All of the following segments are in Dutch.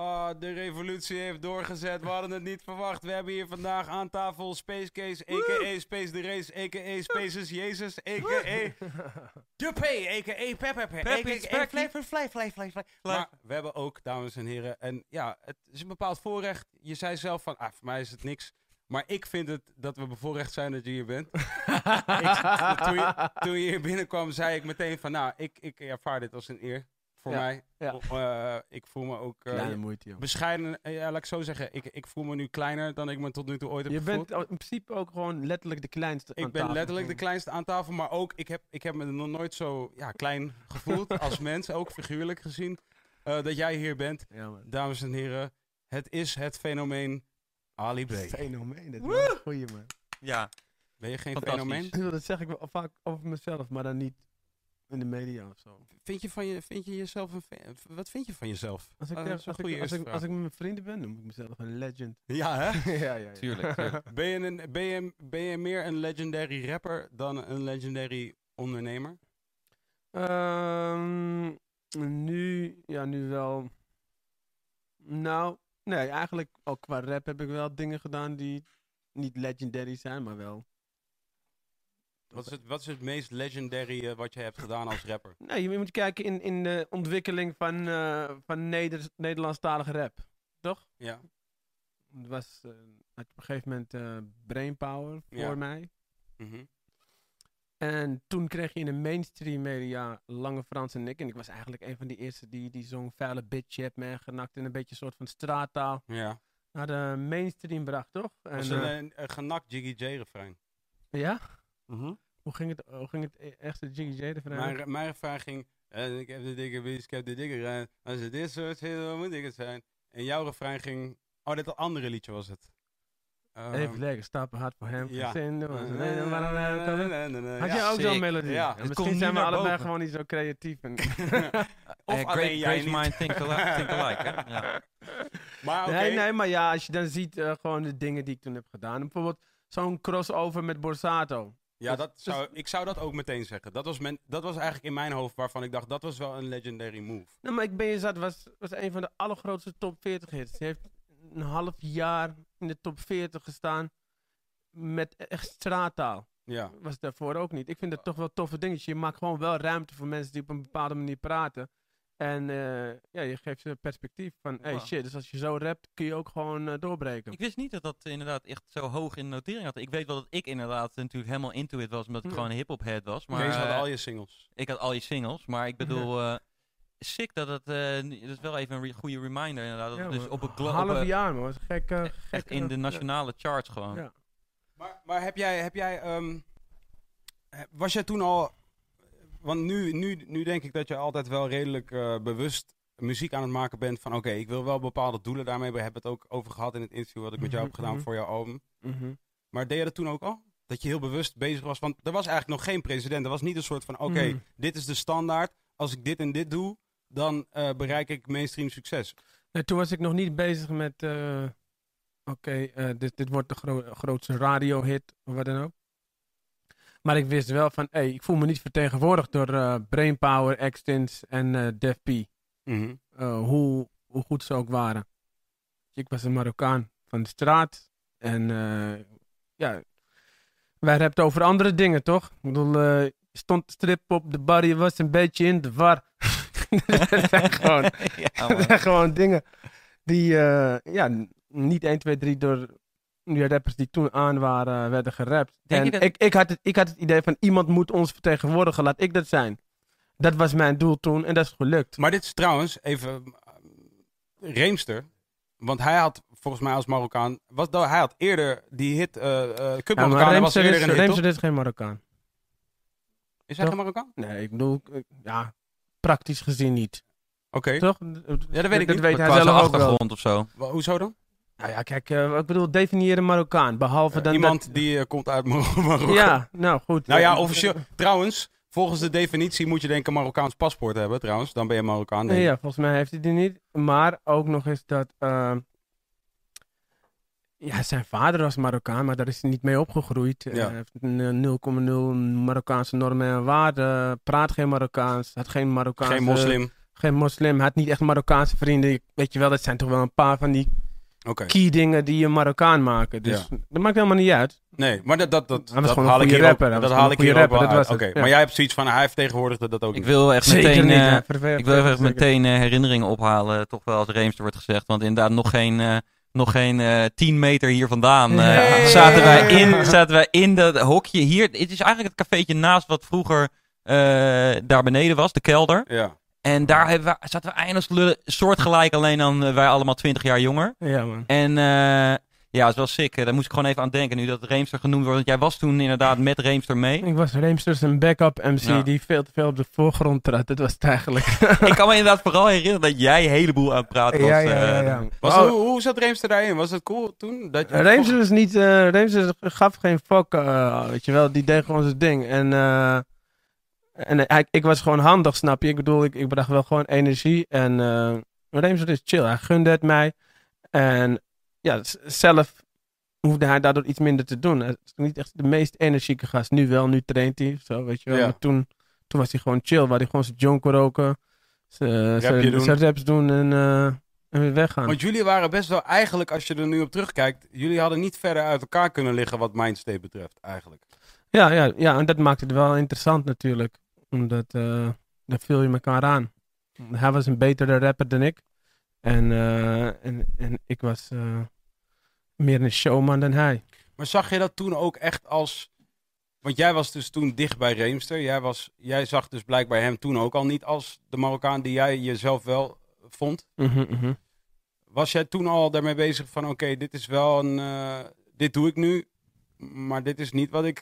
Ah, de revolutie heeft doorgezet. We hadden het niet verwacht. We hebben hier vandaag aan tafel Space Case, a.k.a. Space the Race, a.k.a. Spaces Jezus, a.k.a. De P, a.k.a. Pepper, a.k.a. Fly, Fly, Fly, Fly. Maar we hebben ook, dames en heren, en ja, het is een bepaald voorrecht. Je zei zelf van, ah, voor mij is het niks. Maar ik vind het dat we bevoorrecht zijn dat je hier bent. ik, toen, je, toen je hier binnenkwam, zei ik meteen van, nou, ik, ik ervaar dit als een eer voor Ja, mij. ja. Eh, ik voel me ook eh, Kleine moeite, joh. bescheiden. eh, Ja, laat ik zo zeggen. Ik, ik voel me nu kleiner dan ik me tot nu toe ooit heb Je gevoeld. bent in principe ook gewoon letterlijk de kleinste aan ik ben tafel. letterlijk de kleinste aan tafel, maar ook ik heb, ik heb me nog nooit zo ja, klein gevoeld als mens, ook figuurlijk gezien, eh, dat jij hier bent. Ja, man. Dames en heren, het is het fenomeen Ali B. Fenomeen, dat is een goeie, man. Ja, Ben je geen fenomeen? Dat zeg ik wel vaak over mezelf, maar dan niet in de media of zo. Vind je, van je, vind je jezelf een fe- Wat vind je van jezelf? Als ik, Ah, als, ik, goede als, eerste ik, als vraag. ik met mijn vrienden ben, noem ik mezelf een legend. Ja, hè? ja, ja, ja. tuurlijk. tuurlijk. Ben je, een, ben, je, ben je meer een legendary rapper dan een legendary ondernemer? Ehm, nu, ja, nu wel. Nou, nee, eigenlijk ook qua rap heb ik wel dingen gedaan die niet legendary zijn, maar wel. Wat is het, wat is het meest legendary eh, wat je hebt gedaan als rapper? Nee, je moet kijken in, in de ontwikkeling van, eh, van Neder Nederlandstalige rap, toch? Ja. Het was eh, op een gegeven moment Brainpower voor Ja. mij. Mhm. En toen kreeg je in de mainstream media Lange Frans en ik. En ik was eigenlijk een van die eerste die, die zo'n vuile bitch je hebt meegenakt in een beetje een soort van straattaal Ja. naar de mainstream bracht, toch? En, Was een, een, een genakt Jiggy J refrein. ja? Hoe ging het, hoe ging het e- echt de Jiggy J ervan uit? Mijn, mijn vraag ging, eh, ik heb de dikke beest, ik heb de dikke ruim. Als het dit soort is, dan moet ik het zijn. En jouw refrein ging, oh dit andere liedje was het. Ehm, Even lekker stappen hard voor hem. ja. Had Had jij ook zo'n melodie? Ja. En Het komt misschien zijn we allebei boven. gewoon niet zo creatief. En Of alleen great, jij great niet. mind think alike. Think alike hè? Ja. Maar oké, Nee, nee, maar ja, als je dan ziet eh, gewoon de dingen die ik toen heb gedaan. Bijvoorbeeld zo'n crossover met Borsato. Ja, dat zou, ik zou dat ook meteen zeggen. Dat was, men, dat was eigenlijk in mijn hoofd waarvan ik dacht, dat was wel een legendary move. Nou, maar ik ben je zat, was, was een van de allergrootste top 40 hits. Die heeft een half jaar in de top 40 gestaan met echt straattaal. Ja. Was daarvoor ook niet. Ik vind dat toch wel toffe dingetjes. Je maakt gewoon wel ruimte voor mensen die op een bepaalde manier praten. En eh, ja, je geeft ze perspectief van, hey shit, dus als je zo rapt, kun je ook gewoon eh, doorbreken. Ik wist niet dat dat inderdaad echt zo hoog in de notering had. Ik weet wel dat ik inderdaad natuurlijk helemaal into it was, omdat ik Ja. gewoon een hip-hop head was. Maar Deze hadden eh, al je singles. ik had al je singles, maar ik bedoel, eh sick dat het, eh, dat is wel even een re- goede reminder inderdaad. Dat Ja, dus op een half een- jaar, man. Gek, echt gek, in de nationale charts gewoon. Ja. Maar, maar heb jij, heb jij ehm, eh, was jij toen al, want nu, nu, nu denk ik dat je altijd wel redelijk eh, bewust muziek aan het maken bent van oké, ik wil wel bepaalde doelen daarmee. We hebben het ook over gehad in het interview wat ik met jou heb Mhm, gedaan mhm. voor jouw album. Mhm. Maar deed je dat toen ook al? Dat je heel bewust bezig was? Want er was eigenlijk nog geen president. Er was niet een soort van oké, dit is de standaard. Als ik dit en dit doe, dan eh, bereik ik mainstream succes. Nee, toen was ik nog niet bezig met, eh, oké, dit, dit wordt de gro- grootste radiohit of wat dan ook. Maar ik wist wel van, hé, ik voel me niet vertegenwoordigd door eh, Brainpower, Extins en eh Def P. Mhm. Eh, hoe, hoe goed ze ook waren. Ik was een Marokkaan van de straat. En eh, ja, wij rapten over andere dingen, toch? Ik bedoel, eh, stond strip op de bar, je was een beetje in de war. dat zijn gewoon, ja, dat zijn gewoon dingen die eh, ja, niet 1, 2, 3 door die rappers die toen aan waren, werden gerapt. Denk en dat- ik, ik, had het, ik had het idee van iemand moet ons vertegenwoordigen, laat ik dat zijn. Dat was mijn doel toen en dat is gelukt. Maar dit is trouwens even uh, Reemster. Want hij had volgens mij als Marokkaan. Was, dat- hij had eerder die hit. eh uh, Cup Ja, maar Marokkaan. was Reemster eerder is, een hit. Reemster is geen Marokkaan. Is hij geen Marokkaan? Nee, ik bedoel, ja, praktisch gezien niet. Oké. Toch? Ja, dat weet ik dat niet. weet Maar hij zelf ook wel. achtergrond of zo. Wa- Hoezo dan? Nou ja, kijk, eh, ik bedoel, definieer een Marokkaan. Behalve dan Iemand dat- die eh, komt uit Mar- Marokko. Ja, nou goed. Nou ja, officieel. Trouwens, volgens de definitie moet je denk ik een Marokkaans paspoort hebben. Trouwens, dan ben je Marokkaan. Nee, ja, volgens mij heeft hij die niet. Maar ook nog eens dat... eh, ja, zijn vader was Marokkaan, maar daar is hij niet mee opgegroeid. Ja. Hij heeft een eh, 0,0 Marokkaanse normen en waarden. Praat geen Marokkaans. Had geen Marokkaanse... Geen moslim. Geen moslim. Had niet echt Marokkaanse vrienden. Weet je wel, dat zijn toch wel een paar van die Oké. key dingen die je Marokkaan maken. Dus dat maakt helemaal niet uit. Nee, maar dat, dat, dat, dat haal ik hier rapper. ook, Hij dat haal ik hier ook wel rapper, dat uit. was Oké, ja. maar jij hebt zoiets van, hij vertegenwoordigde dat ook Ik niet. wil echt Zeker meteen, niet. eh, verver- ik wil even zeker. meteen eh, herinneringen ophalen, toch wel als Reemster wordt gezegd. Want inderdaad, nog geen, eh, nog geen eh 10 meter hier vandaan eh, Nee. zaten, wij in, zaten wij in dat hokje hier. Het is eigenlijk het cafeetje naast wat vroeger eh, daar beneden was, de kelder. Ja. En daar hebben we, zaten we eindeloos lullen, soortgelijk, alleen dan eh, wij allemaal 20 jaar jonger. Ja, man. En eh, ja, het is wel sick. eh, Daar moest ik gewoon even aan denken nu dat Reemster genoemd wordt. Want jij was toen inderdaad met Reemster mee. Ik was Reemsters een backup MC Ja. die veel te veel op de voorgrond trad. Dat was het eigenlijk. ik kan me inderdaad vooral herinneren dat jij een heleboel aan het praten was. ja, ja, ja, eh, ja. Was, Oh, hoe, hoe zat Reemster daarin? Was het cool toen? Dat je Reemsters was niet... eh Reemsters gaf geen fuck, eh, weet je wel. Die deed gewoon zijn ding. En, eh, en hij, ik was gewoon handig, snap je? Ik bedoel, ik, ik bracht wel gewoon energie. En eh Reemsters is chill. Hij gunde het mij. En ja, zelf hoefde hij daardoor iets minder te doen. Hij is niet echt de meest energieke gast. Nu wel, nu traint hij. Zo, weet je wel. Ja. Maar toen, toen was hij gewoon chill. Waar hij gewoon zijn jonko roken. Zijn doen. zijn raps doen en, eh, en weer weggaan. Want jullie waren best wel eigenlijk, als je er nu op terugkijkt, jullie hadden niet verder uit elkaar kunnen liggen wat Mindstate betreft, eigenlijk. Ja, ja, ja, en dat maakte het wel interessant natuurlijk. Omdat eh daar viel je elkaar aan. Hij was een betere rapper dan ik. En, eh, en, en ik was eh, meer een showman dan hij. Maar zag je dat toen ook echt als... Want jij was dus toen dicht bij Reemster. Jij, was, jij zag dus blijkbaar hem toen ook al niet als de Marokkaan die jij jezelf wel vond. Mhm, mhm. Was jij toen al daarmee bezig van, oké, dit is wel een... dit doe ik nu, maar dit is niet wat ik...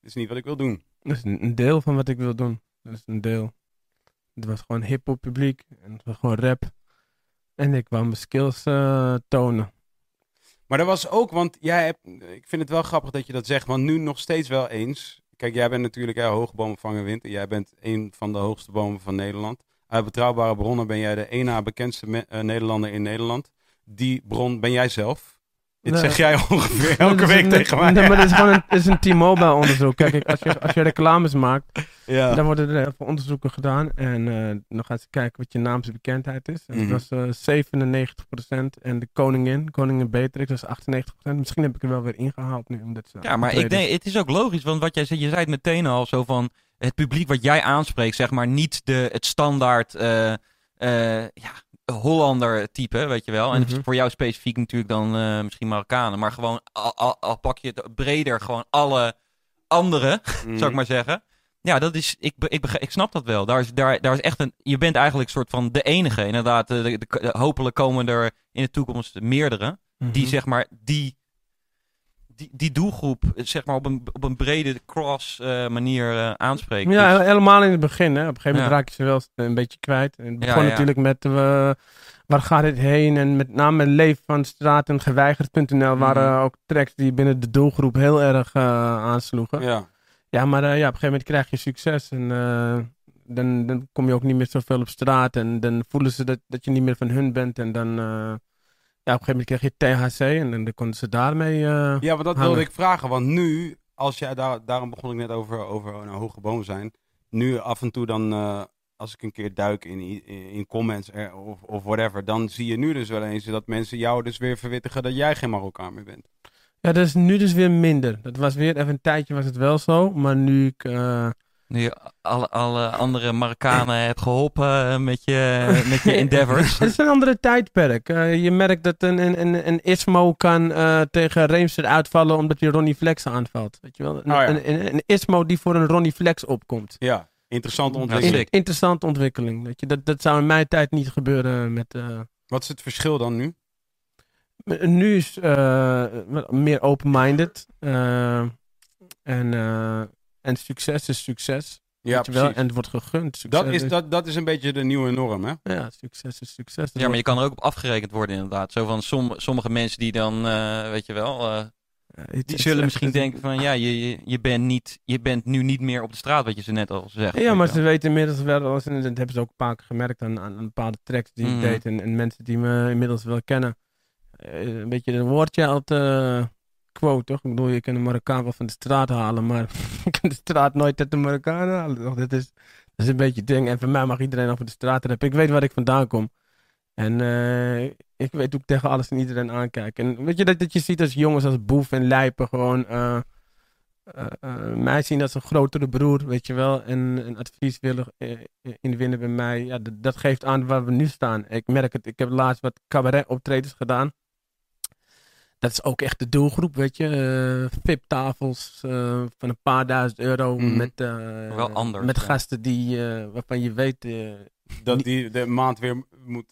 Dit is niet wat ik wil doen. Dat is een, een deel van wat ik wil doen. Dat is een deel. Het was gewoon hip-hop publiek. En het was gewoon rap. En ik wou mijn skills eh, tonen. Maar dat was ook, want jij hebt, ik vind het wel grappig dat je dat zegt, want nu nog steeds wel eens. Kijk, jij bent natuurlijk ja, hoge bomen vangen. En jij bent een van de hoogste bomen van Nederland. Uit betrouwbare bronnen ben jij de na bekendste eh, Nederlander in Nederland. Die bron ben jij zelf. Dit Nee. zeg jij ongeveer elke Dat is week een- tegen mij. Nee, maar dat is gewoon een, het is een T-Mobile onderzoek. Kijk, ik- als je, als je reclames maakt, ja. Dan worden er heel veel onderzoeken gedaan. En eh, dan gaan ze kijken wat je naamsbekendheid is. En Mhm. Dat was eh 97%. En de koningin, koningin Beatrix, was 98%. Misschien heb ik er wel weer ingehaald nu. Omdat ze Ja, maar ik denk, het is ook logisch, want wat jij zei, je zei het meteen al zo van het publiek wat jij aanspreekt, zeg maar, niet de, het standaard eh, eh, ja, Hollander type, weet je wel. En Mhm. voor jou specifiek natuurlijk dan eh, misschien Marokkanen, maar gewoon al, al, al pak je het breder, gewoon alle anderen, Mm. zou ik maar zeggen. Ja, dat is, ik, ik, ik snap dat wel. Daar is, daar, daar is echt een, je bent eigenlijk soort van de enige, inderdaad. De, de, de- hopelijk komen er in de toekomst meerdere die Mhm. zeg maar die, die, die doelgroep zeg maar op een, op een brede cross eh, manier eh, aanspreken. Ja, Dus- he- helemaal in het begin. Hè. Op een gegeven moment Ja. raak je ze wel een beetje kwijt. En het begon ja. natuurlijk met eh, waar gaat dit heen? En met name Leef van Straat en Geweigerd.nl waren Mhm. ook tracks die binnen de doelgroep heel erg eh, aansloegen. Ja, Ja. maar ja, op een gegeven moment krijg je succes. En eh, dan, dan kom je ook niet meer zoveel op straat. En dan voelen ze dat, dat je niet meer van hun bent. En dan, eh, ja, op een gegeven moment krijg je THC. En dan, dan konden ze daarmee... eh, ja, want dat Hangen. wilde ik vragen. Want nu, als jij daar, daarom begon ik net over, over een hoge boom zijn. Nu af en toe dan, eh, als ik een keer duik in, in comments er, of, of whatever, dan zie je nu dus wel eens dat mensen jou dus weer verwittigen dat jij geen Marokkaan meer bent. Ja, dat is nu dus weer minder. Dat was weer even een tijdje was het wel zo, maar nu ik... eh, Nu je alle, alle andere Marokkanen hebt geholpen eh, met je, met je endeavors. Het is een andere tijdperk. Eh, je merkt dat een, een, een, een Ismo kan eh, tegen Reemster uitvallen omdat hij Ronnie Flex aanvalt. Weet je wel? Een, Oh ja. een, een, een Ismo die voor een Ronnie Flex opkomt. Ja, interessante ontwikkeling. Interessante ontwikkeling. Weet je? Dat, dat zou in mijn tijd niet gebeuren met... eh, Wat is het verschil dan nu? nu is eh, meer open-minded. eh, en, eh, en succes is succes. Ja, wel? En het wordt gegund. Succes Dat is, dat, dat is een beetje de nieuwe norm, hè? Ja, succes is succes. Dat Ja, maar je kan er ook op afgerekend worden inderdaad. Zo van som, sommige mensen die dan, eh, weet je wel, eh, Ja, het- die zullen misschien denken van ja, je, je, je, bent niet, je bent nu niet meer op de straat, wat je ze net al zegt. Ja, maar ze weten inmiddels wel, dat hebben ze ook een paar keer gemerkt aan, aan, bepaalde tracks die Mhm. ik deed. En, en mensen die me inmiddels wel kennen. Eh, een beetje een woordje uit eh quote, toch? Ik bedoel, je kan een Marokkaan wel van de straat halen, maar je kan de straat nooit uit de Marokkaan halen. Toch? Dat, is, dat is een beetje ding. En voor mij mag iedereen over de straat rappen. Ik weet waar ik vandaan kom. En eh, ik weet hoe ik tegen alles en iedereen aankijk. En weet je dat, dat je ziet als jongens als Boef en Lijpen gewoon eh, mij zien als een grotere broer, weet je wel. En een advies willen inwinnen bij mij. Ja, dat geeft aan waar we nu staan. Ik merk het, ik heb laatst wat cabaret optredens gedaan. Dat is ook echt de doelgroep, weet je. eh VIP-tafels eh, van een paar duizend euro. Mhm. Met, eh, Wel anders, met ja. gasten die, eh, waarvan je weet... Dat die de maand weer moet,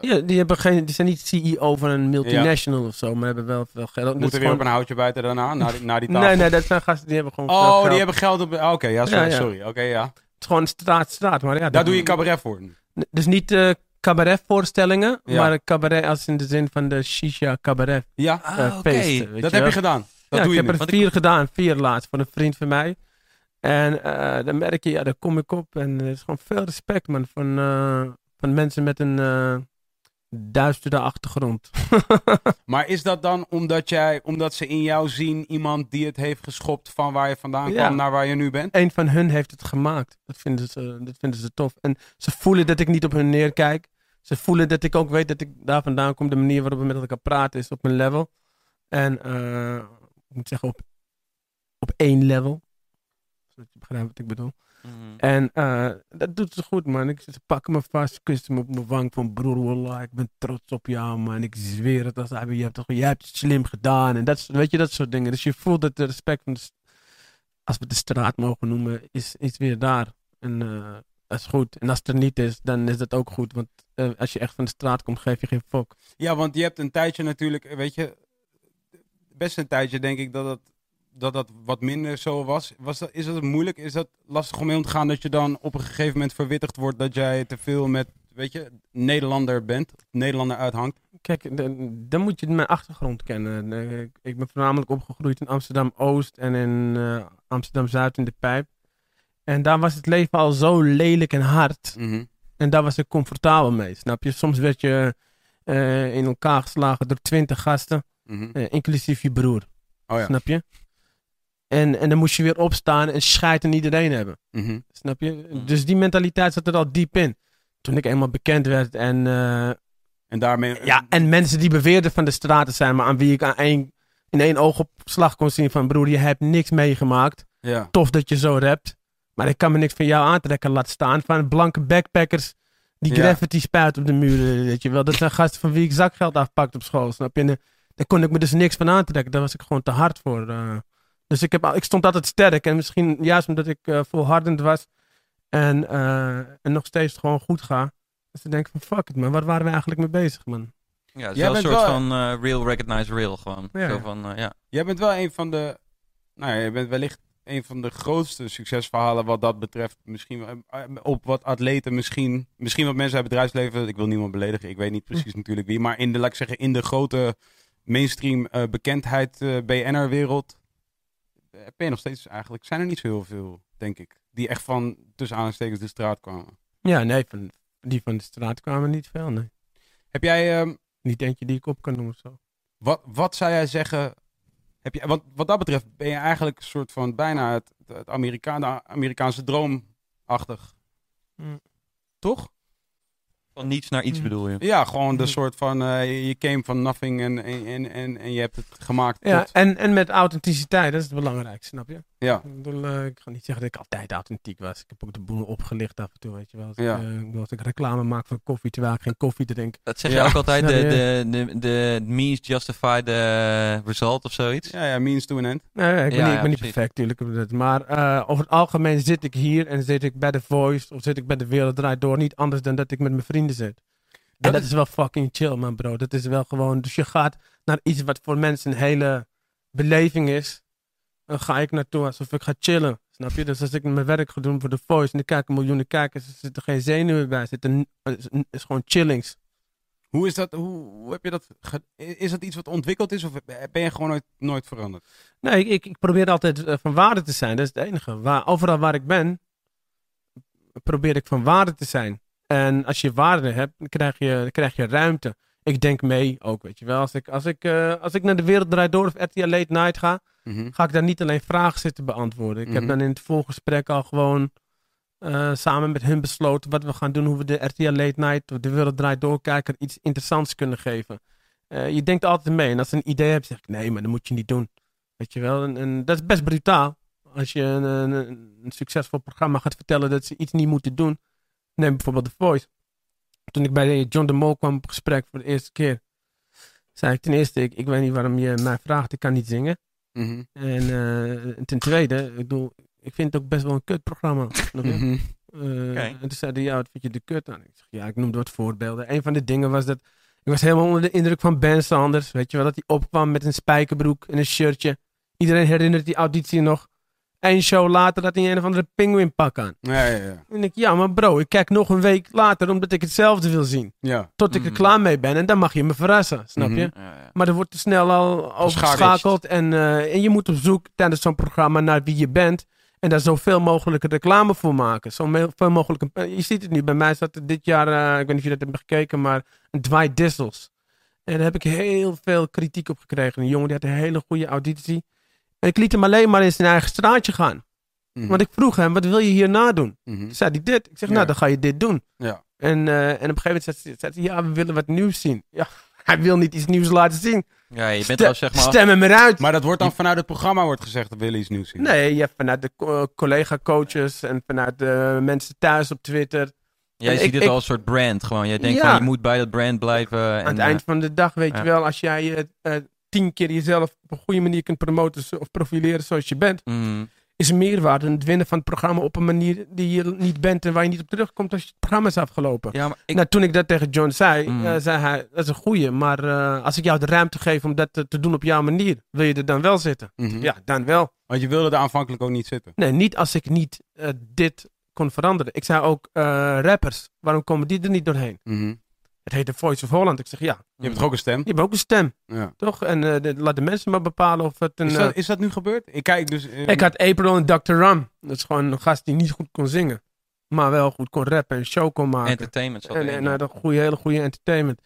ja, die, hebben geen, die zijn niet CEO van een multinational of zo, maar hebben wel veel geld. Moeten weer gewoon- op een houtje bijten daarna, naar die, naar die tafel. Nee, nee, dat zijn gasten die hebben gewoon Oh, geld. die hebben geld op... ah, Oké, ja, sorry. Ja, ja. sorry. Oké, ja. Het is gewoon straat, straat. Maar ja, Daar doe je cabaret voor. Dus niet eh cabaretvoorstellingen, Ja. maar cabaret als in de zin van de shisha cabaret Ja, Ah, eh, oké. feesten. weet dat je heb wel. je gedaan. Dat ja, doe ik je heb nu. er vier gedaan, vier laatst, voor een vriend van mij. En eh, dan merk je, ja, daar kom ik op. En er is gewoon veel respect, man, van, eh, van mensen met een eh duistere achtergrond. Maar is dat dan omdat, jij, omdat ze in jou zien iemand die het heeft geschopt van waar je vandaan Ja. kwam naar waar je nu bent? Een van hun heeft het gemaakt. Dat vinden, ze, dat vinden ze tof. En ze voelen dat ik niet op hun neerkijk. Ze voelen dat ik ook weet dat ik daar vandaan kom. De manier waarop we met elkaar praten is op mijn level. En eh, ik moet zeggen op, op één level. Zodat je begrijpt wat ik bedoel. Mhm. En eh, dat doet ze goed, man. Ik, ze pakken me vast, kussen me op mijn wang van broer, wallah, ik ben trots op jou, man. Ik zweer het als hij, je hebt, toch, je hebt het slim gedaan. En dat, weet je, dat soort dingen. Dus je voelt dat de respect van de, als we het de straat mogen noemen, is, is weer daar. En eh, dat is goed. En als het er niet is, dan is dat ook goed. Want eh, als je echt van de straat komt, geef je geen fok. Ja, want je hebt een tijdje natuurlijk, weet je, best een tijdje denk ik dat dat, dat, dat wat minder zo was. was dat, is dat moeilijk? Is dat lastig om mee om te gaan dat je dan op een gegeven moment verwittigd wordt dat jij te veel met, weet je, Nederlander bent, Nederlander uithangt? Kijk, dan moet je mijn achtergrond kennen. Ik, ik ben voornamelijk opgegroeid in Amsterdam-Oost en in eh, Amsterdam-Zuid in de Pijp. En daar was het leven al zo lelijk en hard. Mhm. En daar was ik comfortabel mee, snap je? Soms werd je eh, in elkaar geslagen door twintig gasten, Mhm. eh, inclusief je broer, Oh ja. snap je? En, en dan moest je weer opstaan en scheid aan iedereen hebben, Mhm. snap je? Mhm. Dus die mentaliteit zat er al diep in. Toen ik eenmaal bekend werd en eh, En daarmee... ja, en mensen die beweerden van de straat te zijn, maar aan wie ik aan één, in één oogopslag kon zien van broer, je hebt niks meegemaakt. Ja. Tof dat je zo rapt. Maar ik kan me niks van jou aantrekken laten staan. Van blanke backpackers die Ja. graffiti spuiten op de muren, weet je wel. Dat zijn gasten van wie ik zakgeld afpakt op school, snap je? En, eh, daar kon ik me dus niks van aantrekken. Daar was ik gewoon te hard voor. eh. Dus ik, heb, al- ik stond altijd sterk. En misschien juist omdat ik eh, volhardend was en, eh, en nog steeds gewoon goed ga. Dus ik denk van fuck it man, waar waren we eigenlijk mee bezig man? Ja, het is Jij wel een bent soort wel- van eh, real recognize real gewoon. Ja. Zo van, ja. Jij bent wel een van de, nou ja, je bent wellicht een van de grootste succesverhalen wat dat betreft. Misschien op wat atleten, misschien, misschien wat mensen uit het bedrijfsleven. Ik wil niemand beledigen, ik weet niet precies natuurlijk wie. Maar in de, laat ik zeggen, in de grote mainstream eh, bekendheid eh BNR-wereld eh, ben je nog steeds eigenlijk, zijn er niet zo heel veel, denk ik. Die echt van tussen aanstekens de straat kwamen. Ja, nee, van, die van de straat kwamen niet veel, nee. Heb jij, ehm, Niet eentje die ik op kan noemen zo. Wat, wat zou jij zeggen? Heb je, want wat dat betreft ben je eigenlijk een soort van bijna het, het Amerika, de Amerikaanse droomachtig. Mm. Toch? Van niets naar iets Mm. bedoel je. Ja, gewoon de Mhm. soort van, eh, je came van nothing en, en, en, en, en je hebt het gemaakt Ja, tot... en, en met authenticiteit, dat is het belangrijkste, snap je? Ja. Ik, bedoel, eh, ik ga niet zeggen dat ik altijd authentiek was. Ik heb ook de boel opgelicht af en toe, weet je wel. Als, Ja. ik, eh, ik als ik reclame maak van koffie terwijl ik geen koffie drink. Dat zeg Ja. je ook altijd, de, de, de, de means justify the result of zoiets. Ja, ja, means to an end. Nee, ik ben, Ja, niet, ik ja, ben niet perfect, natuurlijk. Maar eh, over het algemeen zit ik hier en zit ik bij The Voice of zit ik bij De Wereld Draait Door. Niet anders dan dat ik met mijn vrienden zit. en dat is wel fucking chill, man, bro. Dat is wel gewoon... Dus je gaat naar iets wat voor mensen een hele beleving is. Dan ga ik naartoe alsof ik ga chillen. Snap je? Dus als ik mijn werk ga doen voor The Voice en ik kijk miljoenen kijkers, er zitten geen zenuwen bij. Er het is, gewoon chillings. Hoe is dat, hoe, hoe heb je dat, is dat iets wat ontwikkeld is of ben je gewoon nooit, nooit veranderd? Nee, ik, ik, probeer altijd eh, van waarde te zijn. Dat is het enige. Waar, overal waar ik ben, probeer ik van waarde te zijn. En als je waarde hebt, dan krijg je, dan krijg je ruimte. Ik denk mee ook, weet je wel. Als ik, als ik, eh, als ik naar de Wereld Draait Door of RTL Late Night ga, Mhm. ga ik daar niet alleen vragen zitten beantwoorden. Ik Mhm. heb dan in het voorgesprek al gewoon eh, samen met hun besloten wat we gaan doen. Hoe we de RTL Late Night of de Wereld Draait Door kijker iets interessants kunnen geven. Eh, je denkt altijd mee. En als ze een idee hebt, zeg ik nee, maar dat moet je niet doen. Weet je wel. En, en dat is best brutaal. Als je een, een, een succesvol programma gaat vertellen dat ze iets niet moeten doen. Neem bijvoorbeeld The Voice. Toen ik bij John de Mol kwam op gesprek voor de eerste keer. Zei ik ten eerste, ik, ik weet niet waarom je mij vraagt. Ik kan niet zingen. Mhm. En eh, ten tweede, ik bedoel, ik vind het ook best wel een kutprogramma. Snap je? Mhm. Eh. En toen zei hij, ja, wat vind je de kut aan? Ik zeg, ja, ik noemde wat voorbeelden. Een van de dingen was dat, ik was helemaal onder de indruk van Ben Sanders. Weet je wel, dat hij opkwam met een spijkerbroek en een shirtje. Iedereen herinnert die auditie nog. Eén show later had hij een of andere penguinpak aan. Ja, ja, ja. En ik, ja, maar bro, ik kijk nog een week later omdat ik hetzelfde wil zien. ja. Tot ik er Mhm. klaar mee ben en dan mag je me verrassen, snap je? Ja, ja. Maar er wordt te snel al overgeschakeld. En, eh, en je moet op zoek tijdens zo'n programma naar wie je bent. En daar zoveel mogelijk reclame voor maken. Zoveel mogelijk. eh, Je ziet het nu. Bij mij zat er dit jaar, eh, ik weet niet of je dat hebt gekeken, maar een Dwight Dissels. En daar heb ik heel veel kritiek op gekregen. Een jongen die had een hele goede auditie. En ik liet hem alleen maar in zijn eigen straatje gaan. Mhm. Want ik vroeg hem, wat wil je hierna doen? Toen zei hij dit. Ik zeg, Ja. nou dan ga je dit doen. Ja. En, en op een gegeven moment zei zei hij, ja we willen wat nieuws zien. Ja, hij wil niet iets nieuws laten zien. Ja, je bent Ste- al zeg maar... Stem hem eruit. Maar dat wordt dan vanuit het programma wordt gezegd dat we willen iets nieuws zien. Nee, je hebt vanuit de co- collega-coaches en vanuit de mensen thuis op Twitter. Jij ik- ziet het ik- al als een soort brand gewoon. Je denkt Ja. van, je moet bij dat brand blijven. En, Aan het eh, eind van de dag weet ja. je wel, als jij eh, eh, tien keer jezelf op een goede manier kunt promoten of profileren zoals je bent, mhm. Is er meerwaarde het winnen van het programma op een manier die je niet bent en waar je niet op terugkomt als je het programma is afgelopen. Ja, maar ik, Nou, toen ik dat tegen John zei, Mm. eh, zei hij, dat is een goeie, maar eh, als ik jou de ruimte geef om dat te, te doen op jouw manier, wil je er dan wel zitten? Mhm. Ja, dan wel. Want je wilde er aanvankelijk ook niet zitten. Nee, niet als ik niet eh, dit kon veranderen. Ik zei ook, rappers, waarom komen die er niet doorheen? Mhm. Het heet de Voice of Holland. Ik zeg, ja, Je hebt toch ook een stem? je hebt ook een stem, Ja. toch? En eh, de- laat de mensen maar bepalen of het een... Is, eh, dat, is dat nu gebeurd? Ik kijk dus... eh, Ik had April en Dr. Ram. Dat is gewoon een gast die niet goed kon zingen. Maar wel goed kon rappen en show kon maken. entertainment En, en had een goede, hele goede entertainment.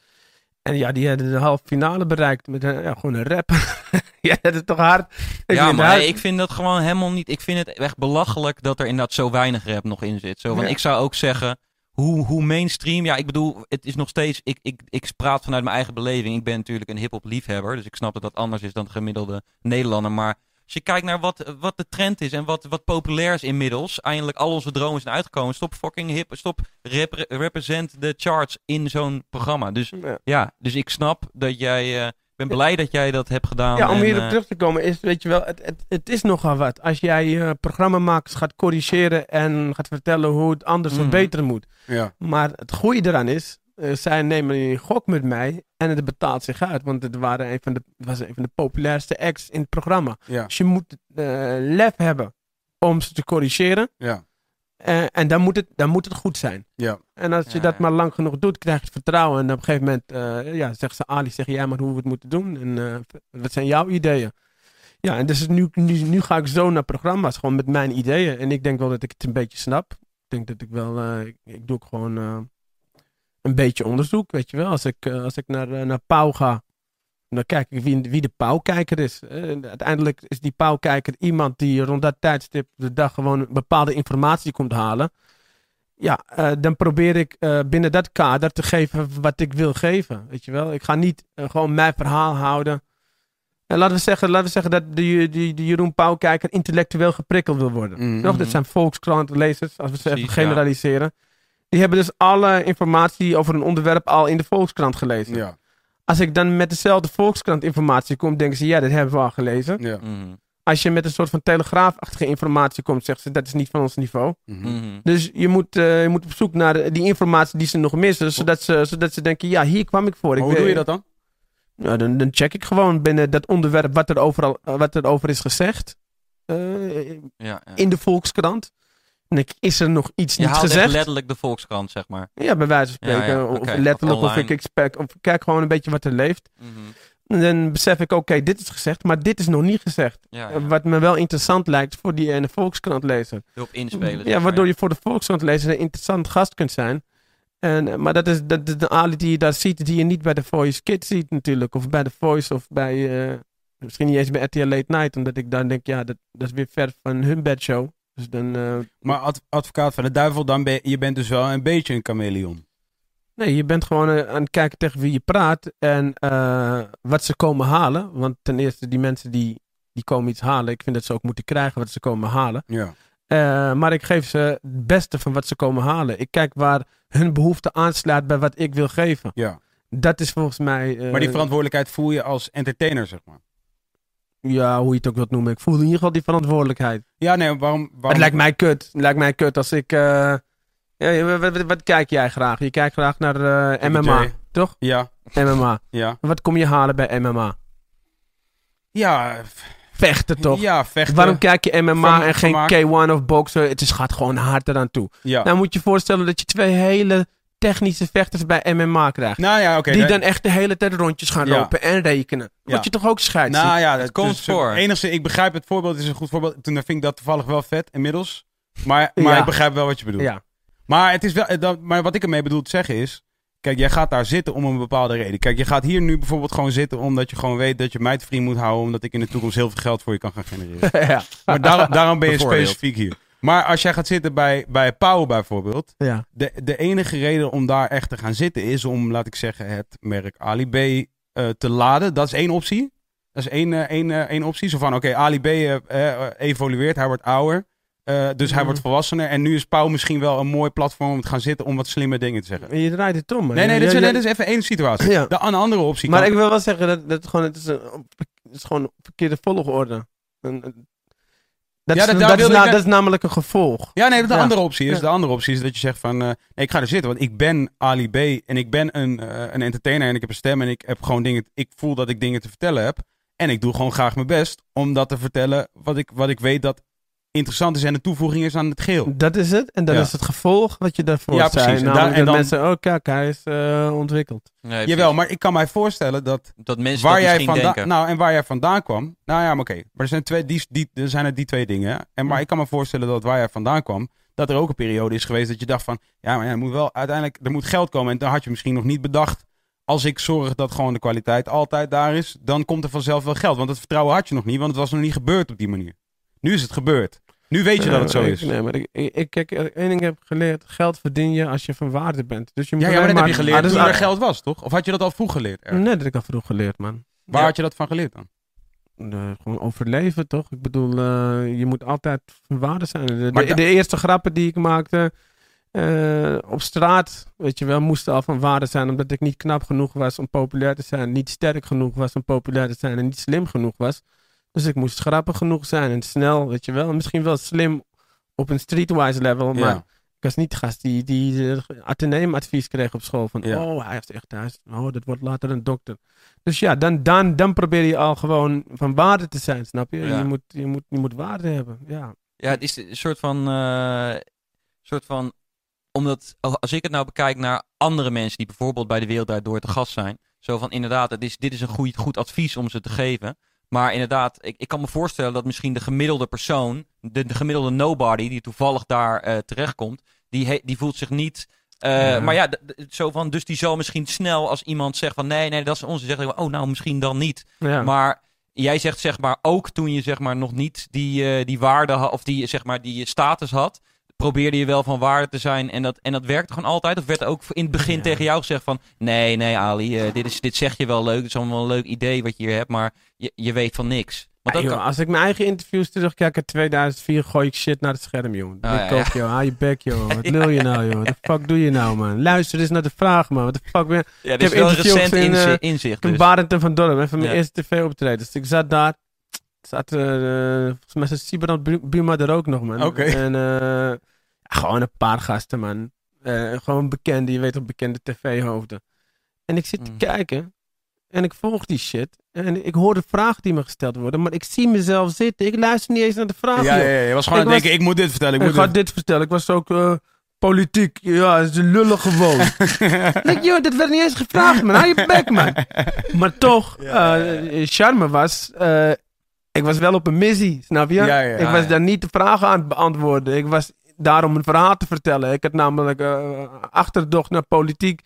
En ja, die hadden de halve finale bereikt met een, ja, gewoon een rap. ja, dat is toch hard? Ik ja, maar ik vind dat gewoon helemaal niet. Ik vind het echt belachelijk dat er inderdaad zo weinig rap nog in zit. Zo, want Ja. ik zou ook zeggen, hoe, hoe mainstream. Ja, ik bedoel, het is nog steeds. Ik, ik, ik praat vanuit mijn eigen beleving. Ik ben natuurlijk een hip-hop liefhebber. Dus ik snap dat dat anders is dan de gemiddelde Nederlander. Maar als je kijkt naar wat, wat de trend is en wat, wat populair is inmiddels. Eindelijk al onze dromen zijn uitgekomen. Stop fucking hip. Stop rep- represent de charts in zo'n programma. Dus Ja. ja, dus ik snap dat jij. eh, ben blij dat jij dat hebt gedaan. Ja, om en, hierop eh, terug te komen is, weet je wel, het, het, het is nogal wat. Als jij eh programmamakers gaat corrigeren en gaat vertellen hoe het anders of Mhm. beter moet. Ja. Maar het goede eraan is, eh, zij nemen een gok met mij en het betaalt zich uit. Want het waren een van de, was een van de populairste acts in het programma. Ja. Dus je moet eh, lef hebben om ze te corrigeren. Ja. Eh, en dan moet, het, dan moet het goed zijn. Ja. En als je Ja, dat ja. maar lang genoeg doet, krijg je het vertrouwen. En op een gegeven moment eh, ja, zegt ze, Ali, zeg jij maar hoe we het moeten doen. En eh, wat zijn jouw ideeën? Ja, en dus nu, nu, nu ga ik zo naar programma's, gewoon met mijn ideeën. En ik denk wel dat ik het een beetje snap. Ik denk dat ik wel, eh, ik, ik doe ook gewoon eh, een beetje onderzoek, weet je wel. Als ik, als ik naar, naar Pauw ga, dan kijk ik wie, wie de Pauwkijker is. Eh, uiteindelijk is die Pauwkijker iemand die rond dat tijdstip de dag gewoon bepaalde informatie komt halen. ja, eh, dan probeer ik eh, binnen dat kader te geven wat ik wil geven. Weet je wel? Ik ga niet gewoon mijn verhaal houden. En laten we zeggen, laten we zeggen dat de, de, de Jeroen Pauwkijker intellectueel geprikkeld wil worden. Toch? Dat zijn Volkskrant-lezers, als we ze even ja. generaliseren. Die hebben dus alle informatie over een onderwerp al in de Volkskrant gelezen. Ja, Als ik dan met dezelfde Volkskrant-informatie kom, denken ze, ja, dat hebben we al gelezen. ja. Mhm. Als je met een soort van telegraafachtige informatie komt, zeggen ze, dat is niet van ons niveau. Mhm. Mhm. Dus je moet, eh, je moet op zoek naar die informatie die ze nog missen, zodat ze, zodat ze denken, ja, hier kwam ik voor. Ik hoe weet- doe je dat dan? Nou, dan, dan check ik gewoon binnen dat onderwerp wat er, overal, eh, wat er over is gezegd. eh, Ja, ja. in de Volkskrant. Is er nog iets Je niet haalt echt gezegd? letterlijk de Volkskrant, zeg maar. Ja, bij wijze van Ja, spreken. Of letterlijk, Of of, ik expect, of kijk gewoon een beetje wat er leeft. Mhm. En dan besef ik, oké, dit is gezegd, maar dit is nog niet gezegd. Ja, Eh. Wat me wel interessant lijkt voor die ene Volkskrant lezer. Erop inspelen. Ja, waardoor je voor de Volkskrant lezer een interessant gast kunt zijn. En, eh, maar dat is, dat is de Ali die je daar ziet, die je niet bij de Voice Kids ziet natuurlijk. Of bij de Voice of bij, eh, misschien niet eens bij RTL Late Night. Omdat ik dan denk, ja, dat, dat is weer ver van hun bedshow. Dus dan, eh, Maar ad- advocaat van de duivel, dan ben je bent dus wel een beetje een chameleon. nee, je bent gewoon eh, aan het kijken tegen wie je praat. En eh, wat ze komen halen. Want ten eerste, die mensen die, die komen iets halen. Ik vind dat ze ook moeten krijgen wat ze komen halen. Ja. Maar ik geef ze het beste van wat ze komen halen. Ik kijk waar hun behoefte aansluit bij wat ik wil geven. ja. Dat is volgens mij. Maar die verantwoordelijkheid voel je als entertainer, zeg maar. Ja, hoe je het ook wilt noemen. Ik voel in ieder geval die verantwoordelijkheid. Ja, nee, waarom... waarom... Het lijkt mij kut. Het lijkt mij kut als ik. eh, ja, wat, wat, wat kijk jij graag? Je kijkt graag naar eh, MMA, toch? Ja, MMA. ja. Wat kom je halen bij MMA? Ja, Vechten toch? ja vechten. Waarom kijk je MMA en geen vermaak. K1 of boksen? Het is, gaat gewoon hard eraan toe. Ja. Nou moet je je voorstellen dat je twee hele technische vechters bij MMA krijgt. Nou ja, oké. die dat- dan echt de hele tijd rondjes gaan Ja. lopen en rekenen. Ja. Word je toch ook scheids? Nou ja, dat komt dus, voor. Enigszins, ik begrijp het voorbeeld, het is een goed voorbeeld. Toen vind ik dat toevallig wel vet, inmiddels. Maar, maar Ja. ik begrijp wel wat je bedoelt. ja. Maar, het is wel, eh, dat, maar wat ik ermee bedoel te zeggen is... Kijk, jij gaat daar zitten om een bepaalde reden. Kijk, je gaat hier nu bijvoorbeeld gewoon zitten omdat je gewoon weet dat je mij te vriend moet houden. Omdat ik in de toekomst heel veel geld voor je kan gaan genereren. ja. Maar daarom, daarom ben je specifiek hier. Maar als jij gaat zitten bij, bij Pauw bijvoorbeeld. ja. De, de enige reden om daar echt te gaan zitten is om, laat ik zeggen, het merk Ali B eh, te laden. Dat is één optie. Dat is één, eh, één, eh, één optie. Zo van, oké, Ali B eh, eh, evolueert, hij wordt ouder. Dus hij Mhm. wordt volwassener. En nu is Pauw misschien wel een mooi platform om te gaan zitten om wat slimme dingen te zeggen. Je draait het om. man. Nee, nee, dit is, Ja, nee, ja. dit is even één situatie. Ja. De, een andere optie Maar ik wil wel zeggen dat, dat het gewoon, het is, een, het is gewoon een verkeerde volgorde. Een- Dat, Ja, is, dat- dat, is, wilde na- ik- dat is namelijk een gevolg. Ja, nee, de Ja. andere optie is, de andere optie is dat je zegt van, eh, nee, ik ga er zitten, want ik ben Ali B en ik ben een, eh, een entertainer en ik heb een stem en ik heb gewoon dingen, ik voel dat ik dingen te vertellen heb en ik doe gewoon graag mijn best om dat te vertellen wat ik, wat ik weet dat interessant is en de toevoeging is aan het geheel. Dat is het. En dat Ja. is het gevolg wat je daarvoor Ja, zei. precies. En dat dan- mensen, oh kijk, hij is eh, ontwikkeld. Nee. Jawel, maar ik kan mij voorstellen dat Dat mensen waar dat jij misschien vandaan, denken. nou en waar jij vandaan kwam, nou ja, maar oké, maar er zijn twee, die, die, er zijn er die twee dingen. En maar ik kan me voorstellen dat waar jij vandaan kwam, dat er ook een periode is geweest dat je dacht van, ja, maar ja, er moet wel uiteindelijk, er moet geld komen en dan had je misschien nog niet bedacht. Als ik zorg dat gewoon de kwaliteit altijd daar is, dan komt er vanzelf wel geld. Want dat vertrouwen had je nog niet, want het was nog niet gebeurd op die manier. Nu is het gebeurd. Nu weet je dat het zo Eh, is. Ik, nee, maar ik, ik, ik- kijk, één ding heb geleerd. Geld verdien je als je van waarde bent. Dus je moet Ja, ja, maar dat heb je geleerd Ah, dus toen er geld was, toch? Of had je dat al vroeg geleerd? Nee, dat heb ik al vroeg geleerd, man. Waar Ja. had je dat van geleerd dan? Eh, gewoon overleven, toch? Ik bedoel, eh, je moet altijd van waarde zijn. De, Maar de, eerste grappen die ik maakte eh, op straat, weet je wel, moesten al van waarde zijn. Omdat ik niet knap genoeg was om populair te zijn. Niet sterk genoeg was om populair te zijn. En niet slim genoeg was. Dus ik moest grappig genoeg zijn en snel, weet je wel. Misschien wel slim op een streetwise level, maar Ja. ik was niet de gast die, die uh, ateneemadvies kreeg op school. Van, Ja. oh, hij heeft echt thuis. Oh, dat wordt later een dokter. Dus ja, dan, dan, dan probeer je al gewoon van waarde te zijn, snap je? Ja. Je, moet, je, moet, je moet waarde hebben, ja. Ja, het is een soort van, eh, soort van, omdat als ik het nou bekijk naar andere mensen die bijvoorbeeld bij de Wereld Door te gast zijn, zo van inderdaad, het is, dit is een goed, goed advies om ze te geven. Maar inderdaad, ik, ik kan me voorstellen dat misschien de gemiddelde persoon, de, de gemiddelde nobody die toevallig daar eh, terechtkomt, die, he- die voelt zich niet. eh, Ja. Maar ja, zo van, dus die zal misschien snel als iemand zegt van nee, nee, dat is onze, zeggen oh nou misschien dan niet. ja. Maar jij zegt zeg maar ook toen je zeg maar nog niet die, eh, die waarde had, of die zeg maar die status had, probeerde je wel van waarde te zijn en dat, en dat werkte gewoon altijd? Of werd ook in het begin Ja. tegen jou gezegd van, nee, nee Ali, eh, dit, is, dit zeg je wel leuk, het is allemaal een leuk idee wat je hier hebt, maar je, je weet van niks. Want Ja, dat joh, kan- als ik mijn eigen interviews terugkijk uit 2004, gooi ik shit naar het scherm, joh. Ah, ik koop, joh. Hou je bek, joh. Wat lul je nou, joh? Wat de fuck doe je nou, man? Luister eens naar de vraag, man. Wat de fuck ben je? ja, dit heb is wel recent in, eh, inzicht Ik dus. Barend van Dorp, een van mijn eerste tv-optredens. Dus ik zat daar. Zat, eh, volgens mij zat Sibrand Bu- Buma er ook nog, man. Oké. En eh, gewoon een paar gasten, man. Eh, gewoon bekende, je weet toch, bekende tv-hoofden. En ik zit te Mm. kijken. En ik volg die shit. En ik hoor de vragen die me gesteld worden. Maar ik zie mezelf zitten. Ik luister niet eens naar de vragen. Ja, ja, ja, je was gewoon Ik aan het denken, ik moet dit vertellen. Ik, Ik moet ga dit... dit vertellen. Ik was ook politiek. Ja, ze lullen gewoon. Ik joh, dit werd niet eens gevraagd, man. Hou je bek, man. Maar toch, charme was... ik was wel op een missie, snap je? Ja, ja, ja. ik was daar niet de vragen aan het beantwoorden. Ik was daar om een verhaal te vertellen. Ik had namelijk eh, achterdocht naar politiek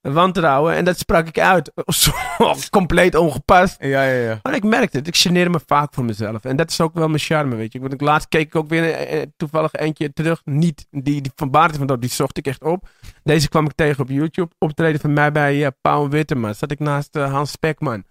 wantrouwen. En dat sprak ik uit. Compleet ongepast. Ja, ja, ja. Maar ik merkte het. Ik geneerde me vaak voor mezelf. En dat is ook wel mijn charme, weet je. Want ik laatst keek ik ook weer eh, toevallig eentje terug. Niet die, die van Baart van Dorp, die zocht ik echt op. Deze kwam ik tegen op YouTube. Optreden van mij bij eh Pauw Witteman. Zat ik naast eh, Hans Spekman.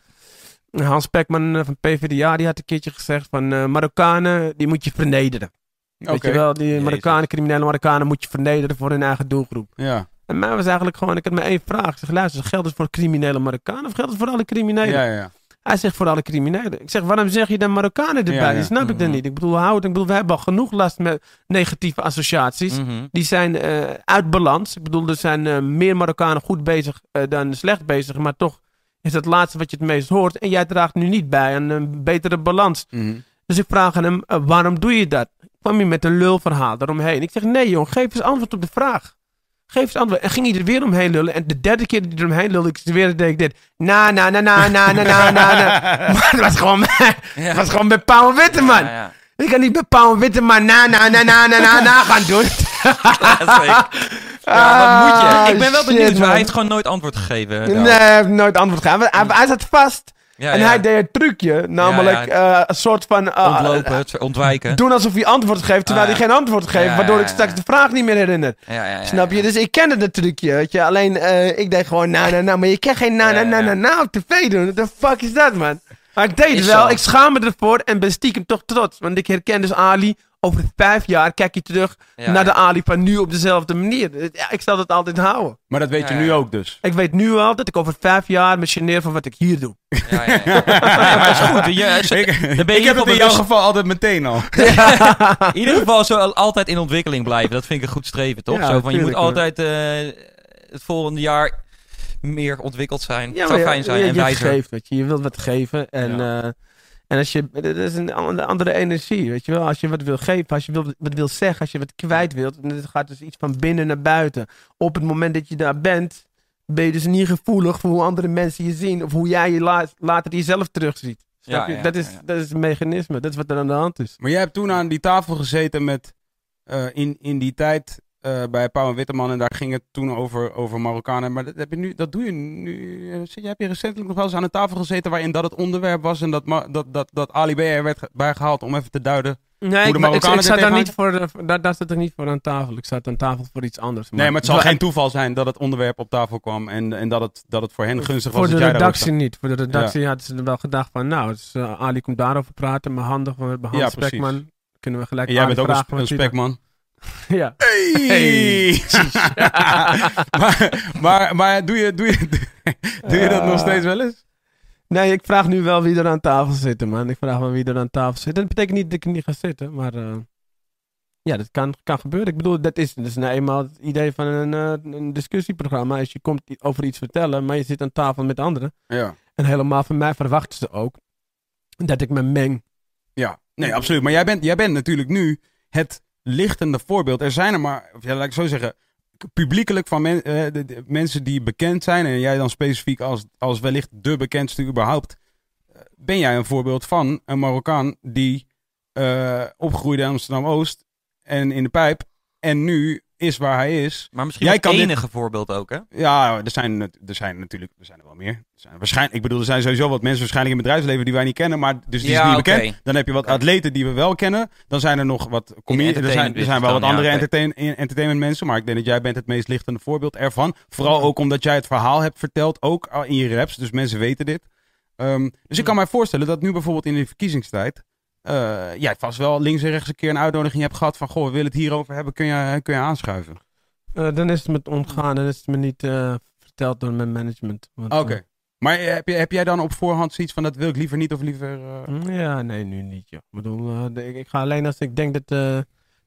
Hans Spekman eh, van PvdA, die had een keertje gezegd van eh, Marokkanen, die moet je vernederen. Weet je wel, die Jezus. Marokkanen, criminele Marokkanen moet je vernederen voor hun eigen doelgroep. Ja, En mij was eigenlijk gewoon, ik had maar één vraag. Ik zeg, luister, geldt het voor criminele Marokkanen of geldt het voor alle criminelen? ja, ja. Hij zegt voor alle criminelen. Ik zeg, waarom zeg je dan Marokkanen erbij? Ja, ja. Die snap ik dan Mhm. niet. Ik bedoel, houd, ik bedoel, we hebben al genoeg last met negatieve associaties. Mhm. Die zijn eh, uit balans. Ik bedoel, er zijn eh, meer Marokkanen goed bezig dan slecht bezig. Maar toch is het laatste wat je het meest hoort. En jij draagt nu niet bij aan een betere balans. Dus ik vraag aan hem, waarom doe je dat? Ik kwam je met een lulverhaal eromheen. Ik zeg, nee jong, geef eens antwoord op de vraag. Geef eens antwoord. En ging hij er weer omheen lullen. En de derde keer dat hij eromheen lulde, ik weer deed ik dit. Na, na, na, na, na, na, na, na, Maar het was gewoon, het was gewoon bij Paul Witteman. Ik kan niet bij Paul Witteman na, na, na, na, na, na, na gaan doen. Ja, wat moet je? Ah, Ik ben wel shit, benieuwd, maar hij heeft gewoon nooit antwoord gegeven. Nee, hij heeft nooit antwoord gegeven. Hij, hij zat vast. Ja, en ja. hij deed een trucje. Namelijk eh, een soort van... eh, Ontlopen, het ontwijken. doen alsof hij antwoord geeft, terwijl Ah, hij geen antwoord geeft. Waardoor ik straks de vraag niet meer herinner. Snap je? Dus ik kende dat trucje, weet je. Alleen, eh, ik deed gewoon na, na, na. Maar je kan geen na, na, na, na, na op tv doen. What the fuck is dat, man? Maar ik deed het wel. zo. Ik schaam me ervoor en ben stiekem toch trots. Want ik herken dus Ali. Over vijf jaar kijk je terug Ja, naar de. Ali van nu op dezelfde manier. Ja, ik zal het altijd houden. Maar dat weet je Ja, nu ook dus. Ik weet nu al dat ik over vijf jaar me geneer van wat ik hier doe. Ja, ja, maar is goed. Je, Ik, dan ben je ik in heb ieder het geval in jouw bewust- geval altijd meteen al. In ieder geval zo altijd in ontwikkeling blijven. Dat vind ik een goed streven, toch? Ja, zo van, je moet altijd eh, het volgende jaar meer ontwikkeld zijn. Ja, Zou fijn zijn je, en je wijzer. geeft, weet je. Je wilt wat geven. En, Ja. En als je... Dat is een an- andere energie, weet je wel. Als je wat wil geven, als je wil, wat wil zeggen, als je wat kwijt wilt. En het gaat dus iets van binnen naar buiten. Op het moment dat je daar bent, ben je dus niet gevoelig voor hoe andere mensen je zien. Of hoe jij je la- later jezelf terugziet. Ja, je? ja, dat, is, ja. dat is een mechanisme. Dat is wat er aan de hand is. Maar jij hebt toen aan die tafel gezeten met, eh, in, in die tijd eh, bij Pauw en Witteman. En daar ging het toen over, over Marokkanen. Maar dat, heb je nu, dat doe je nu. eh, zit- Je hebt je recentelijk nog wel eens aan een tafel gezeten waarin dat het onderwerp was. En dat, dat, dat, dat Ali B er werd ge- bijgehaald om even te duiden. Nee, de ik, ik, ik zat daar niet voor, de- daar, daar zat ik niet voor aan tafel. Ik zat aan tafel voor iets anders. Nee, maar het zal geen toeval zijn dat het onderwerp op tafel kwam. En, en dat, het, dat het voor hen gunstig was Voor de redactie niet. Voor de redactie hadden ze er wel gedacht van, nou, dus, eh, Ali komt daarover praten, maar handig, we hebben Hans Ja. Spekman. Kunnen we gelijk En jij bent ook een, een spekman. Ja. Hey! maar, maar, maar doe je, doe je, doe je dat nog steeds wel eens? Nee, ik vraag nu wel wie er aan tafel zit, man. Ik vraag wel wie er aan tafel zit. Dat betekent niet dat ik er niet ga zitten, maar eh, ja, dat kan, kan gebeuren. Ik bedoel, dat is, dat is nou eenmaal het idee van een, eh, een discussieprogramma. Als je komt over iets vertellen, maar je zit aan tafel met anderen. Ja. En helemaal van mij verwachten ze ook dat ik me meng. Ja, nee, absoluut. Maar jij bent, jij bent natuurlijk nu het lichtende voorbeeld. Er zijn er maar, of ja, laat ik zo zeggen, publiekelijk van eh, mensen die bekend zijn. En jij dan specifiek als, als wellicht de bekendste überhaupt. eh, Ben jij een voorbeeld van een Marokkaan die eh, opgroeide in Amsterdam-Oost en in de pijp. En nu is waar hij is. Maar misschien Jij het kan dit- enige voorbeeld ook, hè? Ja, er zijn, er zijn natuurlijk er zijn er wel meer. Er zijn waarschijnlijk, ik bedoel, er zijn sowieso wat mensen waarschijnlijk in het bedrijfsleven die wij niet kennen, maar dus die Ja, is niet bekend. Dan heb je wat atleten die we wel kennen. Dan zijn er nog wat comedians. Er zijn, er zijn wel wat andere ja, oké. entertain, entertainment mensen, maar ik denk dat jij bent het meest lichtende voorbeeld ervan. Vooral ook omdat jij het verhaal hebt verteld, ook in je raps, dus mensen weten dit. Ehm, dus ik kan mij voorstellen dat nu bijvoorbeeld in de verkiezingstijd eh jij vast wel links en rechts een keer een uitnodiging hebt gehad van, goh, we willen het hierover hebben, kun je, kun je aanschuiven? Eh, dan is het me ontgaan. Dan is het me niet eh, verteld door mijn management. Oké. Maar heb, je, heb jij dan op voorhand zoiets van dat wil ik liever niet of liever. Mm, Ja, nee, nu niet. joh. Ik bedoel, ik, ik ga alleen als ik denk dat,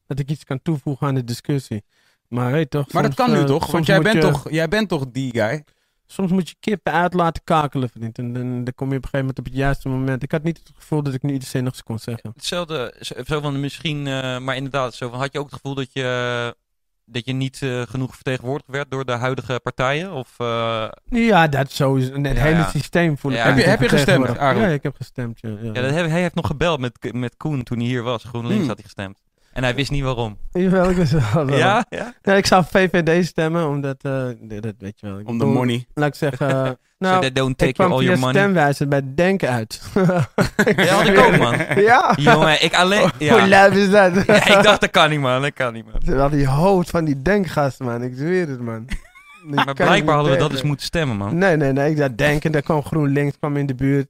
dat ik iets kan toevoegen aan de discussie. Maar toch. Maar dat kan nu toch? Want jij bent, je- toch, jij bent toch die guy? Soms moet je kippen uit laten kakelen, vriend. En dan, dan kom je op een gegeven moment op het juiste moment. Ik had niet het gevoel dat ik nu iets zinnigs kon zeggen. Hetzelfde, zo van misschien, eh, maar inderdaad, zo van, had je ook het gevoel dat je, dat je niet eh, genoeg vertegenwoordigd werd door de huidige partijen? Of, eh, Ja, dat sowieso. Het Ja, hele ja. systeem voel ik. Ja. Heb je- niet heb je gestemd? Ja, ik heb gestemd. Ja, ja. ja, dat heb- hij heeft nog gebeld met, met Koen toen hij hier was. GroenLinks Hmm. had hij gestemd. En hij wist niet waarom. Jawel, ik wist wel. Ja? ja? Ja, ik zou VVD stemmen, omdat, eh, dat, weet je wel. Ik Om de bedoel, money. Laat ik zeggen, eh, so nou, they don't ik take kwam all your money. stemwijzer bij Denk uit. Ja, had ik ook, man. Ja? Jongen, ik alleen... Hoe Ja. luid is dat? Ja, ik dacht, dat kan niet, man. Dat kan niet, man. Terwijl die hoofd van die denkgast, man. Ik zweer het, man. Maar blijkbaar hadden we dat tegen. dus moeten stemmen, man. Nee, nee, nee. Ik dacht denken, daar kwam GroenLinks kwam in de buurt.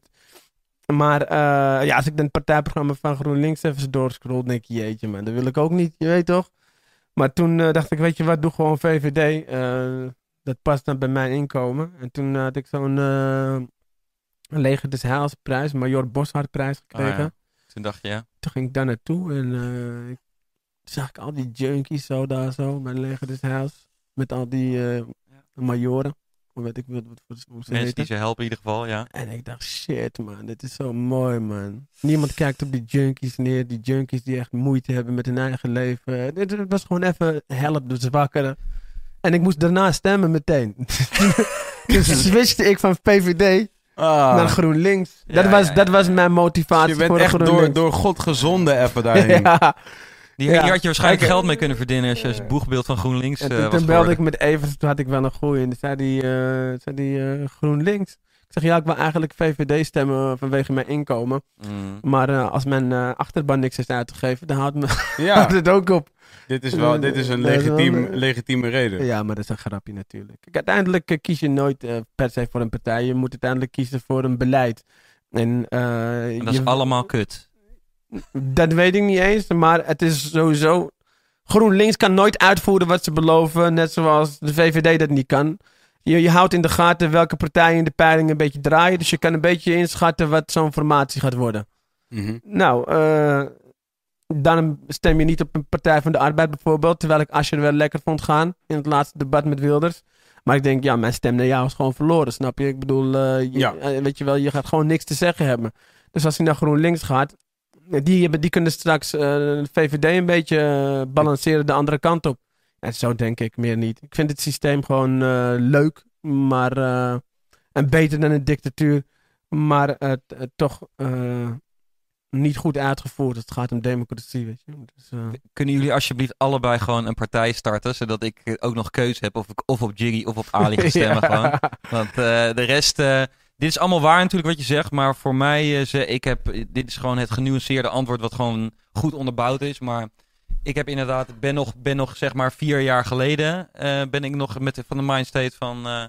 Maar eh, ja, als ik dan het partijprogramma van GroenLinks even doorscroll, denk ik, jeetje man, dat wil ik ook niet, je weet toch? Maar toen eh, dacht ik, weet je wat, doe gewoon VVD. eh, dat past dan bij mijn inkomen. En toen had ik zo'n Leger des Heils prijs, Major Boshart prijs gekregen. Oh, ja. Toen dacht je, ja. Toen ging ik daar naartoe en ik zag ik al die junkies zo daar zo bij Leger des Heils. Met al die majoren. Weet ik wat, wat, wat, hoe ze Mensen heten. die ze helpen in ieder geval, ja. En ik dacht, shit man, dit is zo mooi man. Niemand kijkt op die junkies neer. Die junkies die echt moeite hebben met hun eigen leven. Dit was gewoon even help de zwakkeren. En ik moest daarna stemmen meteen. dus switchte ik van PVD Ah. naar GroenLinks. Ja, dat, was, ja, ja. dat was mijn motivatie je bent voor echt door, door God gezonden even daarheen. Die, Ja. Had je waarschijnlijk geld mee kunnen verdienen als je als boegbeeld van GroenLinks En eh, toen, was toen belde ik met Evers, toen had ik wel een goeie. En toen zei die, eh, zei die eh, GroenLinks. Ik zeg, ja, ik wil eigenlijk VVD stemmen vanwege mijn inkomen. Mm. Maar eh, als mijn achterban niks is uitgegeven, dan houdt, me, Ja, houdt het ook op. dit is, wel, dit is een legitiem, legitieme reden. Ja, maar dat is een grapje natuurlijk. Kijk, uiteindelijk kies je nooit per se voor een partij. Je moet uiteindelijk kiezen voor een beleid. En, eh, En dat is allemaal kut. Dat weet ik niet eens, maar het is sowieso... GroenLinks kan nooit uitvoeren wat ze beloven, net zoals de VVD dat niet kan. Je, je houdt in de gaten welke partijen in de peiling een beetje draaien, dus je kan een beetje inschatten wat zo'n formatie gaat worden. Mhm. Nou, eh dan stem je niet op een Partij van de Arbeid bijvoorbeeld, terwijl ik Asscher wel lekker vond gaan in het laatste debat met Wilders. Maar ik denk, ja, mijn stem naar jou is gewoon verloren, snap je? Ik bedoel, eh, je- Ja. eh, weet je wel, je gaat gewoon niks te zeggen hebben. Dus als hij naar GroenLinks gaat, die, hebben, die kunnen straks eh, de VVD een beetje eh, balanceren de andere kant op. En zo denk ik meer niet. Ik vind het systeem gewoon eh, leuk, maar en beter dan een dictatuur. Maar het toch niet goed uitgevoerd. Het gaat om democratie, weet je. Dus, Kunnen jullie alsjeblieft allebei gewoon een partij starten, zodat ik ook nog keuze heb of ik of op Jiggy of op Ali ga stemmen ja. gewoon. Want de rest, dit is allemaal waar natuurlijk wat je zegt, maar voor mij, eh, ze, ik heb, dit is gewoon het genuanceerde antwoord wat gewoon goed onderbouwd is, maar ik heb inderdaad, ben nog, ben nog zeg maar vier jaar geleden, eh, ben ik nog met de, van de mindstate van, eh,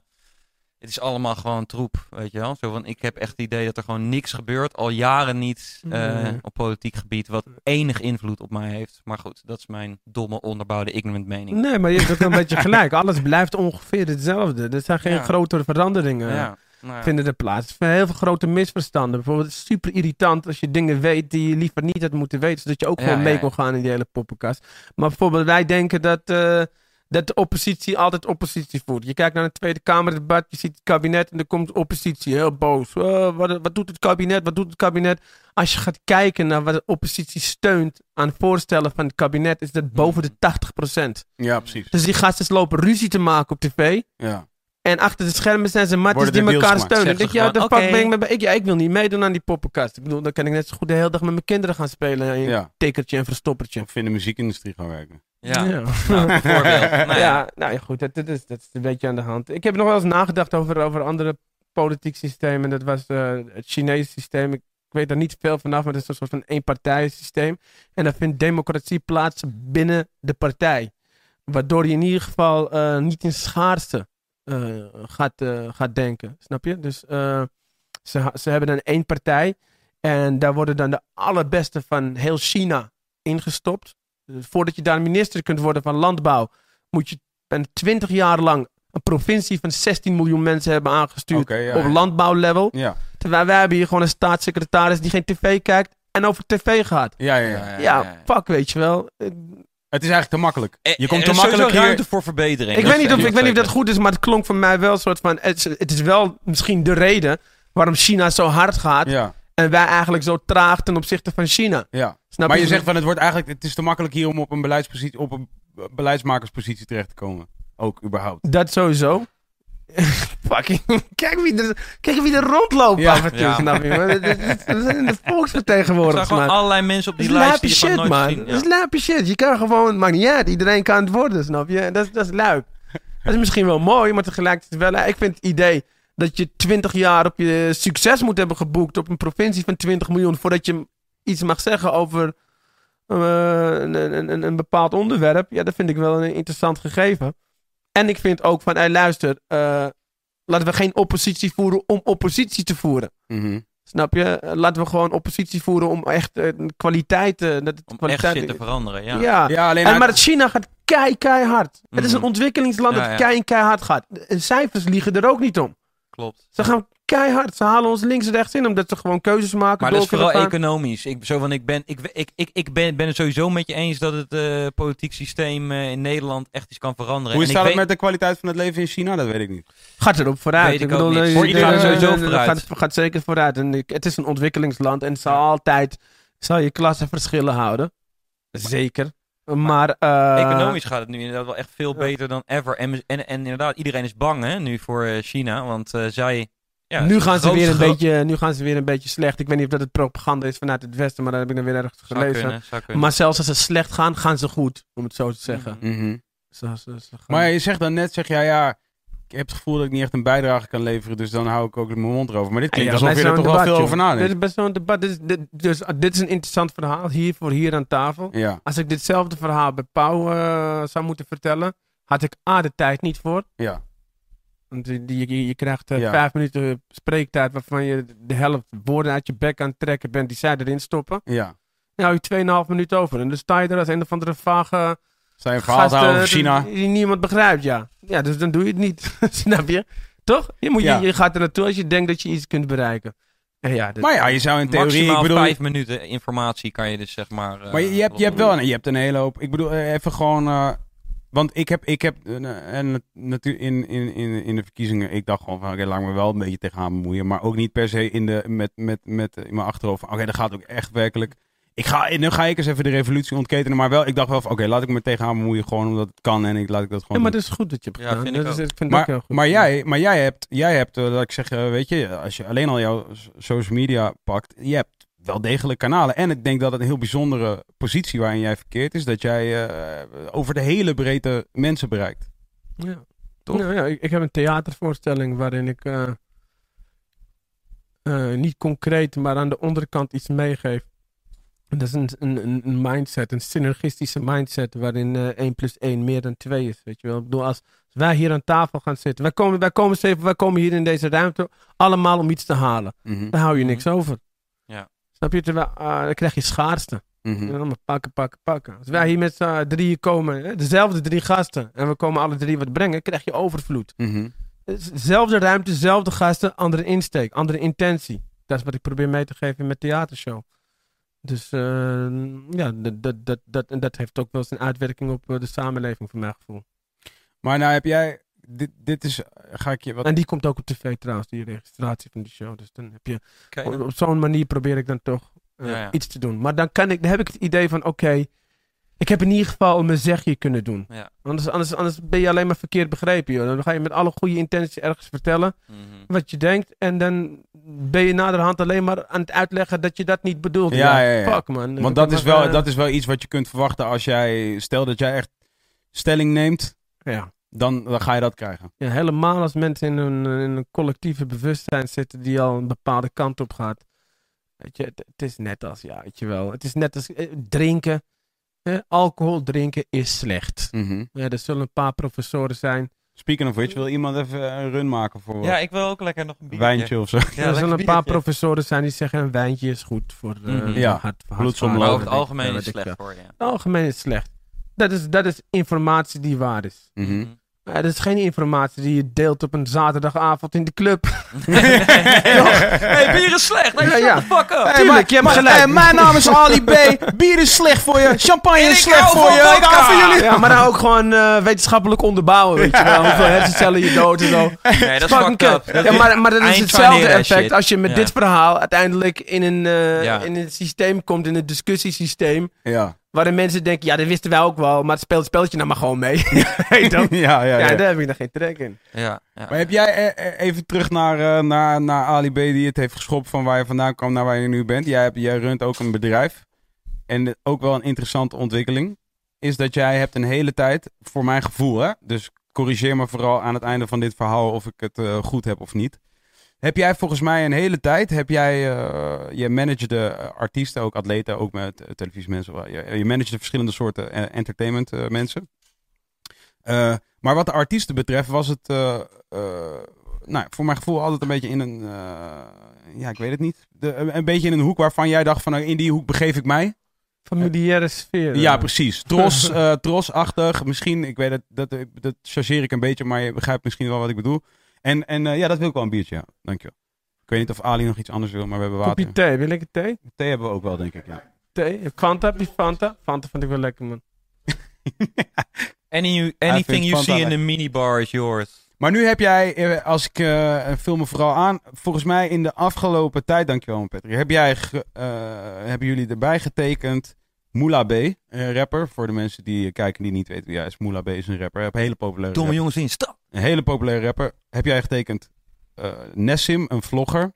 het is allemaal gewoon troep, weet je wel. Zo van, ik heb echt het idee dat er gewoon niks gebeurt, al jaren niet eh, Nee. op politiek gebied, wat enig invloed op mij heeft. Maar goed, dat is mijn domme, onderbouwde, ignorant mening. Nee, maar je hebt ook een beetje gelijk. Alles blijft ongeveer hetzelfde. Er zijn geen Ja. grotere veranderingen. ja, nou ja. vinden er plaats. Er zijn heel veel grote misverstanden. Bijvoorbeeld, het is super irritant als je dingen weet die je liever niet had moeten weten. Zodat je ook Ja, gewoon mee ja, kon ja. gaan in die hele poppenkast. Maar bijvoorbeeld, wij denken dat, eh, dat de oppositie altijd oppositie voert. Je kijkt naar een Tweede Kamerdebat, je ziet het kabinet en er komt oppositie heel boos. Oh, wat, wat doet het kabinet? Wat doet het kabinet? Als je gaat kijken naar wat de oppositie steunt aan voorstellen van het kabinet, is dat boven de 80%. Ja, precies. Dus die gasten lopen ruzie te maken op tv. Ja. En achter de schermen zijn ze matties Worden die elkaar steunen. Denk je, ja, de gewoon, fuck ben oké. ik, mee be- ik, ja, ik wil niet meedoen aan die poppenkast. Ik bedoel, dan kan ik net zo goed de hele dag met mijn kinderen gaan spelen. En ja. tikkertje en verstoppertje. Of in de muziekindustrie gaan werken. Ja, Ja. Nou, bijvoorbeeld. Nou ja. ja, nou ja, goed, dat, dat, is, dat is een beetje aan de hand. Ik heb nog wel eens nagedacht over, over andere politiek systemen. Dat was eh, het Chinese systeem. Ik, ik weet daar niet veel vanaf, maar dat is een soort van eenpartijensysteem. En dan vindt democratie plaats binnen de partij. Waardoor je in ieder geval eh, niet in schaarste eh, gaat, eh, gaat denken. Snap je? Dus eh, ze, ze hebben dan één partij. En daar worden dan de allerbeste van heel China ingestopt. Dus voordat je daar minister kunt worden van landbouw, moet je 20 jaar lang een provincie van 16 miljoen mensen hebben aangestuurd ja, op ja. landbouwlevel. Ja. Terwijl wij hebben hier gewoon een staatssecretaris die geen tv kijkt en over tv gaat. Ja, ja, ja. Ja, fuck, weet je wel. Eh, Het is eigenlijk te makkelijk. Eh, Je komt er te is makkelijk sowieso hier... ruimte voor verbetering. Ik Dat weet, niet of, ik weet niet of dat goed is, maar het klonk voor mij wel een soort van... Het, is- het is wel misschien de reden waarom China zo hard gaat Ja, en wij eigenlijk zo traag ten opzichte van China. ja. Snap Maar je zegt van het wordt eigenlijk... Het is te makkelijk hier om op een, beleidspositie, op een beleidsmakerspositie terecht te komen. Ook überhaupt. Dat sowieso. Fucking. Kijk wie er, kijk wie er rondloopt Ja. af en toe, Ja. snap je? Maar We zijn de Er volksvertegenwoordigers, staan gewoon man. allerlei mensen op die lijst die je gewoon shit, nooit man. Dat is lape shit. Je kan gewoon, het maakt niet uit. Iedereen kan het worden, snap je? Dat, is- dat is luip. Dat is misschien wel mooi, maar tegelijkertijd wel... Ik vind het idee dat je 20 jaar op je succes moet hebben geboekt... op een provincie van 20 miljoen... voordat je iets mag zeggen over eh, een, een, een, een bepaald onderwerp... Ja, dat vind ik wel een interessant gegeven. En ik vind ook van, hey, luister... eh, laten we geen oppositie voeren om oppositie te voeren. Mhm. Snap je? Eh, Laten we gewoon oppositie voeren om echt eh, kwaliteit... eh, dat Om echt kwaliteit shit te veranderen, ja. ja. Ja, alleen... En, maar China gaat kei, keihard. Het is een Mhm. ontwikkelingsland Ja, dat ja. kei, keihard gaat. De cijfers liegen er ook niet om. Klopt. Ze gaan keihard. Ze halen ons links en rechts in, omdat ze gewoon keuzes maken. Maar door dat is vooral economisch. Ik, zo van, ik, ben, ik, ik, ik, ik ben, ben het sowieso met je eens dat het eh, politiek systeem eh, in Nederland echt iets kan veranderen. Hoe En staat ik het weet- met de kwaliteit van het leven in China? Dat weet ik niet. Gaat erop vooruit. Weet ik ook niet. eh, Voor de- iedereen de- sowieso vooruit. Gaat, gaat zeker vooruit. En ik- het is een ontwikkelingsland en het zal altijd zal je klassenverschillen houden. Zeker. Maar... eh, Economisch gaat het nu inderdaad wel echt veel beter dan ever. En, en, en inderdaad, iedereen is bang hè, nu voor China. Want eh, zij... Ja, nu, gaan ze weer een beetje, nu gaan ze weer een beetje slecht. Ik weet niet of dat het propaganda is vanuit het Westen, maar dat heb ik dan weer ergens Zou gelezen. kunnen, zou kunnen. Maar zelfs als ze slecht gaan, gaan ze goed. Om het zo te zeggen. Mhm. Ze- ze- ze gaan- Maar je zegt dan net, zeg jij, ja, ik heb het gevoel dat ik niet echt een bijdrage kan leveren, dus dan hou ik ook mijn mond erover. Maar dit klinkt Ja, alsof je er toch wel veel joh. over Dit nadenkt. is best zo'n debat. Dit is, dit, dus, ah, dit is een interessant verhaal hier voor hier aan tafel. Ja, Als ik ditzelfde verhaal bij Pauw eh, zou moeten vertellen, had ik A de tijd niet voor. ja. Want je, je krijgt eh, Ja. vijf minuten spreektijd waarvan je de helft woorden uit je bek aan het trekken bent die zij erin stoppen. Ja. Dan hou je 2,5 minuten over. En dan sta je er als een of andere vage Zou je een verhaal eh, over China? Die niemand begrijpt, ja. Ja, dus dan doe je het niet. Snap je? Toch? Je, moet, Ja. je, je gaat er naartoe als je denkt dat je iets kunt bereiken. En ja, dat- Maar ja, je zou in theorie, Maximaal ik bedoel... vijf minuten informatie kan je dus zeg maar... eh, Maar je, je hebt, je hebt wel een, je hebt een hele hoop. Ik bedoel, eh, even gewoon. eh, want ik heb, ik heb eh, en natuurlijk in, in, in, in de verkiezingen, ik dacht gewoon van, oké, laat me wel een beetje tegenaan bemoeien. Maar ook niet per se in, de, met, met, met, eh, in mijn achterhoofd van, oké, dat gaat ook echt werkelijk. Ik ga, nu ga ik eens even de revolutie ontketenen. Maar wel, ik dacht wel van, oké, laat ik me tegenaan bemoeien gewoon omdat het kan. En ik laat ik dat gewoon Ja, maar dat is goed dat je hebt Ja, vind ik dat is, ook. ik vind het heel Maar, goed. maar, jij, maar jij hebt, jij hebt eh, dat ik zeg, eh, weet je, als je alleen al jouw social media pakt, je hebt wel degelijk kanalen. En ik denk dat het een heel bijzondere positie waarin jij verkeert is, dat jij eh, over de hele breedte mensen bereikt. Ja. Toch? Nou ja, ik, ik heb een theatervoorstelling waarin ik eh, eh, niet concreet, maar aan de onderkant iets meegeef. En dat is een, een, een- mindset, een synergistische mindset waarin eh 1 plus 1 meer dan 2 is. Weet je wel? Ik bedoel, als, wij hier aan tafel gaan zitten, wij komen, wij, komen, steven, wij komen hier in deze ruimte allemaal om iets te halen. Mhm. Dan hou je niks over. Ja. Snap je? Terwijl, ah, dan krijg je schaarste. En dan maar pakken, pakken, pakken. Als wij hier met z'n drieën komen, hè, dezelfde drie gasten, en we komen alle drie wat brengen, krijg je overvloed. Mhm. Zelfde ruimte, zelfde gasten, andere insteek, andere intentie. Dat is wat ik probeer mee te geven in mijn theatershow. Dus eh, ja, dat, dat, dat, dat, en dat heeft ook wel zijn uitwerking op eh, de samenleving, voor mijn gevoel. Maar nou heb jij, dit, dit is, ga ik je wat... En die komt ook op tv trouwens, die registratie van die show. Dus dan heb je, op, op zo'n manier probeer ik dan toch eh, Ja, ja. iets te doen. Maar dan, kan ik, dan heb ik het idee van, oké, ik Ik heb in ieder geval mijn zegje kunnen doen. Ja. Anders, anders, anders ben je alleen maar verkeerd begrepen. Joh. Dan ga je met alle goede intenties ergens vertellen Mhm. wat je denkt. En dan ben je naderhand alleen maar aan het uitleggen dat je dat niet bedoelt. Ja, ja, ja. Fuck man. Want dat is, wel, eh, dat is wel iets wat je kunt verwachten als jij... Stel dat jij echt stelling neemt, Ja. Dan, dan ga je dat krijgen. ja, helemaal als mensen in een, in een collectieve bewustzijn zitten die al een bepaalde kant op gaat. Weet je, het, het is net als, ja, weet je wel. Het is net als eh, drinken. Eh, alcohol drinken is slecht. Mhm. Ja, er zullen een paar professoren zijn. Speaking of which, wil iemand even een run maken voor Ja, ik wil ook lekker nog een biertje. wijntje of zo? Ja, er zullen een paar professoren zijn die zeggen een wijntje is goed voor eh Mhm. Ja, hart, bloedsomloop. Over het algemeen ja, is slecht voor je. Het algemeen is slecht. Dat is, dat is informatie die waar is. Mhm. Ja, dat is geen informatie die je deelt op een zaterdagavond in de club. hey, bier is slecht. Nee, Ja, shut ja. the fuck up. Tuurlijk, je hebt gelijk. Eh, mijn naam is Ali B. Bier is slecht voor je. Champagne is slecht voor je. Ik hou van jullie. Ja, maar dan ook gewoon eh, wetenschappelijk onderbouwen, weet je wel. Hoeveel hersencellen je dood en zo. Nee, dat is Fucking kut. Ja, maar, maar dat is hetzelfde effect als je met Ja. dit verhaal uiteindelijk in een, eh, Ja. in een systeem komt, in een discussiesysteem, Ja. Waarin mensen denken, ja, dat wisten wij ook wel, maar het speelt het spelletje nou maar gewoon mee. Ja, ja, ja, ja. daar heb ik dan geen trek in. Ja, ja. Maar heb jij eh, eh, even terug naar, eh, naar, naar Ali B. die het heeft geschopt van waar je vandaan kwam naar waar je nu bent. Jij, hebt, jij runt ook een bedrijf. En ook wel een interessante ontwikkeling. Is dat jij hebt een hele tijd, voor mijn gevoel hè. Dus corrigeer me vooral aan het einde van dit verhaal of ik het eh, goed heb of niet. Heb jij volgens mij een hele tijd, heb jij, eh, je managede eh, artiesten, ook atleten, ook met eh, televisiemensen. Je, je managede verschillende soorten entertainment mensen. Maar wat de artiesten betreft was het, nou, voor mijn gevoel altijd een beetje in een, ja, ik weet het niet. De, een, beetje in een hoek waarvan jij dacht van, nou, in die hoek begeef ik mij. Familiaire sfeer. Ja, precies. Tros, trosachtig. Misschien, ik weet het, dat, dat chargeer ik een beetje, maar je begrijpt misschien wel wat ik bedoel. En, en eh, ja, dat wil ik wel een biertje, ja. Dankjewel. Ik weet niet of Ali nog iets anders wil, maar we hebben water. Kopje thee, wil ik een thee? Thee hebben we ook wel, denk ik, ja. Thee? Fanta, heb je Fanta? Fanta vind ik wel lekker, man. Any, anything you Fanta see in a minibar is yours. Maar nu heb jij, eh, als ik eh, vul me vooral aan, volgens mij in de afgelopen tijd, dankjewel Patrick, heb jij, eh, hebben jullie erbij getekend Moula B, een rapper. Voor de mensen die kijken die niet weten wie hij is, Moula B is een rapper. Een hele populaire Domme rapper. jongens in, stap. Een hele populaire rapper. Heb jij getekend eh, Nessim, een vlogger.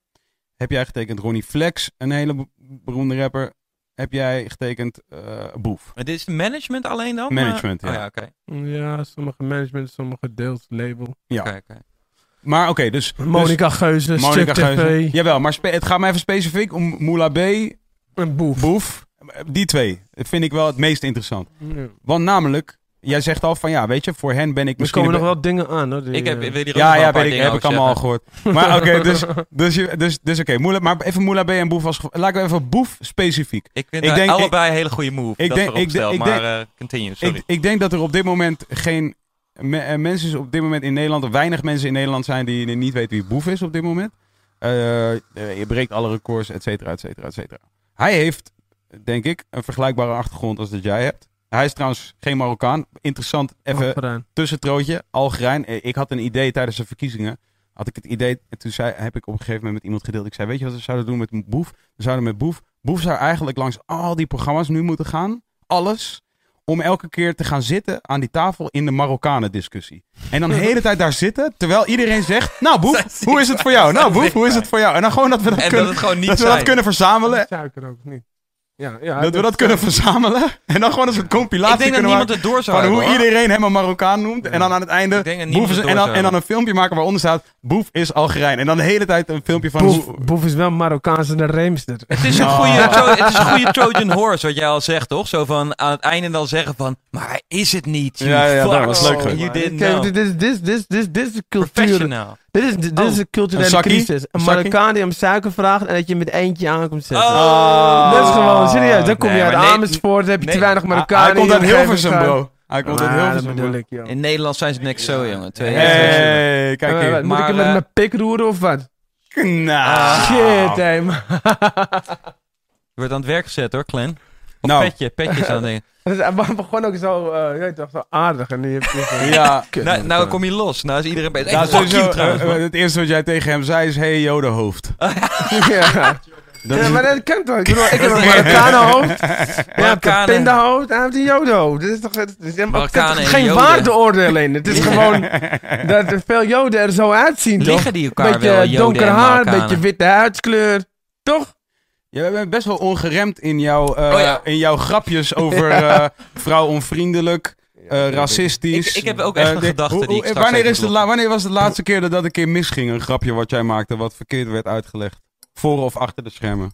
Heb jij getekend Ronnie Flex, een hele be- beroemde rapper. Heb jij getekend eh, Boef. Maar dit is management alleen dan? Management, Maar- ja. Oh, ja, oké. Ja, sommige management, sommige deels label. Ja. Oké, oké. Maar oké, dus... Monica Geuze, dus, Monica Geuze. TV, Jawel, maar het gaat me even specifiek om Moula B, een boef. Boef. Die twee dat vind ik wel het meest interessant. Ja. Want namelijk, jij zegt al van ja, weet je, voor hen ben ik Er misschien... komen een nog wel dingen aan, hoor. die, Ik heb, eh, ik ook Ja, ja, weet ik, heb ik allemaal al gehoord. Maar oké, dus, dus, dus, dus oké, Moela- maar even Moela B en Boef als Laten we even Boef specifiek. Ik vind Ik ik denk- allebei een hele goede move. ik dat denk- ik denk- ik maar eh, continue, sorry. Ik, ik denk dat er op dit moment geen me- eh, mensen op dit moment in Nederland, of weinig mensen in Nederland zijn die niet weten wie Boef is op dit moment. Je breekt alle records, et cetera, et cetera, et cetera. Hij heeft, denk ik, een vergelijkbare achtergrond als dat jij hebt. Hij is trouwens geen Marokkaan. Interessant, even tussentrootje. Algerijn. Eh, Ik had een idee tijdens de verkiezingen. Had ik het idee, en toen zei, heb ik op een gegeven moment met iemand gedeeld. Ik zei, weet je wat we zouden doen met Boef? We zouden met Boef, Boef zou eigenlijk langs al die programma's nu moeten gaan. Alles. Om elke keer te gaan zitten aan die tafel in de Marokkanen discussie. En dan de hele tijd daar zitten, terwijl iedereen zegt, nou Boef, hoe is het voor jou? Nou Boef, hoe is het voor jou? En dan gewoon dat we dat, en dat kunnen, het gewoon niet dat we dat kunnen verzamelen. Suiker ook niet. Ja, ja, Dat we dat kunnen verzamelen. En dan gewoon een soort compilatie ik denk dat kunnen niemand maken het door zou van hoe hoor. iedereen hem een Marokkaan noemt. En dan aan het einde Boef niemand is, het en, dan, en een filmpje maken waaronder staat Boef is Algerijn. En dan de hele tijd een filmpje van Boef, hoe... Boef is wel Marokkaanse de Reemster. Het is, een Oh. goede, het is een goede Trojan horse, wat jij al zegt, toch? Zo van aan het einde dan zeggen van, maar hij is het niet. you Ja, ja, dat was leuk Oh. You didn't Kijk, know. Dit is, cultuur. Professional. Dit is, dit Oh. is een culturele Een zakkie? crisis. Een Een zakkie? Marokkaan die om suiker vraagt en dat je met eentje aankomt zetten. Oh. Dat is gewoon serieus. Dan kom Nee, je uit maar nee- Amersfoort, dan heb je nee. te weinig Hij, Marokkanen. hij komt uit een Hilversum, bro. Hij komt uit gaan. Ah, Hilversum, dat bro. ik, joh. In Nederland zijn ze niks zo, jongen. Twee, Hey. Hey, kijk Eh, hier. moet ik Maar, hem met eh, mijn pik roeren of wat? Nou. Shit, hé. man. Je wordt aan het werk gezet hoor, Clan. Of Nou. petje, petjes aan dingen. Dus Hij begon ook zo, eh, je weet toch, zo aardig. En nu heb je zo- Ja. Kut, Nou, nou kom je los. Nou is iedereen bezig. Nou, sowieso, trouwens. man. het eerste wat jij tegen hem zei is, hey jodenhoofd. ja. Dat ja, is- maar dat kan toch? Ik bedoel, ik heb een Marokkanenhoofd. Ja, een pindahoofd. Hij heeft een jodenhoofd. Dat is toch het is helemaal- het is geen waardeoordeel in. Het is gewoon dat er veel joden er zo uitzien, toch? Liggen die elkaar Beetje wel, Joden donker en haar, beetje witte huidskleur. Toch? Je bent best wel ongeremd in jouw, eh, Oh ja. in jouw grapjes over eh vrouw onvriendelijk, eh, racistisch. Ik- ik heb ook echt een gedachte hoe- die ik hoe- straks wanneer, is de la- wanneer was de laatste keer dat dat een keer misging? Een grapje wat jij maakte wat verkeerd werd uitgelegd? Voor of achter de schermen?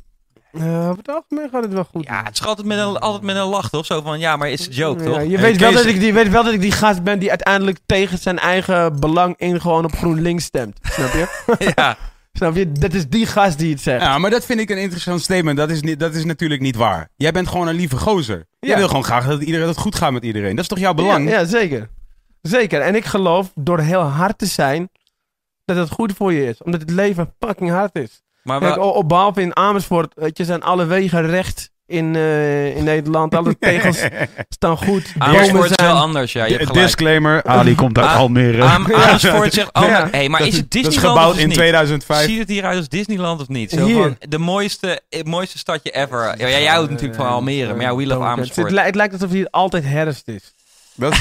Eh, op het algemeen gaat het wel goed. Ja, het is altijd met een, altijd met een lach, toch? Zo van, ja, maar is het joke, Ja, toch? je, weet wel dat ik die, weet wel dat ik die gast ben die uiteindelijk tegen zijn eigen belang in gewoon op GroenLinks stemt. Snap je? ja. Snap je? Dat is die gast die het zegt. Ja, maar dat vind ik een interessant statement. Dat is, niet, dat is natuurlijk niet waar. Jij bent gewoon een lieve gozer. Jij Ja. wil gewoon graag dat, iedereen, dat het goed gaat met iedereen. Dat is toch jouw belang? Ja, ja, zeker. Zeker. En ik geloof door heel hard te zijn dat het goed voor je is. Omdat het leven fucking hard is. Maar Kijk, op behalve in Amersfoort, weet je, zijn alle wegen recht in, eh, in Nederland. Alle tegels staan goed. Amersfoort is wel anders, ja. Je hebt gelijk. Disclaimer, Ali komt uit Ah, Almere. Am- Amersfoort zegt, oh, Ja. maar, hey, maar dat, is het dat is Disneyland gebouwd in het niet? 2005. Ziet het hieruit als Disneyland of niet? Zo Hier. van, de mooiste, het mooiste stadje ever. Ja, jij houdt natuurlijk van Almere, maar ja, we love Het, Amersfoort. li- het lijkt alsof hier altijd herfst is. Dat is,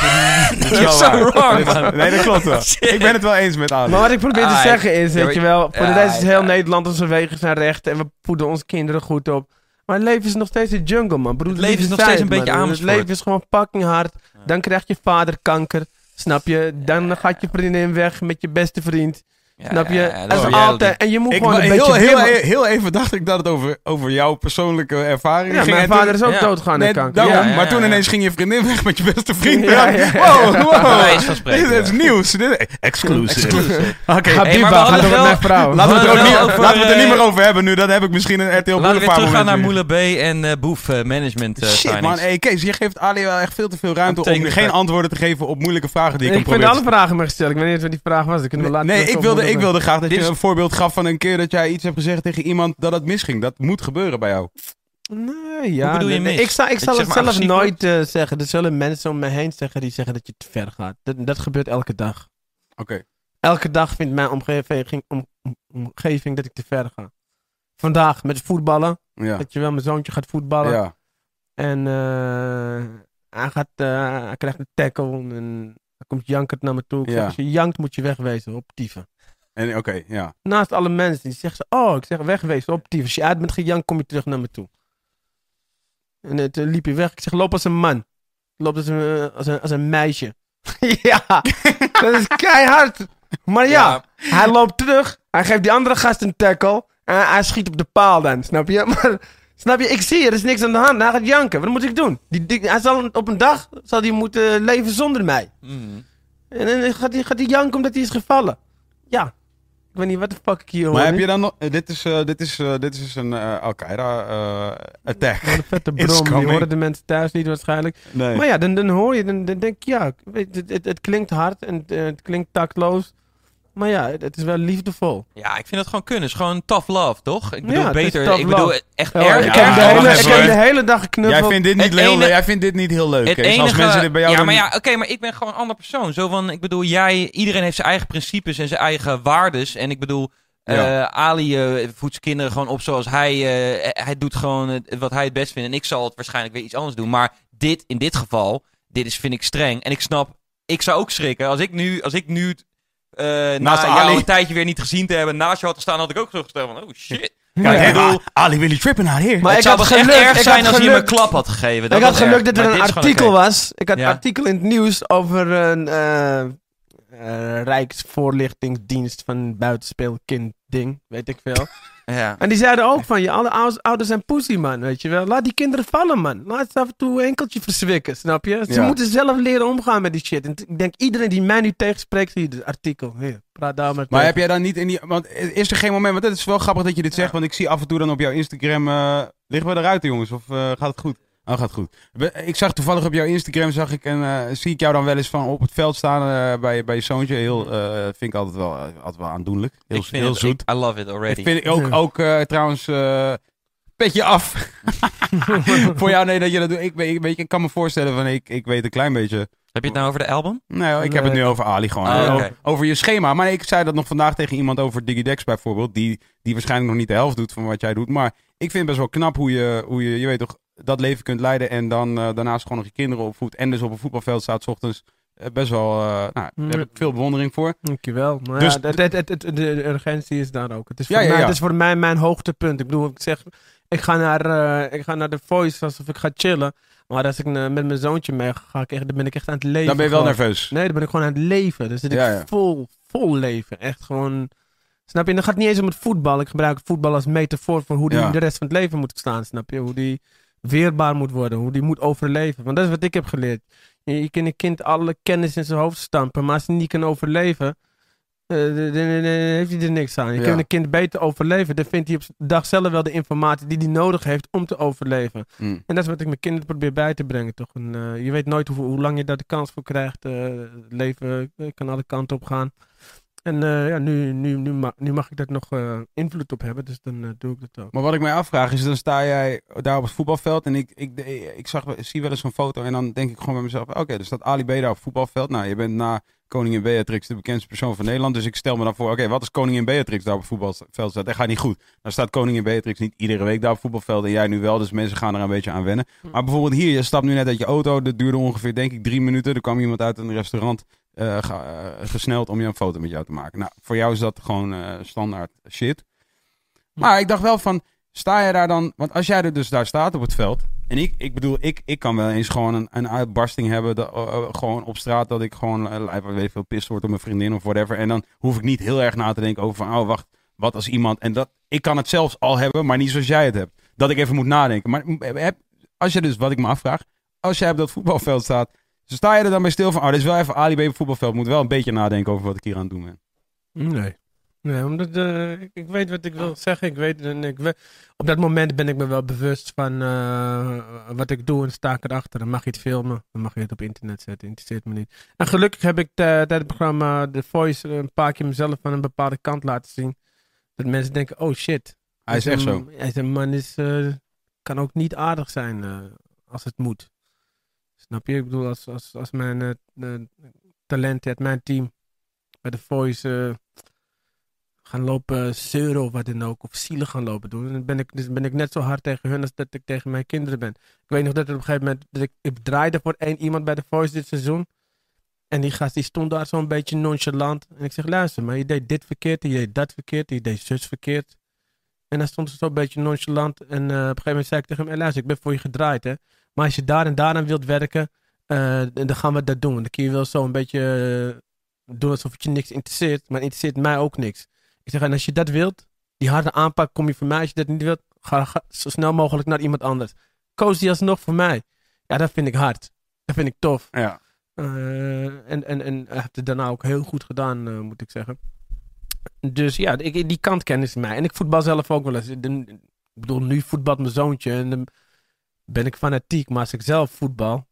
dat is You're wel so waar. wrong, man. Nee, dat klopt wel. Ik ben het wel eens met Ali. Maar wat ik probeer te Ah, zeggen is, weet je wel, voor de rest is heel. Nederland onze wegen zijn recht en we voeden onze kinderen goed op. Maar het leven is nog steeds een jungle, man. Broer, Het leven is nog steeds een beetje Amersfoort. Het leven is gewoon fucking hard. Dan krijg je vader kanker, snap je? Dan gaat je vriendin weg met je beste vriend, Ja, snap je? ja, dat is altijd... En je moet Ik, gewoon een heel, beetje... heel, heel, even dacht ik dat het over, over jouw persoonlijke ervaring ja, ging. mijn vader is ook ja. doodgaan Nee, aan kanker. daarom, Ja. ja, maar toen ja. ineens ging je vriendin weg met je beste vriend. Ja, ja, ja. Wow, wow. Dit is nieuws. Dit exclusive. Oké, Habiba, Hey, maar we gaat mijn vrouw. laten we, het er ook niet, over, laten we het er niet eh, meer over hebben nu. Dan heb ik misschien een RTL Laten we Boulevard teruggaan naar. Moule B en eh, Boef eh, Management Shit man, hey Kees, je geeft Ali wel echt veel te veel ruimte om geen antwoorden te geven op moeilijke vragen die ik, Ik hem vind probeer alle te vragen maar gesteld. Ik weet niet wat die vraag was. Dan kunnen we later Nee, ik terugkomen wilde, ik wilde graag dat Dit je een voorbeeld gaf van een keer dat jij iets hebt gezegd tegen iemand dat het misging. Dat moet gebeuren bij jou. Nee, ja. bedoel je nee? Ik, zal, ik zal het zelf nooit eh, zeggen. Er zullen mensen om me heen zeggen die zeggen dat je te ver gaat. Dat, dat gebeurt elke dag. Oké. Elke dag vindt mijn omgeving, om, om- omgeving dat ik te ver ga. Vandaag met voetballen. Ja. Dat je wel, mijn zoontje gaat voetballen. ja. En eh, hij, gaat, eh, hij krijgt een tackle en dan komt jankend naar me toe. Ja. als je jankt moet je wegwezen op dieven. En oké, ja. Naast alle mensen die zeggen ze, oh, ik zeg wegwezen op dieven. Als je uit bent gejankt, kom je terug naar me toe. En eh, toen liep hij weg. Ik zeg, loop als een man. Loop als een, eh, als een, als een meisje. ja, dat is keihard. Maar ja, hij loopt terug. Hij geeft die andere gast een tackle. En hij schiet op de paal dan, snap je? Maar, snap je? Ik zie je, er is niks aan de hand. Hij gaat janken. Wat moet ik doen? Die, die- hij zal op een dag zal hij moeten leven zonder mij. Mm. En dan gaat hij, gaat hij janken omdat hij is gevallen. Ja. Ik weet niet wat de fuck ik hier hoor. Maar heb je dan nog... eh, dit, is, eh, dit, is, eh, dit is een Al-Qaeda-attack. Wat een vette brom. Die horen de mensen thuis niet waarschijnlijk. nee. Maar ja, dan, dan hoor je, dan, dan denk ik, ja, het, het, het klinkt hard en het, het klinkt tactloos. Maar ja, het, is wel liefdevol. Ja, ik vind het gewoon kunnen. Het is gewoon tough love, toch? Ik bedoel, Ja, beter. Ik bedoel, echt Ja, erg. ik, heb de hele, ik even, heb hoor. de hele dag geknuffeld. Jij vindt dit niet, heel, ene- jij vindt dit niet heel leuk, Het Kees. Als enige, mensen dit bij jou ja, doen- maar ja, oké, maar ik ben gewoon een ander persoon. Zo van, ik bedoel, jij, iedereen heeft zijn eigen principes en zijn eigen waardes. En ik bedoel, Ja. eh, Ali eh, voedt zijn kinderen gewoon op zoals hij, eh, hij doet gewoon wat hij het best vindt. En ik zal het waarschijnlijk weer iets anders doen. Maar dit, in dit geval, dit is, vind ik streng. En ik snap, ik zou ook schrikken. Als ik nu, als ik nu eh na Naast jou Ali. een tijdje weer niet gezien te hebben, naast jou had gestaan, had ik ook teruggesteld van, oh shit. Kijk, Ja. hey, ik bedoel- Ali, will you tripping out here? Maar het ik zou had echt geluk- erg ik zijn had als hij me een klap had gegeven. Dat ik had geluk erg. dat er Maar een artikel was. Ik had Ja. een artikel in het nieuws over een eh, eh, Rijksvoorlichtingsdienst van buitenspeelkind ding. Weet ik veel. Ja. En die zeiden ook van, je alle ouders, ouders zijn pussy, man, weet je wel. Laat die kinderen vallen, man. Laat ze af en toe een enkeltje verzwikken, snap je? Ze Ja. moeten zelf leren omgaan met die shit. En ik denk, iedereen die mij nu tegenspreekt, zie je het artikel. Hier, praat daar maar Maar heb jij dan niet in die... Want is er geen moment... Want het is wel grappig dat je dit zegt. Want ik zie af en toe dan op jouw Instagram... eh liggen we eruit, jongens? Of eh, gaat het goed? Oh, gaat goed. Ik zag toevallig op jouw Instagram... Zag ik en eh, zie ik jou dan wel eens van op het veld staan eh, bij, bij je zoontje. Heel, eh, vind ik altijd wel, altijd wel aandoenlijk. Heel, ik vind heel het, zoet. ik- I love it already. Ik vind ook, ook eh, trouwens... eh, petje af. Voor jou, nee, dat je dat doet. Ik, weet- ik kan me voorstellen van, ik, ik weet een klein beetje. Heb je het nou over de album? Nee, ik heb het nu over Ali gewoon. Ah. Over je schema. Maar ik zei dat nog vandaag tegen iemand over Digidex bijvoorbeeld. Die, die waarschijnlijk nog niet de helft doet van wat jij doet. Maar ik vind het best wel knap hoe je, hoe je, je weet toch, dat leven kunt leiden. En dan eh, daarnaast gewoon nog je kinderen opvoedt. En dus op een voetbalveld staat 's ochtends. Eh, best wel, eh, nou, daar heb ik veel bewondering voor. Dankjewel. Maar Dus- ja, het, het, het, het- de urgentie is daar ook. Het is, Ja, voor ja, mij, het is voor mij mijn hoogtepunt. Ik bedoel, ik zeg, ik ga naar, eh, ik ga naar de Voice alsof ik ga chillen. Maar als ik met mijn zoontje mee ga, ik echt, dan ben ik echt aan het leven. Dan ben je wel gewoon. nerveus. Nee, dan ben ik gewoon aan het leven. Dan zit ik Ja, ja. vol, vol leven. Echt gewoon... Snap je? En dan gaat het niet eens om het voetbal. Ik gebruik het voetbal als metafoor voor hoe die Ja. de rest van het leven moet staan. Snap je? Hoe die weerbaar moet worden. Hoe die moet overleven. Want dat is wat ik heb geleerd. Je, je kan een kind alle kennis in zijn hoofd stampen. Maar als hij niet kan overleven... eh, dan- dan- dan heeft hij er niks aan. Je Ja. kan een kind beter overleven. Dan vindt hij op de dag zelf wel de informatie die hij nodig heeft om te overleven. Hm. En dat is wat ik mijn kinderen probeer bij te brengen, toch? En, eh, je weet nooit hoe, hoe lang je daar de kans voor krijgt. Eh, het leven kan alle kanten op gaan. En eh, ja, nu, nu, nu, ma- nu mag ik daar nog eh, invloed op hebben, dus dan eh, doe ik dat ook. Maar wat ik mij afvraag is, dan sta jij daar op het voetbalveld en ik, ik, ik zag, zie wel eens zo'n foto en dan denk ik gewoon bij mezelf, oké, er staat Ali B daar op het voetbalveld. Nou, je bent na koningin Beatrix de bekendste persoon van Nederland, dus ik stel me dan voor, oké, wat als koningin Beatrix daar op het voetbalveld staat? Dat gaat niet goed. Dan staat koningin Beatrix niet iedere week daar op het voetbalveld en jij nu wel, dus mensen gaan er een beetje aan wennen. Maar bijvoorbeeld hier, je stapt nu net uit je auto, dat duurde ongeveer denk ik drie minuten. Er kwam iemand uit een restaurant eh, eh, gesneld om je een foto met jou te maken. Nou, voor jou is dat gewoon eh, standaard shit. Maar ik dacht wel van, sta je daar dan... Want als jij er dus daar staat op het veld... En ik, ik bedoel, ik, ik kan wel eens gewoon een, een uitbarsting hebben. Dat, gewoon op straat dat ik gewoon, uh, weet veel, pist word op mijn vriendin of whatever. En dan hoef ik niet heel erg na te denken over van, oh wacht, wat als iemand... En dat, ik kan het zelfs al hebben, maar niet zoals jij het hebt. Dat ik even moet nadenken. Maar heb, als je dus, wat ik me afvraag... Als jij op dat voetbalveld staat... Sta je er dan bij stil van, oh, dit is wel even Ali B op voetbalveld. Moet wel een beetje nadenken over wat ik hier aan het doen ben. Nee. Nee, omdat eh, ik, weet wat ik wil zeggen. Ik weet, en ik op dat moment ben ik me wel bewust van eh, wat ik doe en sta ik erachter. Dan mag je het filmen, dan mag je het op internet zetten. Interesseert me niet. En gelukkig heb ik tijdens het programma The Voice een paar keer mezelf van een bepaalde kant laten zien. Dat mensen denken, oh shit. Hij is echt zo. Deze man is, eh, kan ook niet aardig zijn als het moet. Snap je? Ik bedoel, als, als, als mijn eh, eh, talenten uit mijn team bij The Voice eh, gaan lopen zeuren of wat dan ook, of zielig gaan lopen doen, dan ben ik, dus ben ik net zo hard tegen hun als dat ik tegen mijn kinderen ben. Ik weet nog dat er op een gegeven moment, dat ik, ik draaide voor één iemand bij The Voice dit seizoen. En die gast die stond daar zo'n beetje nonchalant. En ik zeg, luister, maar je deed dit verkeerd, je deed dat verkeerd, je deed zus verkeerd. En dan stond ze zo'n beetje nonchalant. En op een gegeven moment zei ik tegen hem, luister, ik ben voor je gedraaid, hè. Maar als je daar en daaraan wilt werken, eh, dan gaan we dat doen. Dan kun je wel zo een beetje eh, doen alsof het je niks interesseert. Maar het interesseert mij ook niks. Ik zeg, en als je dat wilt, die harde aanpak, kom je voor mij. Als je dat niet wilt, ga, ga zo snel mogelijk naar iemand anders. Koos die alsnog voor mij. Ja, dat vind ik hard. Dat vind ik tof. Ja. Eh, en, en, en hij heeft het daarna ook heel goed gedaan, moet ik zeggen. Dus ja, ik, die kant kennen ze mij. En ik voetbal zelf ook wel eens. Ik bedoel, nu voetbalt mijn zoontje en dan ben ik fanatiek. Maar als ik zelf voetbal...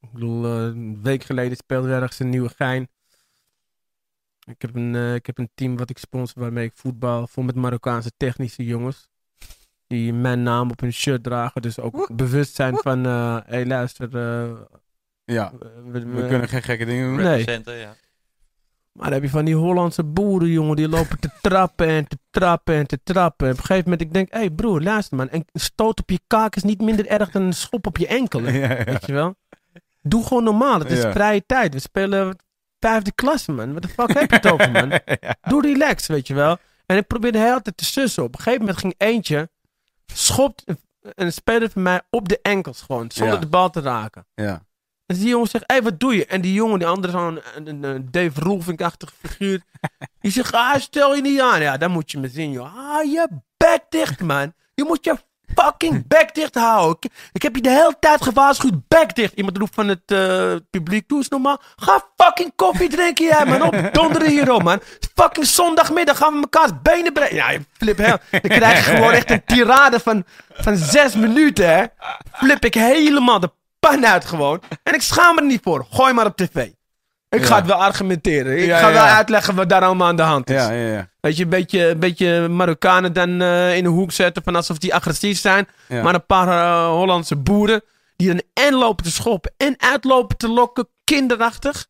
Ik bedoel, eh, een week geleden speelde we ergens in Nieuwegein. Ik heb, een, eh, ik heb een team wat ik sponsor waarmee ik voetbal. Vol met Marokkaanse technische jongens. Die mijn naam op hun shirt dragen. Dus ook bewust zijn van... eh hey, luister... eh, Ja, we, we kunnen geen gekke dingen doen. Nee. Ja. Maar dan heb je van die Hollandse boeren, jongen, die lopen te trappen en te trappen en te trappen. En op een gegeven moment, ik denk, hé hey broer, luister man, een stoot op je kaak is niet minder erg dan een schop op je enkel. hè. Ja, ja. Weet je wel? Doe gewoon normaal, het is Ja. vrije tijd. We spelen vijfde klasse, man. Wat de fuck heb je het over, man? Doe relax, weet je wel. En ik probeerde de hele tijd te sussen. Op een gegeven moment ging eentje, schopt een, speler van mij op de enkels gewoon, zonder de bal te raken. Ja. En die jongen zegt, hé, hey, wat doe je? En die jongen, die andere, zo'n een, een, Dave Roelvink-achtige figuur. die zegt, ah, stel je niet aan. Ja, dan moet je me zien, joh. Ah, je bek dicht, man. Je moet je fucking bek dicht houden. Ik, ik heb je de hele tijd gewaarschuwd, bek dicht. Iemand roept van het eh, publiek, doe eens normaal. Ga fucking koffie drinken, jij, man. Op donderen hierop, man. Fucking zondagmiddag gaan we mekaars benen breken. Ja, je flip heel. Dan krijg je gewoon echt een tirade van, van zes minuten, hè. Flip ik helemaal de pan uit gewoon. En ik schaam me er niet voor. Gooi maar op tv. Ik Ja. ga het wel argumenteren. Ik Ja, ga wel uitleggen wat daar allemaal aan de hand is. Ja, ja, ja. Weet je, een beetje, een beetje Marokkanen dan eh, in de hoek zetten van alsof die agressief zijn. Maar een paar eh, Hollandse boeren die dan en lopen te schoppen en uitlopen te lokken, kinderachtig.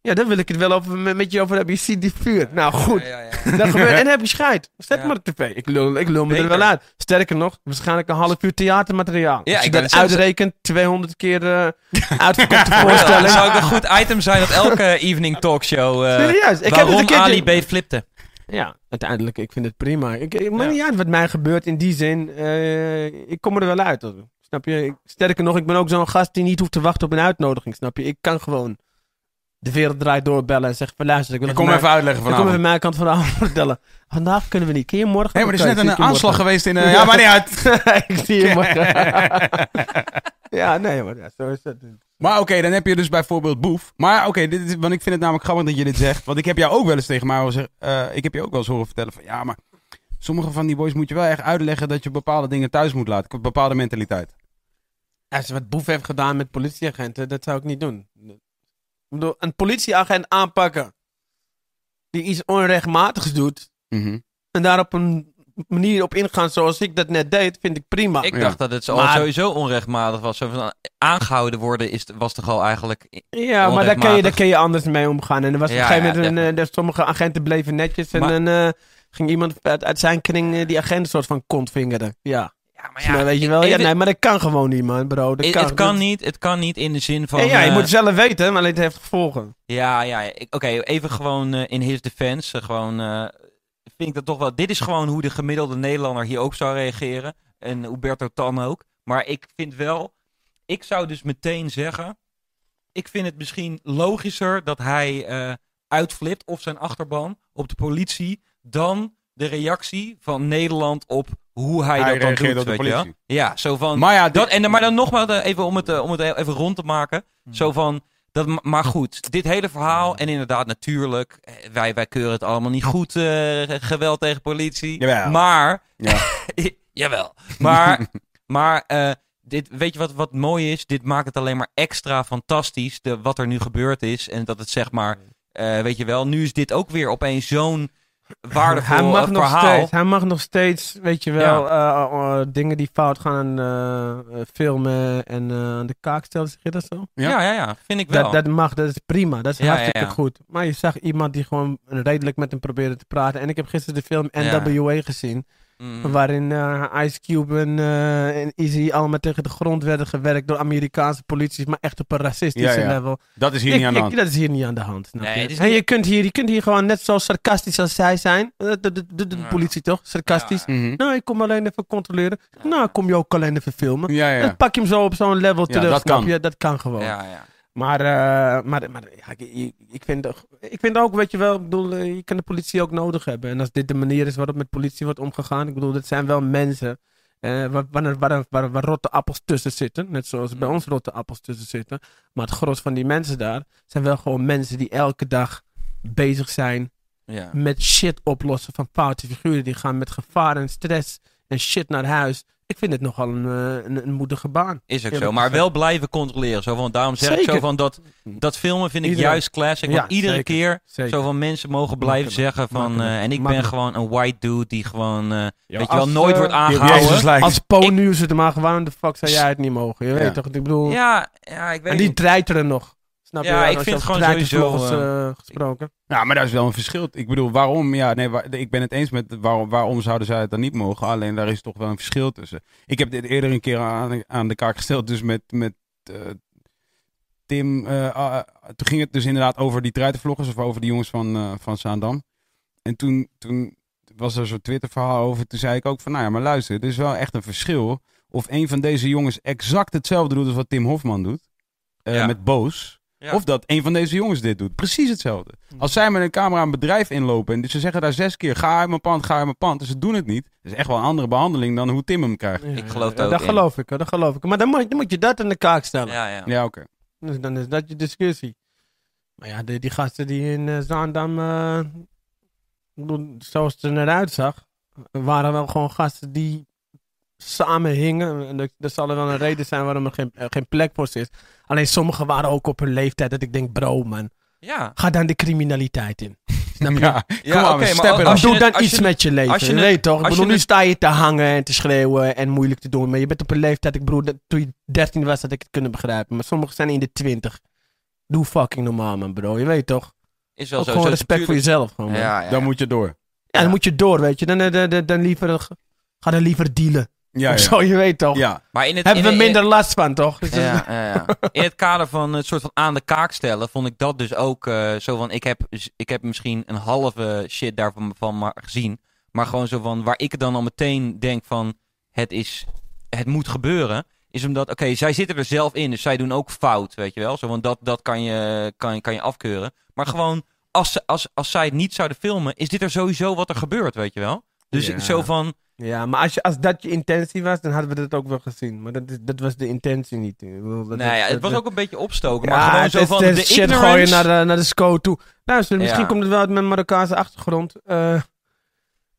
Ja, daar wil ik het wel over, met je over hebben. Je ziet die vuur. Nou goed, Ja, ja, ja. dat gebeurt. En heb je scheid. Zet maar op tv. Ik lul, ik lul me er wel uit. Sterker nog, waarschijnlijk een half uur theatermateriaal. Ja, Als je ik dat net zeggen, uitrekent, 200 200 keer eh uitverkochte Dat voorstelling. zou ook een goed item zijn op elke evening talkshow. eh Serieus, ik heb het waarom een keertje- Ali B flipte. Ja, uiteindelijk, ik vind het prima. Ik, ik maakt Ja. niet uit wat mij gebeurt in die zin. eh, ik kom er wel uit. Snap je? Sterker nog, ik ben ook zo'n gast die niet hoeft te wachten op een uitnodiging. Snap je? Ik kan gewoon de wereld draait doorbellen en zeggen van luister, ik wil Ik even kom even uitleggen ik kom even vanavond. mijn kant van de avond vertellen. Vandaag kunnen we niet. Je morgen? Hé, maar er is net een aanslag geweest in... eh, ja, maar niet uit. ik zie je morgen. ja, nee, maar ja, zo is het. Maar oké, dan heb je dus bijvoorbeeld Boef. Maar oké, dit is- want ik vind het namelijk grappig dat je dit zegt. Want ik heb jou ook wel eens tegen mij zeggen... eh, ik heb je ook wel eens horen vertellen van... Ja, maar sommige van die boys moet je wel echt uitleggen dat je bepaalde dingen thuis moet laten. Een bepaalde mentaliteit. Als je wat Boef heeft gedaan met politieagenten, dat zou ik niet doen. Ik bedoel, een politieagent aanpakken die iets onrechtmatigs doet Mhm. en daar op een manier op ingaan zoals ik dat net deed, vind ik prima. Ik Ja. dacht dat het zo, Maar- sowieso onrechtmatig was. Zo van, aangehouden worden is, was toch al eigenlijk... ja, maar daar kun, je, daar kun je anders mee omgaan. En er was op Ja, een gegeven ja, moment, een, eh, dat sommige agenten bleven netjes en Maar- dan eh, ging iemand uit, uit zijn kring eh, die agent een soort van kont vingeren. Ja, Ja, maar maar weet je wel, ja, nee, maar dat kan gewoon niet, man, bro. Dat het, kan, het kan dat- niet, het kan niet in de zin van... Ja, ja, je eh, moet het zelf weten, maar het heeft gevolgen. Ja, ja. Oké, even gewoon eh, in his defense. eh, gewoon, vind ik dat toch wel... Dit is gewoon hoe de gemiddelde Nederlander hier ook zou reageren. En Huberto Tan ook. Maar ik vind wel... Ik zou dus meteen zeggen... Ik vind het misschien logischer dat hij uitflipt of zijn achterban op de politie... dan de reactie van Nederland op hoe hij, Hij dat dan doet. weet je wel. politie. Ja, zo van... Maar ja, Dat, en, maar dan nogmaals, eh, even om het, eh, om het even rond te maken. Hmm. Zo van, dat, maar goed, dit hele verhaal. En inderdaad, natuurlijk, eh, wij, wij keuren het allemaal niet goed. eh, geweld tegen politie. Jawel. Maar, Ja. jawel. Maar, maar eh, dit, weet je wat, wat mooi is? Dit maakt het alleen maar extra fantastisch. De, wat er nu gebeurd is. En dat het zeg maar, eh, weet je wel, nu is dit ook weer opeens zo'n waardevol hij mag eh, nog verhaal. steeds, hij mag nog steeds, weet je wel, eh, eh, dingen die fout gaan eh, eh, filmen en eh, aan de kaak stellen, zeg je dat zo? Ja. Ja, ja, ja, vind ik wel. Dat, dat mag, dat is prima, dat is Ja, hartstikke ja. goed. Maar je zag iemand die gewoon redelijk met hem probeerde te praten. En ik heb gisteren de film Ja. NWA gezien, Mm. waarin eh, Ice Cube en, eh, en Easy allemaal tegen de grond werden gewerkt door Amerikaanse politie, maar echt op een racistische Ja, ja. level. Dat is hier Ik- niet aan de ik- hand. dat is hier niet aan de hand. Nee, je? en je kunt, hier, je kunt hier gewoon net zo sarcastisch als zij zijn. Eh, De, de, de, de, de Ja. politie toch? Sarcastisch. Ja. Mhm. Nou, ik kom alleen even controleren. Nou, kom je ook alleen even filmen. Ja, ja. Dan pak je hem zo op zo'n level Ja, terug, dat snap kan. je? Dat kan gewoon. Ja, ja. Maar, eh, maar, maar ja, ik, ik, vind, ik vind ook, weet je wel, ik bedoel, eh, je kan de politie ook nodig hebben. En als dit de manier is waarop met politie wordt omgegaan, ik bedoel, dit zijn wel mensen eh, waar, waar, waar, waar, waar rotte appels tussen zitten. Net zoals bij Mm. ons rotte appels tussen zitten. Maar het gros van die mensen daar zijn wel gewoon mensen die elke dag bezig zijn ja. met shit oplossen van foute figuren. Die gaan met gevaar en stress en shit naar huis. Ik vind het nogal een, eh, een, een moedige baan. Is ook zo. Maar gezegd. wel blijven controleren. Zo van, daarom zeg ik zo van dat, dat filmen vind ik Iedereen. juist classic. Ja, want iedere zeker. keer Zeker. zo van mensen mogen blijven Makkelijk. zeggen van... Makkelijk. eh, en ik ben gewoon een white dude die gewoon, eh, weet je wel, nooit wordt aangehouden. Als Po nu zit, maar waarom de fuck zou jij het niet mogen? Je Ja. weet toch, ik bedoel... Ja, ja, ik weet en die treiteren nog. Snap Ja, je? ik vind het gewoon sowieso, eh, gesproken. Ja, maar daar is wel een verschil. Ik bedoel, waarom? Ja, nee, ik ben het eens met waarom, waarom zouden zij het dan niet mogen. Alleen daar is toch wel een verschil tussen. Ik heb dit eerder een keer aan, aan de kaak gesteld, dus met, met eh, Tim. eh, ah, toen ging het dus inderdaad over die treitenvloggers of over die jongens van, eh van Zaandam. En toen, toen was er zo'n Twitter-verhaal over. Toen zei ik ook van, nou ja, maar luister, er is wel echt een verschil. Of een van deze jongens exact hetzelfde doet als wat Tim Hofman doet. eh, Ja. Met Boos. Ja. Of dat een van deze jongens dit doet. Precies hetzelfde. Als zij met een camera een bedrijf inlopen en ze zeggen daar zes keer: ga uit mijn pand, ga uit mijn pand. En ze doen het niet. Dat is echt wel een andere behandeling dan hoe Tim hem krijgt. Ja, Ik geloof ja, daar ook Dat in. geloof ik, hoor, dat geloof ik. Maar dan moet, dan moet je dat aan de kaak stellen. Ja, ja. Ja, oké. Dus dan is dat je discussie. Maar ja, die, die gasten die in eh, Zaandam, eh, zoals het er net uitzag, waren wel gewoon gasten die samen hingen. En er, er zal er wel een reden zijn waarom er geen, eh, geen plek voor ze is. Alleen sommigen waren ook op hun leeftijd dat ik denk, bro man, Ja. Ga dan de criminaliteit in. Snap je? Ja, Ja, Kom maar, we maar steppen als je Doe het- dan iets je- met je leven. als je het- weet toch? Ik als bedoel, je nu het- sta je te hangen en te schreeuwen en moeilijk te doen. Maar je bent op een leeftijd, ik bedoel, dat, toen je 13 was, had ik het kunnen begrijpen. Maar sommigen zijn in de 20. Doe fucking normaal, man, bro. Je weet toch? Is wel Ook zo. gewoon zo respect voor jezelf. Gewoon, man. Ja, ja. Dan moet je door. Ja, dan Ja. moet je door, weet je. Dan, dan, dan, dan liever, ga dan liever dealen. Ja, of ja. zo, je weet toch? ja. Maar in het, Hebben in- we in- minder last van, toch? Ja, ja, ja. In het kader van het soort van aan de kaak stellen, vond ik dat dus ook eh, zo van: ik heb, ik heb misschien een halve shit daarvan van maar gezien. Maar gewoon zo van waar ik dan al meteen denk van: het, is, het moet gebeuren. Is omdat, oké, zij zitten er zelf in, dus zij doen ook fout, weet je wel. Zo van dat, dat kan, je, kan, je- kan je afkeuren. Maar gewoon, als, ze- als, als zij het niet zouden filmen, is dit er sowieso wat er gebeurt, weet je wel. Dus Ja. zo van, Ja, maar als, je, als dat je intentie was, dan hadden we dat ook wel gezien. Maar dat, is- dat was de intentie niet. Ik bedoel, dat nou ja, het was ook een beetje opstoken. Ja, maar gewoon zo van de shit ignorance. gooien naar de, naar de sco toe. Luister, misschien Ja. komt het wel uit mijn Marokkaanse achtergrond. Eh,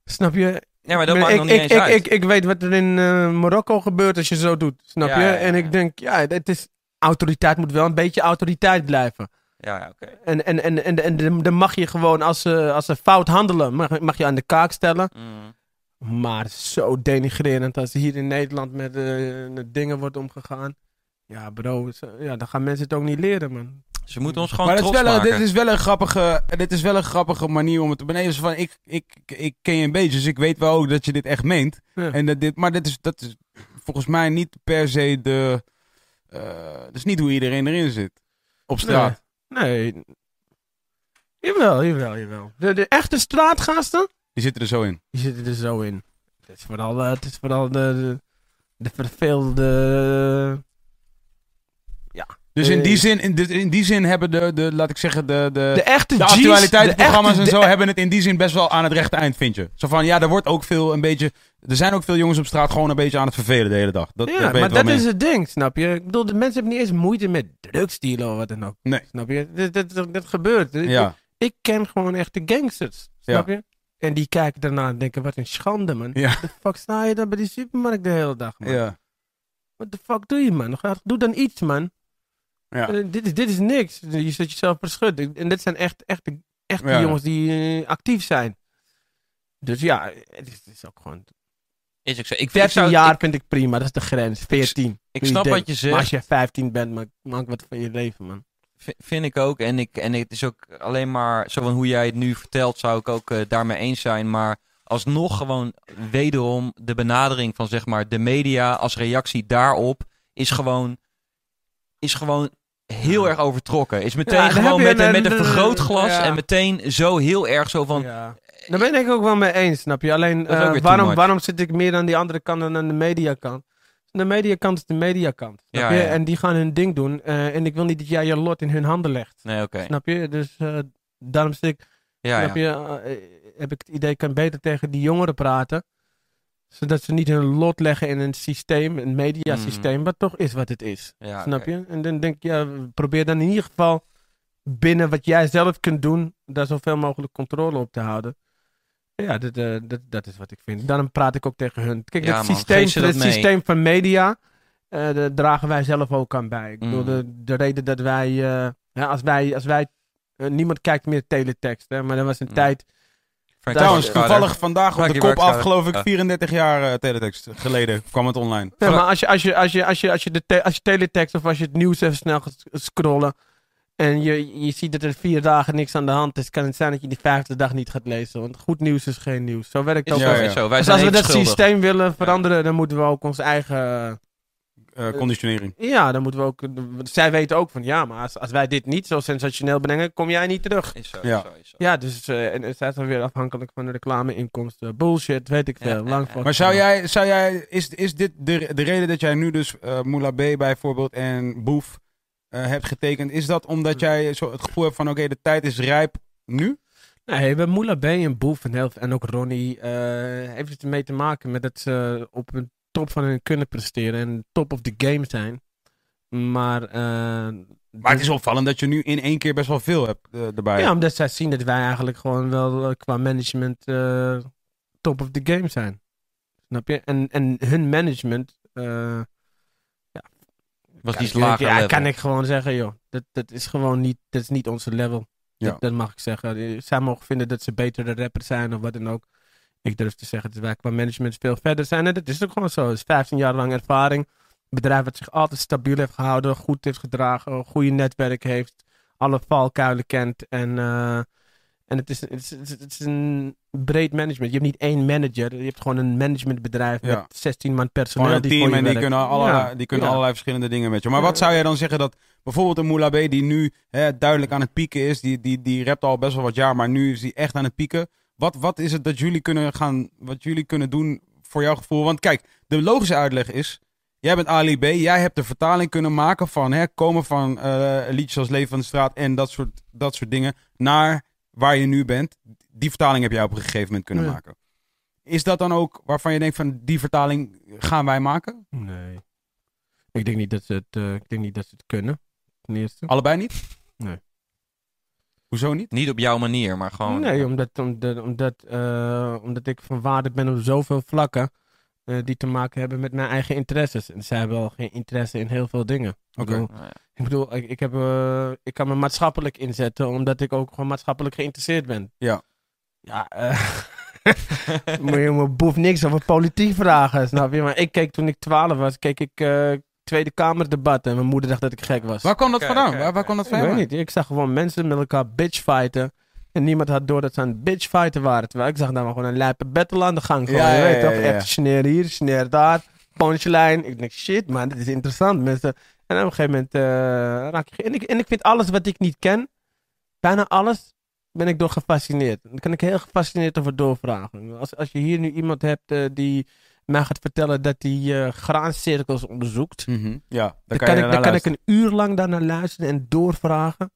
snap je? Ja, maar dat ik, maakt nog ik, niet ik, eens ik, uit. ik, ik weet wat er in eh, Marokko gebeurt als je zo doet. Snap Ja, je? En ik denk, ja, het is, autoriteit moet wel een beetje autoriteit blijven. Ja, ja, oké. En, en, en, en, en dan- dan mag je gewoon, als ze, als ze fout handelen, mag, mag je aan de kaak stellen. Mm. Maar zo denigrerend als hier in Nederland met eh, dingen wordt omgegaan. Ja, bro, zo- ja, dan gaan mensen het ook niet leren, man. Ze moeten ons gewoon Maar dit is, trots wel, een- maken. dit, is wel een grappige, dit is wel een grappige manier om het te benemen. Van, ik, ik, ik ken je een beetje, dus ik weet wel ook dat je dit echt meent. Ja. En dat dit, maar dit is, dat is volgens mij niet per se de... eh dat is niet hoe iedereen erin zit. Op straat. Nee. Jawel, jawel, jawel. De, de echte straatgasten, Die zitten er zo in. die zitten er zo in. Het is vooral, eh, het is vooral de, de, de verveelde... Dus in Eh. die zin, in, dit- in die zin hebben de, de, laat ik zeggen, de, de, De echte de actualiteitsprogramma's de en zo de- hebben het in die zin best wel aan het rechte eind, vind je. Zo van, ja, er wordt ook veel een beetje... Er zijn ook veel jongens op straat gewoon een beetje aan het vervelen de hele dag. Dat, Ja, maar ik dat mee. is het ding, snap je? Ik bedoel, de mensen hebben niet eens moeite met drugsdealen of wat dan ook. Nee. Snap je? Dat, dat, dat, dat gebeurt. Ik- Ja, Ik ken gewoon echte gangsters. Snap je? En die kijken daarna en denken, wat een schande, man. ja, What the fuck sta je dan bij die supermarkt de hele dag, man? ja. What the fuck doe je, man? Doe dan iets, man. ja. Eh, dit, is, dit is niks. Je zet jezelf verschut. En dit zijn echt echte, echte Ja. jongens die eh, actief zijn. Dus ja, het is, het is ook gewoon... Is ook zo. Ik, ik 13 zou, jaar ik, vind ik prima, dat is de grens. 14. ik snap wat je zegt. Maar als je 15 bent, maak, maak wat van je leven, man. Vind ik ook. En, ik, en het is ook alleen maar zo van hoe jij het nu vertelt, zou ik ook eh, daarmee eens zijn. Maar alsnog gewoon wederom de benadering van zeg maar de media als reactie daarop is gewoon, is gewoon heel erg overtrokken. Is meteen Ja, gewoon met, een, een- met een vergrootglas ja. en meteen zo heel erg zo van... ja. Daar ben ik ook wel mee eens, snap je? Alleen, eh, waarom, waarom zit ik meer aan die andere kant dan aan de mediakant? De mediakant is de mediakant, snap Ja, je? ja. En die gaan hun ding doen. eh, en ik wil niet dat jij je lot in hun handen legt. Nee, oké. Snap je? Dus eh, daarom ik, Ja, snap je, eh, heb ik het idee, ik kan beter tegen die jongeren praten. Zodat ze niet hun lot leggen in een systeem, een mediasysteem, wat toch is wat het is. Snap je? En dan denk ik, ja, probeer dan in ieder geval binnen wat jij zelf kunt doen, daar zoveel mogelijk controle op te houden. Ja, dat, eh, dat, dat is wat ik vind. Daarom praat ik ook tegen hun. Kijk, Ja, het man, systeem, dat het mee. systeem van media, eh daar dragen wij zelf ook aan bij. Ik bedoel, Mm. de, de reden dat wij, eh, ja, als wij, als wij eh, niemand kijkt meer teletext, hè, maar er was een Mm. tijd, Trouwens, toevallig vandaag op de kop af, geloof ik, Ja. 34 jaar eh, teletext geleden kwam het online. Ja, maar als je, als je, als je, als je, als je, de te- als je teletext of als je het nieuws even snel gaat scrollen en je, je ziet dat er vier dagen niks aan de hand is, kan het zijn dat je die vijfde dag niet gaat lezen. Want goed nieuws is geen nieuws. Zo werkt het ook. zo, Ja, zo. Wij Dus zijn als we dat schuldig. systeem willen veranderen, dan moeten we ook ons eigen... Eh, conditionering. Ja, dan moeten we ook... Zij weten ook van, ja, maar als, als wij dit niet zo sensationeel brengen, kom jij niet terug. Is zo, Ja. is zo, is zo. Ja, dus eh, en het zijn dan weer afhankelijk van de reclameinkomsten. Bullshit, weet ik veel. ja, Lang Maar zou jij, zou jij is, is dit de, de reden dat jij nu dus eh Moula B bijvoorbeeld en Boef eh, hebt getekend, is dat omdat jij zo het gevoel hebt van oké, de tijd is rijp nu? Nee, we Moula B en Boef en, heel, en ook Ronnie eh, heeft het ermee te maken met dat ze op een top van hun kunnen presteren en top of the game zijn. Maar, eh, Maar het is opvallend dat je nu in één keer best wel veel hebt eh, erbij. ja, omdat zij zien dat wij eigenlijk gewoon wel eh, qua management eh, top of the game zijn. Snap je? En, en hun management, eh, Was die lager Ja, level. kan ik gewoon zeggen, joh. Dat, dat is gewoon niet, dat is niet onze level. Ja. Dat, dat mag ik zeggen. Eh, Zij mogen vinden dat ze betere rappers zijn of wat dan ook. Ik durf te zeggen dat wij qua management veel verder zijn. En dat is ook gewoon zo. Het is 15 jaar lang ervaring. Een bedrijf dat zich altijd stabiel heeft gehouden, goed heeft gedragen, een goede netwerk heeft, alle valkuilen kent. En, eh, en het, is, het, is, het is- een breed management. Je hebt niet één manager, je hebt gewoon een managementbedrijf Ja. met 16 man personeel. Een die team voor en die kunnen, allerlei, Ja. die kunnen Ja. allerlei verschillende dingen met je. Maar wat zou jij dan zeggen dat bijvoorbeeld een Moulabé die nu hè, duidelijk aan het pieken is, die, die, die rapt al best wel wat jaar, maar nu is die echt aan het pieken. Wat, wat is het dat jullie kunnen gaan, wat jullie kunnen doen voor jouw gevoel? Want kijk, de logische uitleg is, jij bent Ali B, jij hebt de vertaling kunnen maken van hè, komen van eh, liedjes als Leven van de Straat en dat soort, dat soort dingen naar waar je nu bent. Die vertaling heb jij op een gegeven moment kunnen Ja. maken. Is dat dan ook waarvan je denkt van die vertaling gaan wij maken? Nee. Ik denk niet dat ze het, eh, ik denk niet dat ze het kunnen. Ten eerste. Allebei niet? Nee. Hoezo niet? Niet op jouw manier, maar gewoon... nee, omdat, omdat, omdat, eh, omdat ik van waarde ben op zoveel vlakken die te maken hebben met mijn eigen interesses. En zij hebben wel geen interesse in heel veel dingen. Ik Oké. bedoel, Nou ja. ik, bedoel ik, ik, heb, eh, ik kan me maatschappelijk inzetten omdat ik ook gewoon maatschappelijk geïnteresseerd ben. Ja. Ja, eh, moet je me boef niks over politiek vragen, snap je? Maar ik keek toen ik 12 was, keek ik eh, Tweede Kamerdebatten en mijn moeder dacht dat ik gek was. Waar kwam dat vandaan? waar, waar kwam dat Ik weet vandaan? niet. Ik zag gewoon mensen met elkaar bitchfighten. En niemand had door dat ze aan het bitchfighten waren. Terwijl ik zag daar maar gewoon een lijpe battle aan de gang. Gewoon, Ja, je weet toch? Echt sneer hier, sneer daar. Punchline. Ik denk, shit man, dit is interessant. Mensen. En op een gegeven moment eh, raak je... En ik, en ik vind alles wat ik niet ken, bijna alles, ben ik door gefascineerd. Daar kan ik heel gefascineerd over doorvragen. Als, als je hier nu iemand hebt eh, die mij gaat vertellen dat hij eh, graancirkels onderzoekt. Mhm. Ja, Dan dan kan, kan, je ik, dan kan ik een uur lang daarnaar luisteren en doorvragen.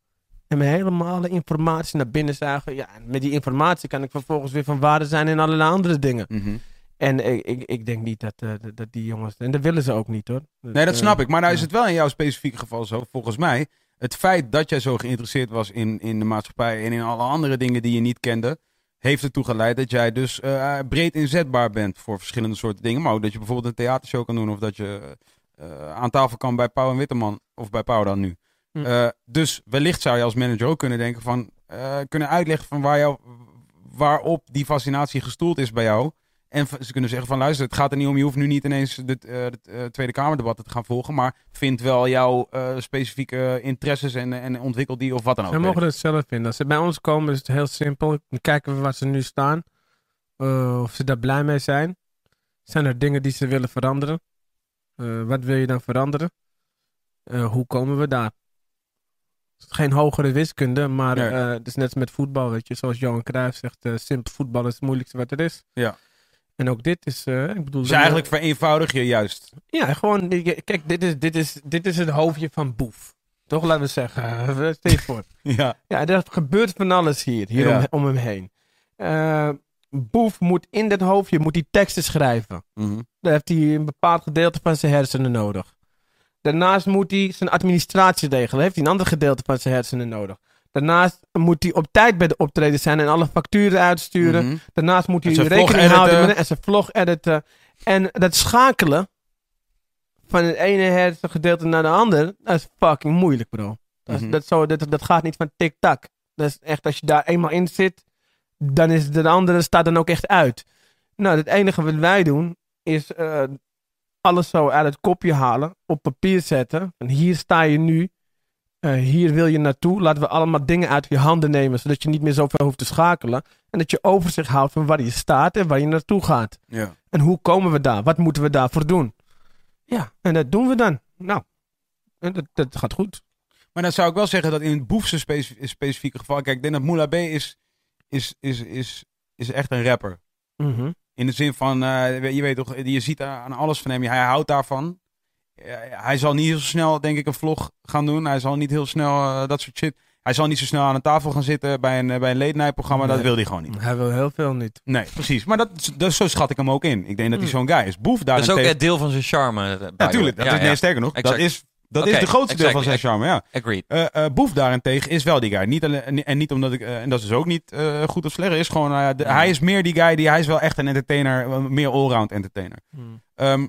En mijn helemaal informatie naar binnen zagen. Ja, en met die informatie kan ik vervolgens weer van waarde zijn in allerlei andere dingen. Mhm. En ik, ik, ik denk niet dat, eh, dat- dat die jongens. En dat willen ze ook niet hoor. Nee, dat snap ik. Maar nou is het wel in jouw specifieke geval zo, volgens mij. Het feit dat jij zo geïnteresseerd was in, in de maatschappij en in alle andere dingen die je niet kende, heeft ertoe geleid dat jij dus eh, breed inzetbaar bent voor verschillende soorten dingen. Maar ook dat je bijvoorbeeld een theatershow kan doen of dat je eh, aan tafel kan bij Pauw en Witteman of bij Pauw dan nu. Hm. Eh, dus wellicht zou je als manager ook kunnen denken van, eh, kunnen uitleggen van waar jou, waarop die fascinatie gestoeld is bij jou. En ze kunnen zeggen van luister, het gaat er niet om, je hoeft nu niet ineens het eh, het, eh, Tweede Kamerdebat te gaan volgen, maar vind wel jouw eh, specifieke interesses en, en ontwikkel die of wat dan ook. Zij mogen het zelf vinden. Als ze bij ons komen is het heel simpel. Dan kijken we waar ze nu staan. Eh, of ze daar blij mee zijn. Zijn er dingen die ze willen veranderen? Eh, wat wil je dan veranderen? Eh, hoe komen we daar? Het geen hogere wiskunde, maar Nee. eh, het is net als met voetbal, weet je. Zoals Johan Cruijff zegt, eh, simpel voetbal is het moeilijkste wat er is. Ja. En ook dit is, eh, ik bedoel... Dus eigenlijk vereenvoudig je juist. Ja, gewoon, kijk, dit is, dit, is, dit is het hoofdje van Boef. Toch, laten we zeggen. Uh, je voor. Ja. Ja, er gebeurt van alles hier, hier Ja. om, om hem heen. Boef moet in dat hoofdje moet hij teksten schrijven. Mhm. Daar heeft hij een bepaald gedeelte van zijn hersenen nodig. Daarnaast moet hij zijn administratie regelen. Heeft hij een ander gedeelte van zijn hersenen nodig. Daarnaast moet hij op tijd bij de optreden zijn en alle facturen uitsturen. Mhm. Daarnaast moet hij rekening houden met en zijn vlog editen. En dat schakelen van het ene hersengedeelte naar de ander, dat is fucking moeilijk, bro. Dat, is- Mhm. dat, zo, dat, dat gaat niet van tik-tak. Dat is echt, als je daar eenmaal in zit, dan is de andere staat dan ook echt uit. Nou, het enige wat wij doen, is eh, alles zo uit het kopje halen, op papier zetten. En hier sta je nu, eh, hier wil je naartoe. Laten we allemaal dingen uit je handen nemen, zodat je niet meer zoveel hoeft te schakelen. En dat je overzicht houdt van waar je staat en waar je naartoe gaat. Ja. En hoe komen we daar? Wat moeten we daarvoor doen? Ja, en dat doen we dan. Nou, en dat, dat gaat goed. Maar dan zou ik wel zeggen dat in het Boefse speci- specifieke geval, kijk, ik denk dat Moula B is, is, is, is, is echt een rapper. Mhm. In de zin van, eh, je weet toch, je ziet aan alles van hem, hij houdt daarvan. Eh, hij zal niet heel snel, denk ik, een vlog gaan doen. Hij zal niet heel snel eh, dat soort shit. Hij zal niet zo snel aan een tafel gaan zitten bij een, eh, bij een late night programma. Dat wil hij gewoon niet. Hij wil heel veel niet. Nee, precies. Maar dat, dat, zo schat ik hem ook in. Ik denk dat hij Mm. zo'n guy is. Boef Dat is ook het deel van zijn charme. Natuurlijk, dat Ja, is, nee, ja. sterker nog, Exact. dat is, dat is de grootste deel van zijn charme, ja. Agreed. Eh, eh, Boef daarentegen is wel die guy. Niet alleen, en niet omdat ik, eh, en dat is dus ook niet eh, goed of slecht, is gewoon, hij is meer die guy, die, hij is wel echt een entertainer, meer allround entertainer. Ehm,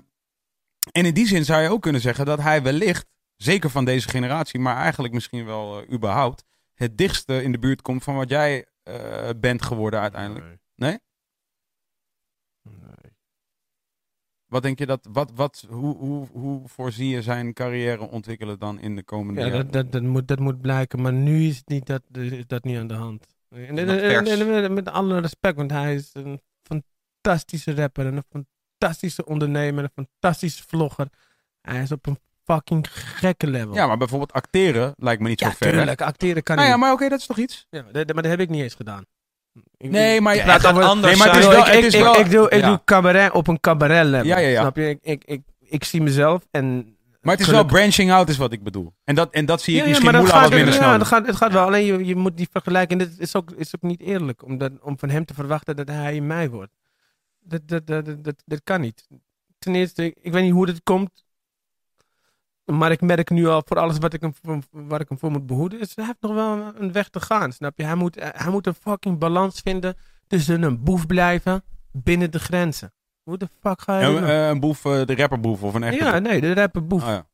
en in die zin zou je ook kunnen zeggen dat hij wellicht zeker van deze generatie, maar eigenlijk misschien wel überhaupt, het dichtste in de buurt komt van wat jij eh, bent geworden uiteindelijk. Nee? Nee. Wat denk je dat, wat, wat, hoe, hoe, hoe voorzie je zijn carrière ontwikkelen dan in de komende Ja, jaren? dat, dat, dat, moet, dat moet blijken, maar nu is, het niet dat, is dat niet aan de hand. En, met, alle respect, want hij is een fantastische rapper en een fantastische ondernemer, een fantastische vlogger. Hij is op een fucking gekke level. Ja, maar bijvoorbeeld acteren lijkt me niet Ja, zo ver. hè? tuurlijk, acteren kan Nou ja, maar oké, dat is toch iets? Ja, dat- maar dat heb ik niet eens gedaan. Ik- Nee, maar ik je- praat het gaat over- anders Nee, maar het is Ik, wel- ik, is ik, wel- ik doe, ik ja. doe cabaret op een cabaret level. Ja, ja, ja. Snap je? Ik, ik, ik, ik zie mezelf en... Maar het is Gelukkig- wel branching out is wat ik bedoel. En dat, en dat zie ik Ja, ja, misschien dat gaat, wat minder ja, snel. dat gaat, het gaat wel. Alleen je, je moet die vergelijken. Dit is ook, is ook niet eerlijk. Om, dat, om van hem te verwachten dat hij mij wordt. Dat, dat, dat, dat, dat, dat kan niet. Ten eerste, ik, ik weet niet hoe dit komt. Maar ik merk nu al voor alles wat ik hem, voor- waar ik hem voor moet behoeden. Is, hij heeft nog wel een weg te gaan. Snap je? Hij moet, hij moet een fucking balans vinden tussen een boef blijven binnen de grenzen. Hoe de fuck ga je doen? eh, een boef, eh, de rapperboef of een echte Ja, nee, de rapper boef. Oh, ja.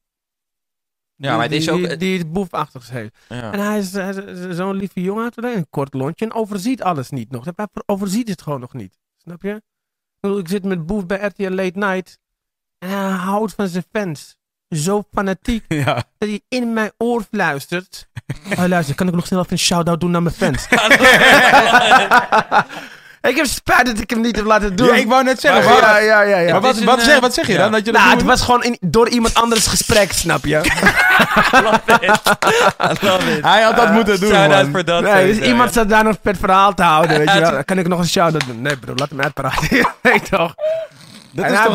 Ja, maar het is ook... Die, die het boefachtig heeft. ja. En hij is, hij is zo'n lieve jongen, een kort lontje en overziet alles niet nog. Hij overziet het gewoon nog niet. Snap je? Ik, bedoel, ik zit met Boef bij RTL Late Night en hij houdt van zijn fans. Zo fanatiek ja. dat hij in mijn oor fluistert. Oh, luister, kan ik nog snel even een shout-out doen naar mijn fans? ik heb spijt dat ik hem niet heb laten doen. Ja, ik wou net zeggen. ja, maar- ja, ja, ja. Maar wat, wat, eh, zeg, wat zeg je ja. dan? Dat je dat Nou, het was gewoon in- door iemand anders gesprek, snap je? Hij had dat moeten doen, Shout-out man. voor dat. Nee, dus eh, iemand zat daar nog het verhaal te houden, weet je wel. kan ik nog een shout-out doen. Nee bro, laat hem uitpraten. weet toch? Dat en is hij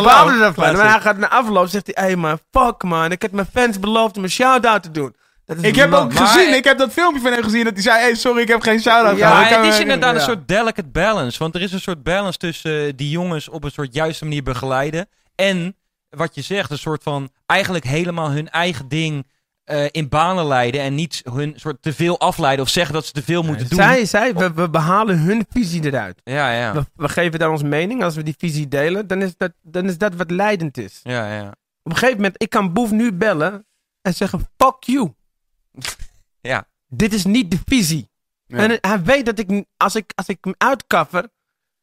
ervan. Maar hij gaat naar afloop zegt hij, hey man, fuck man. Ik heb mijn fans beloofd om een shout-out te doen. Dat is Ik heb ook gezien, ik heb dat filmpje van hem gezien dat hij zei, hey, sorry, ik heb geen shout-out Ja. Maar het is inderdaad een soort delicate balance. Want er is een soort balance tussen eh, die jongens op een soort juiste manier begeleiden. En wat je zegt, een soort van eigenlijk helemaal hun eigen ding eh, in banen leiden. En niet hun soort te veel afleiden of zeggen dat ze te veel moeten doen. Zij, zij, we, we behalen hun visie eruit. Ja, ja. We, we geven daar ons mening. Als we die visie delen, dan is dat, dan is dat wat leidend is. Ja, ja. Op een gegeven moment, ik kan Boef nu bellen en zeggen, fuck you. Ja. Dit is niet de visie. Ja. En hij weet dat ik, als ik, als ik hem uitkaffer,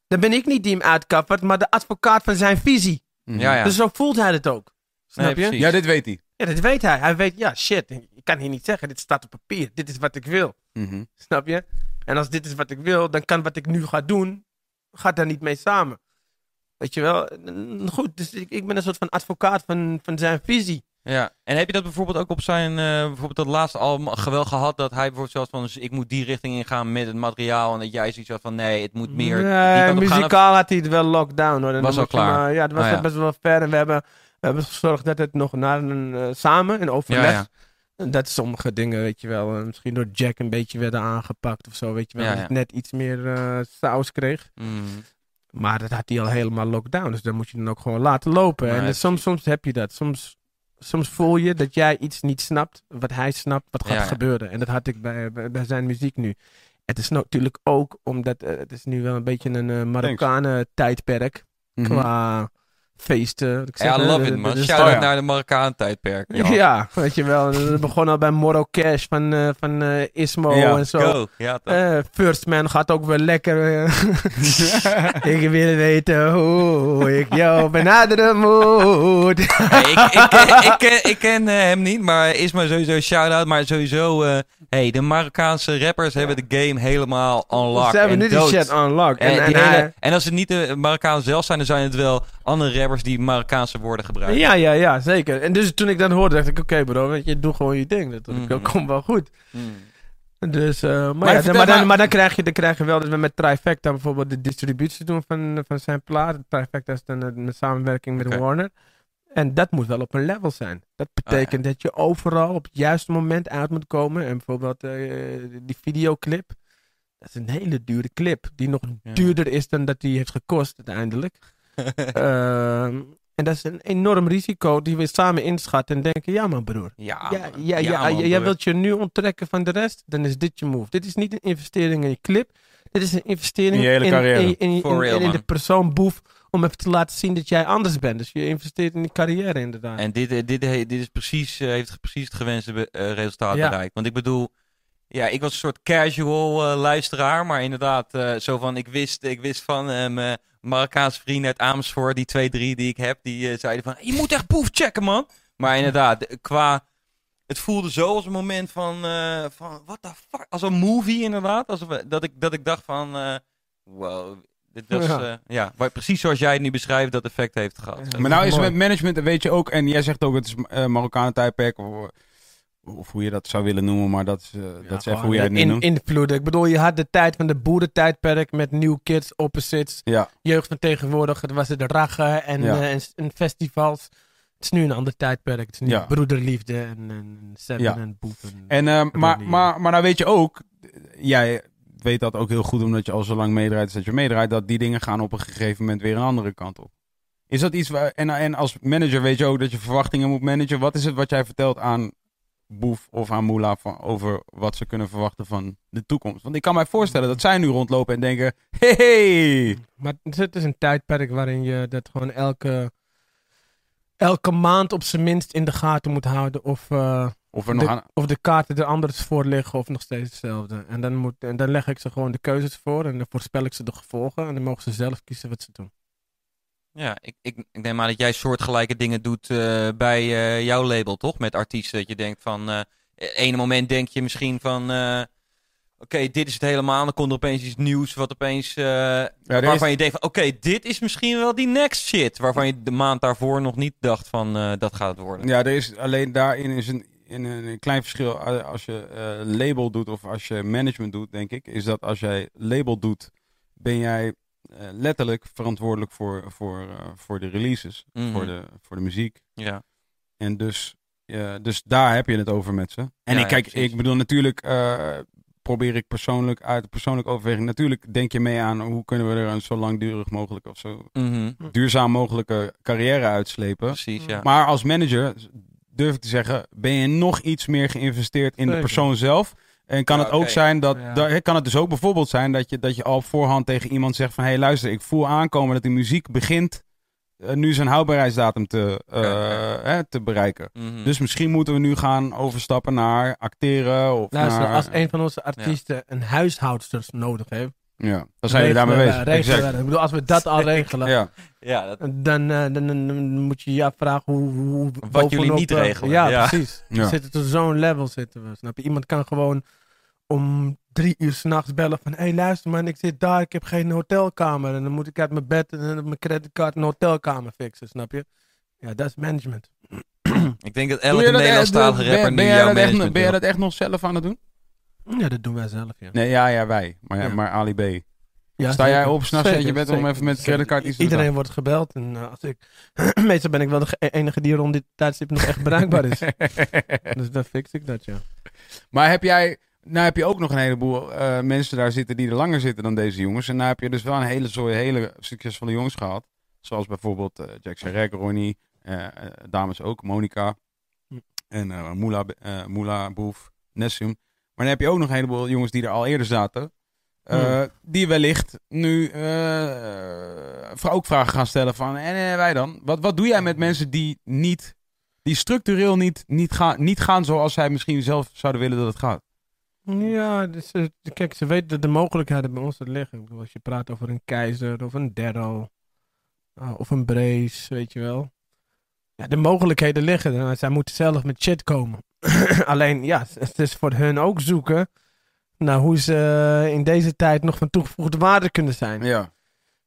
dan ben ik niet die hem uitkaffert, maar de advocaat van zijn visie. Ja, ja. Dus zo voelt hij het ook. Snap Nee, je? precies. Ja, dit weet hij. Ja, dat weet hij. Hij weet, ja, shit, ik kan hier niet zeggen, dit staat op papier. Dit is wat ik wil. Mhm. Snap je? En als dit is wat ik wil, dan kan wat ik nu ga doen, gaat daar niet mee samen. Weet je wel? Goed, dus ik, ik ben een soort van advocaat van, van zijn visie. Ja, en heb je dat bijvoorbeeld ook op zijn, eh, bijvoorbeeld dat laatste album gewel gehad, dat hij bijvoorbeeld zelfs van, dus ik moet die richting ingaan met het materiaal, en dat jij zoiets had van, nee, het moet meer Nee, muzikaal had hij het wel lockdown hoor. Was al klaar. maar- ja, dat was Ah, ja. best wel ver. En we hebben, we hebben gezorgd dat het nog naar een, eh, samen in overleg. Ja, ja. Dat sommige dingen, weet je wel, eh, misschien door Jack een beetje werden aangepakt of zo, weet je wel. Ja, dat het net iets meer eh, saus kreeg. Mm. Maar dat had hij al helemaal lockdown. Dus dan moet je dan ook gewoon laten lopen. En soms, soms heb je dat. Soms, soms voel je dat jij iets niet snapt, wat hij snapt, wat gaat Ja, ja. gebeuren. En dat had ik bij, bij, bij zijn muziek nu. Het is natuurlijk ook omdat het is nu wel een beetje een eh Marokkanen tijdperk Mhm. qua feesten. Ja, I love it de- man. de- Shout-out Oh, ja. naar de Marokkaan tijdperk. Ja. weet je wel. Het begon al bij Moro Cash van, eh, van eh, Ismo Ja, en zo. Go. Ja. Eh, First Man gaat ook wel lekker. ik wil weten hoe ik jou benaderen moet. Hey, ik, ik, ken- ik, ken, ik ken hem niet, maar is maar sowieso shout-out. Maar sowieso, hey, de Marokkaanse rappers hebben de game helemaal unlocked. Ze hebben en nu dood. shit unlocked. En, En, die en hele- hij- en als het niet de Marokkanen zelf zijn, dan zijn het wel andere rappers die Marokkaanse woorden gebruiken. ja, ja, ja, zeker. En dus toen ik dat hoorde, dacht ik, oké bro, weet je, doe gewoon je ding. Dat, Mhm. komt wel goed. Mm. Dus, eh, maar, Maar ja, vertel maar, dan, maar- dan, krijg je, dan krijg je wel dat we met Trifecta bijvoorbeeld de distributie doen van, van zijn plaat. Trifecta is dan een samenwerking met. Warner. En dat moet wel op een level zijn. Dat betekent dat je overal op het juiste moment uit moet komen. En bijvoorbeeld eh, die videoclip. Dat is een hele dure clip. Die nog Ja. duurder is dan dat die heeft gekost uiteindelijk. Ehm, En dat is een enorm risico die we samen inschatten en denken, ja man broer. Ja, Ja, man. ja, ja, man, jij broer. wilt je nu onttrekken van de rest, dan is dit je move. Dit is niet een investering in je clip. Dit is een investering In je hele carrière. in, in, in, For real, in de persoon boef om even te laten zien dat jij anders bent. Dus je investeert in die carrière inderdaad. En dit, eh, dit, dit is precies, eh, heeft precies het gewenste eh, resultaat Ja. bereikt. Want ik bedoel, ja, ik was een soort casual eh, luisteraar. Maar inderdaad, zo van, ik wist, ik wist van mijn Marokkaanse vrienden uit Amersfoort, die twee, drie die ik heb, die eh, zeiden van, je moet echt Boef checken, man. Maar inderdaad, qua... Het voelde zo als een moment van, eh van what the fuck, als een movie inderdaad. Alsof, we- dat, ik, dat ik dacht van, eh, wow, dit was, Ja. ja. ja, waar- precies zoals jij het nu beschrijft, dat effect heeft gehad. Ja. Maar nou is Mooi. met management, weet je ook, en jij zegt ook het is uh, Marokkanen tijdperk, of, hoe je dat zou willen noemen, maar dat is, eh, dat is even hoe jij het nu in, noemt. invloeden. Ik bedoel, je had de tijd van de boerentijdperk met New Kids, Opposites, Ja, jeugd van tegenwoordig. Het was het raggen en, Ja. eh, en, en festivals. Het is nu een ander tijdperk. Het is nu broederliefde en, en Seven en Boeven. en, eh, maar, maar, maar nou weet je ook, jij weet dat ook heel goed omdat je al zo lang meedraait, dat je meedraait, dat die dingen gaan op een gegeven moment weer een andere kant op. Is dat iets waar, en, en als manager weet je ook dat je verwachtingen moet managen. Wat is het wat jij vertelt aan Boef of aan Moela van, over wat ze kunnen verwachten van de toekomst? Want ik kan mij voorstellen dat zij nu rondlopen en denken, hey, hey. Maar het is een tijdperk waarin je dat gewoon elke, elke maand op zijn minst in de gaten moet houden. Of, eh, Of er nog de, aan, of de kaarten er anders voor liggen of nog steeds hetzelfde. En dan, moet, en dan leg ik ze gewoon de keuzes voor en dan voorspel ik ze de gevolgen. En dan mogen ze zelf kiezen wat ze doen. Ja, ik, ik, ik neem aan dat jij soortgelijke dingen doet eh, bij eh, jouw label, toch? Met artiesten. Dat je denkt van. eh ene moment denk je misschien van. Oké, dit is het helemaal. Dan komt er opeens iets nieuws. Wat opeens. is- waarvan je denkt van. Oké, dit is misschien wel die next shit. Waarvan je de maand daarvoor nog niet dacht van. dat gaat het worden. Ja, er is alleen daarin is een, in een, klein verschil als je label doet of als je management doet, denk ik. Is dat als jij label doet, ben jij letterlijk verantwoordelijk voor, voor, eh, voor de releases, Mhm. voor, de, voor de muziek. Ja. En dus, eh, dus daar heb je het over met ze. En Ja, ik, kijk, ik bedoel natuurlijk, eh, probeer ik persoonlijk uit persoonlijke overweging, natuurlijk denk je mee aan hoe kunnen we er een zo langdurig mogelijk of zo Mhm. duurzaam mogelijke carrière uitslepen. Precies, ja. Maar als manager, durf ik te zeggen, ben je nog iets meer geïnvesteerd in de persoon zelf. En kan Ja, het ook zijn dat, Ja. daar- kan het dus ook bijvoorbeeld zijn dat je, dat je al op voorhand tegen iemand zegt van, hé hey, luister, ik voel aankomen dat die muziek begint eh, nu zijn houdbaarheidsdatum te, eh, hè, te bereiken. Mhm. Dus misschien moeten we nu gaan overstappen naar acteren of Luister, naar... als een van onze artiesten een huishoudster nodig heeft. Ja, dan zijn jullie daarmee bezig. regelen. Ik bedoel, als we dat al regelen, Ja. ja, dat, dan, eh, dan, dan- dan moet je je afvragen hoe, hoe Wat jullie niet regelen, Ja, ja. precies. Ja. We zitten tot zo'n level zitten we. Snap je? Iemand kan gewoon om drie uur s'nachts bellen van... Hé, hey, luister man, ik zit daar, ik heb geen hotelkamer. En dan moet ik uit mijn bed en op mijn creditcard een hotelkamer fixen, snap je? Ja, dat is management. ik denk dat elke Nederlandstalige ben- rapper ben nu jij jouw dat echt- management Ben jij dat echt nog zelf aan het doen? Ja, dat doen wij zelf, ja. Nee, ja, ja, wij. Maar, ja, Ja. maar Ali B. Ja, Sta jij op s'nachts en je Zeker, bent om even met zeker. creditcard iets te Iedereen wordt gebeld en eh, als ik... Meestal ben ik wel de ge- enige die rond dit tijdstip nog echt bereikbaar is. dus dan fix ik dat, ja. maar heb jij, nou heb je ook nog een heleboel eh, mensen daar zitten die er langer zitten dan deze jongens. En nou heb je dus wel een hele zooi hele succesvolle jongens gehad. Zoals bijvoorbeeld eh Jack Ronnie, eh, dames ook, Monica Hm. en eh Moula, Moula, Boef, Nessum. Maar dan heb je ook nog een heleboel jongens die er al eerder zaten. Hm. Die wellicht nu ook vragen gaan stellen van, en wij dan? Wat, wat doe jij met mensen die niet, die structureel niet, niet, gaan, niet gaan zoals zij misschien zelf zouden willen dat het gaat? Ja, dus, eh, kijk, ze weten dat de mogelijkheden bij ons er liggen. Ik bedoel, als je praat over een keizer of een derro ah, of een brace, weet je wel. Ja, de mogelijkheden liggen er, maar zij moeten zelf met shit komen. Alleen, ja, het is voor hun ook zoeken naar hoe ze eh, in deze tijd nog van toegevoegde waarde kunnen zijn. Ja.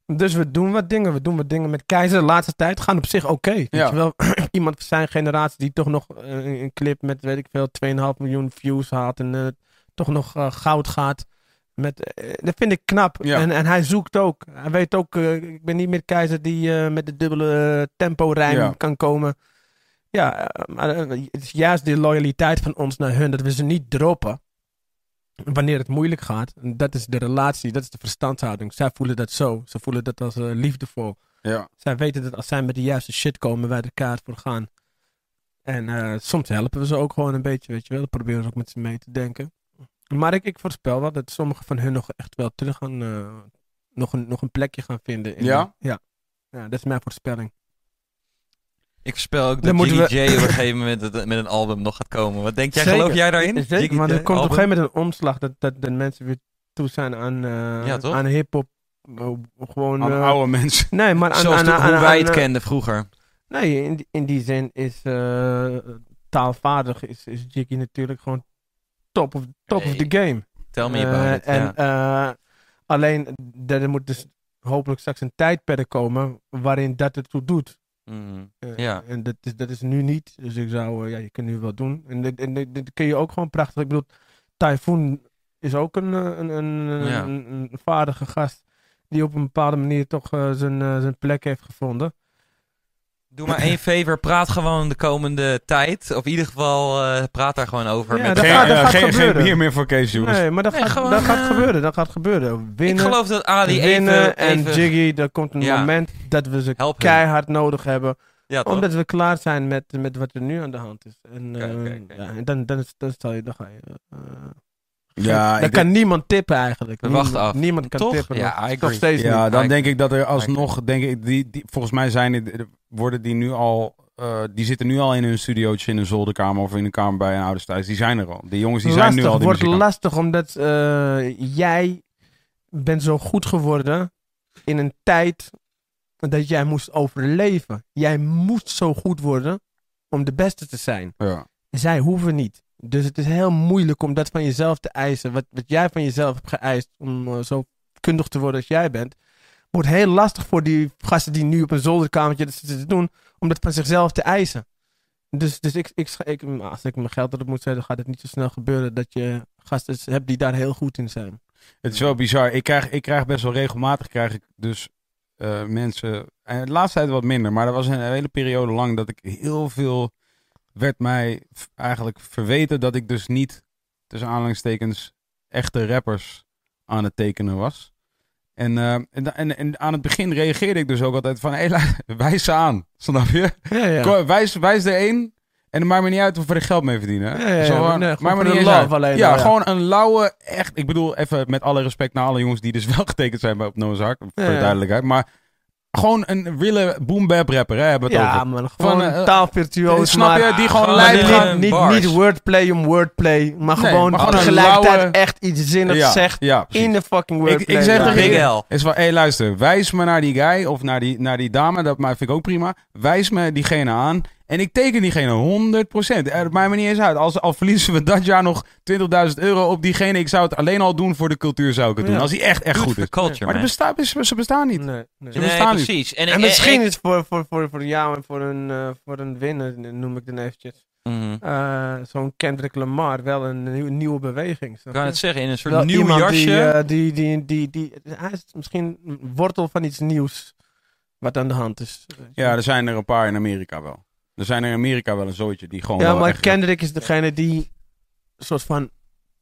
Dus we doen wat dingen. We doen wat dingen met Keizer. De laatste tijd gaan op zich oké. Weet Ja. wel, iemand van zijn generatie die toch nog eh, een clip met, weet ik veel, 2,5 miljoen views haalt. En eh, toch nog eh, goud gaat. Met, eh, dat vind ik knap. Ja. En, en hij zoekt ook. Hij weet ook, eh, ik ben niet meer Keizer die met de dubbele tempo rijm Ja. kan komen. Ja, maar het is juist de loyaliteit van ons naar hun. Dat we ze niet droppen. Wanneer het moeilijk gaat. Dat is de relatie, dat is de verstandshouding. Zij voelen dat zo. Ze voelen dat als liefdevol. Ja. Zij weten dat als zij met de juiste shit komen, wij de kaart voor gaan. En soms helpen we ze ook gewoon een beetje, weet je wel. Dan proberen we ook met ze mee te denken. Maar ik, ik voorspel wel dat sommige van hun nog echt wel terug gaan, eh, nog, een, nog een plekje gaan vinden. In Ja? ja? Ja, dat is mijn voorspelling. Ik voorspel ook dat moeten Jiggy we- J op een gegeven moment met, met een album nog gaat komen. Wat denk jij? Zeker. Geloof jij daarin? Zeker, want er komt op een gegeven moment een omslag dat, dat de mensen weer toe zijn aan, eh Ja, toch? aan hip-hop. Eh, gewoon. Aan oude mensen. nee, maar aan, Zoals aan, aan, hoe aan- wij het aan- kenden vroeger. Nee, in, die- in die zin is eh, taalvaardig is, is Jiggy natuurlijk gewoon top of, top of the game. Tell me Eh, about it. en ja. eh, alleen, er er moet dus hopelijk straks een tijdperk komen waarin dat ertoe doet. Mm. Eh, Ja. En dat is, dat is nu niet. Dus ik zou, eh, ja, je kunt nu wel doen. En dit, en dit, dit kun je ook gewoon prachtig. Ik bedoel, Typhoon is ook een, eh, een, een, Ja. een, een vaardige gast. Die op een bepaalde manier toch eh, zijn, eh, zijn plek heeft gevonden. Doe maar één favor, praat gewoon de komende tijd. Of in ieder geval, eh, praat daar gewoon over. Ja, met dat Geen, gaat- dat eh, gaat geen, geen gebeuren. bier meer voor Kees, jongens. Nee, maar dat, Nee, gaat, gewoon, dat gaat eh, gebeuren. Dat gaat gebeuren. ik Winnen, geloof dat Ali winnen even, en even Jiggy, er komt een Ja. moment dat we ze help keihard nodig hebben. Ja? Omdat we klaar zijn met, met wat er nu aan de hand is. En, Kijk, eh, kijk, kijk. Ja, en dan, dan, is- dan, stel je, dan ga je... Ja, dan ik kan niemand tippen eigenlijk. We wachten af. Niemand kan Toch? tippen. Ja, nog. I Nog steeds Ja, niet. dan I- denk ik dat er alsnog, denk ik, die, die, volgens mij zijn het, worden die nu al, eh, die zitten nu al in hun studiootje in een zolderkamer of in een kamer bij een ouders thuis. Die zijn er al. Die jongens die zijn nu al die wordt muziek aan- lastig omdat eh, jij bent zo goed geworden in een tijd dat jij moest overleven. Jij moest zo goed worden om de beste te zijn. Ja. Zij hoeven niet. Dus het is heel moeilijk om dat van jezelf te eisen. Wat, wat jij van jezelf hebt geëist om eh, zo kundig te worden als jij bent. Wordt heel lastig voor die gasten die nu op een zolderkamertje zitten te doen. Om dat van zichzelf te eisen. Dus, dus ik, ik, ik, als ik mijn geld erop moet zetten, gaat het niet zo snel gebeuren dat je gasten hebt die daar heel goed in zijn. Het is wel bizar. Ik krijg, ik krijg best wel regelmatig krijg ik dus eh, mensen. En de laatste tijd wat minder, maar er was een hele periode lang dat ik heel veel werd mij eigenlijk verweten dat ik dus niet tussen aanhalingstekens echte rappers aan het tekenen was. En, eh, en, en, en aan het begin reageerde ik dus ook altijd van, hé, hey, wijs ze aan, snap je? Ja, ja. Kom, Wijs, wijs er één en het maakt me niet uit of we er geld mee verdienen. Ja, ja, Zo nee, me voor niet love alleen ja, gewoon een lauwe, echt, ik bedoel even met alle respect naar alle jongens die dus wel getekend zijn bij op Noah's Ark, voor de duidelijkheid. Maar gewoon een wille boom bap rapper, hè, hebben we het Ja, over. man. Gewoon Van, eh, taalvirtuoos. snap je? maar- Die gewoon lijp niet- gaan. niet, niet, bars. niet wordplay om wordplay, maar Nee, gewoon maar tegelijkertijd lauwe- echt iets zinnigs Ja, zegt ja, in de fucking wordplay. ik zeg tegen is van, hé luister, wijs me naar die guy of naar die, naar die dame, dat maar vind ik ook prima. Wijs me diegene aan en ik teken diegene 100%. Het maakt me niet eens uit. Als, al verliezen we dat jaar nog 20.000 euro op diegene, ik zou het alleen al doen voor de cultuur zou ik het doen. Ja. Als hij echt, echt Good goed is. culture, Maar het bestaat, ze bestaan niet. Nee, nee. Ze Nee, bestaan niet. precies. En, En ik- misschien is voor, voor, voor, voor jou en voor een, eh, voor een winnaar, noem ik dan eventjes, Mhm. eh, zo'n Kendrick Lamar wel een nieuw- nieuwe beweging. Ik kan het zeggen, in een soort Wel nieuw jasje. Die, eh, die, die, die, die, hij is misschien een wortel van iets nieuws wat aan de hand is. Ja, er zijn er een paar in Amerika wel. Er zijn er in Amerika wel een zootje die gewoon Ja, wel maar echt Kendrick is degene die soort van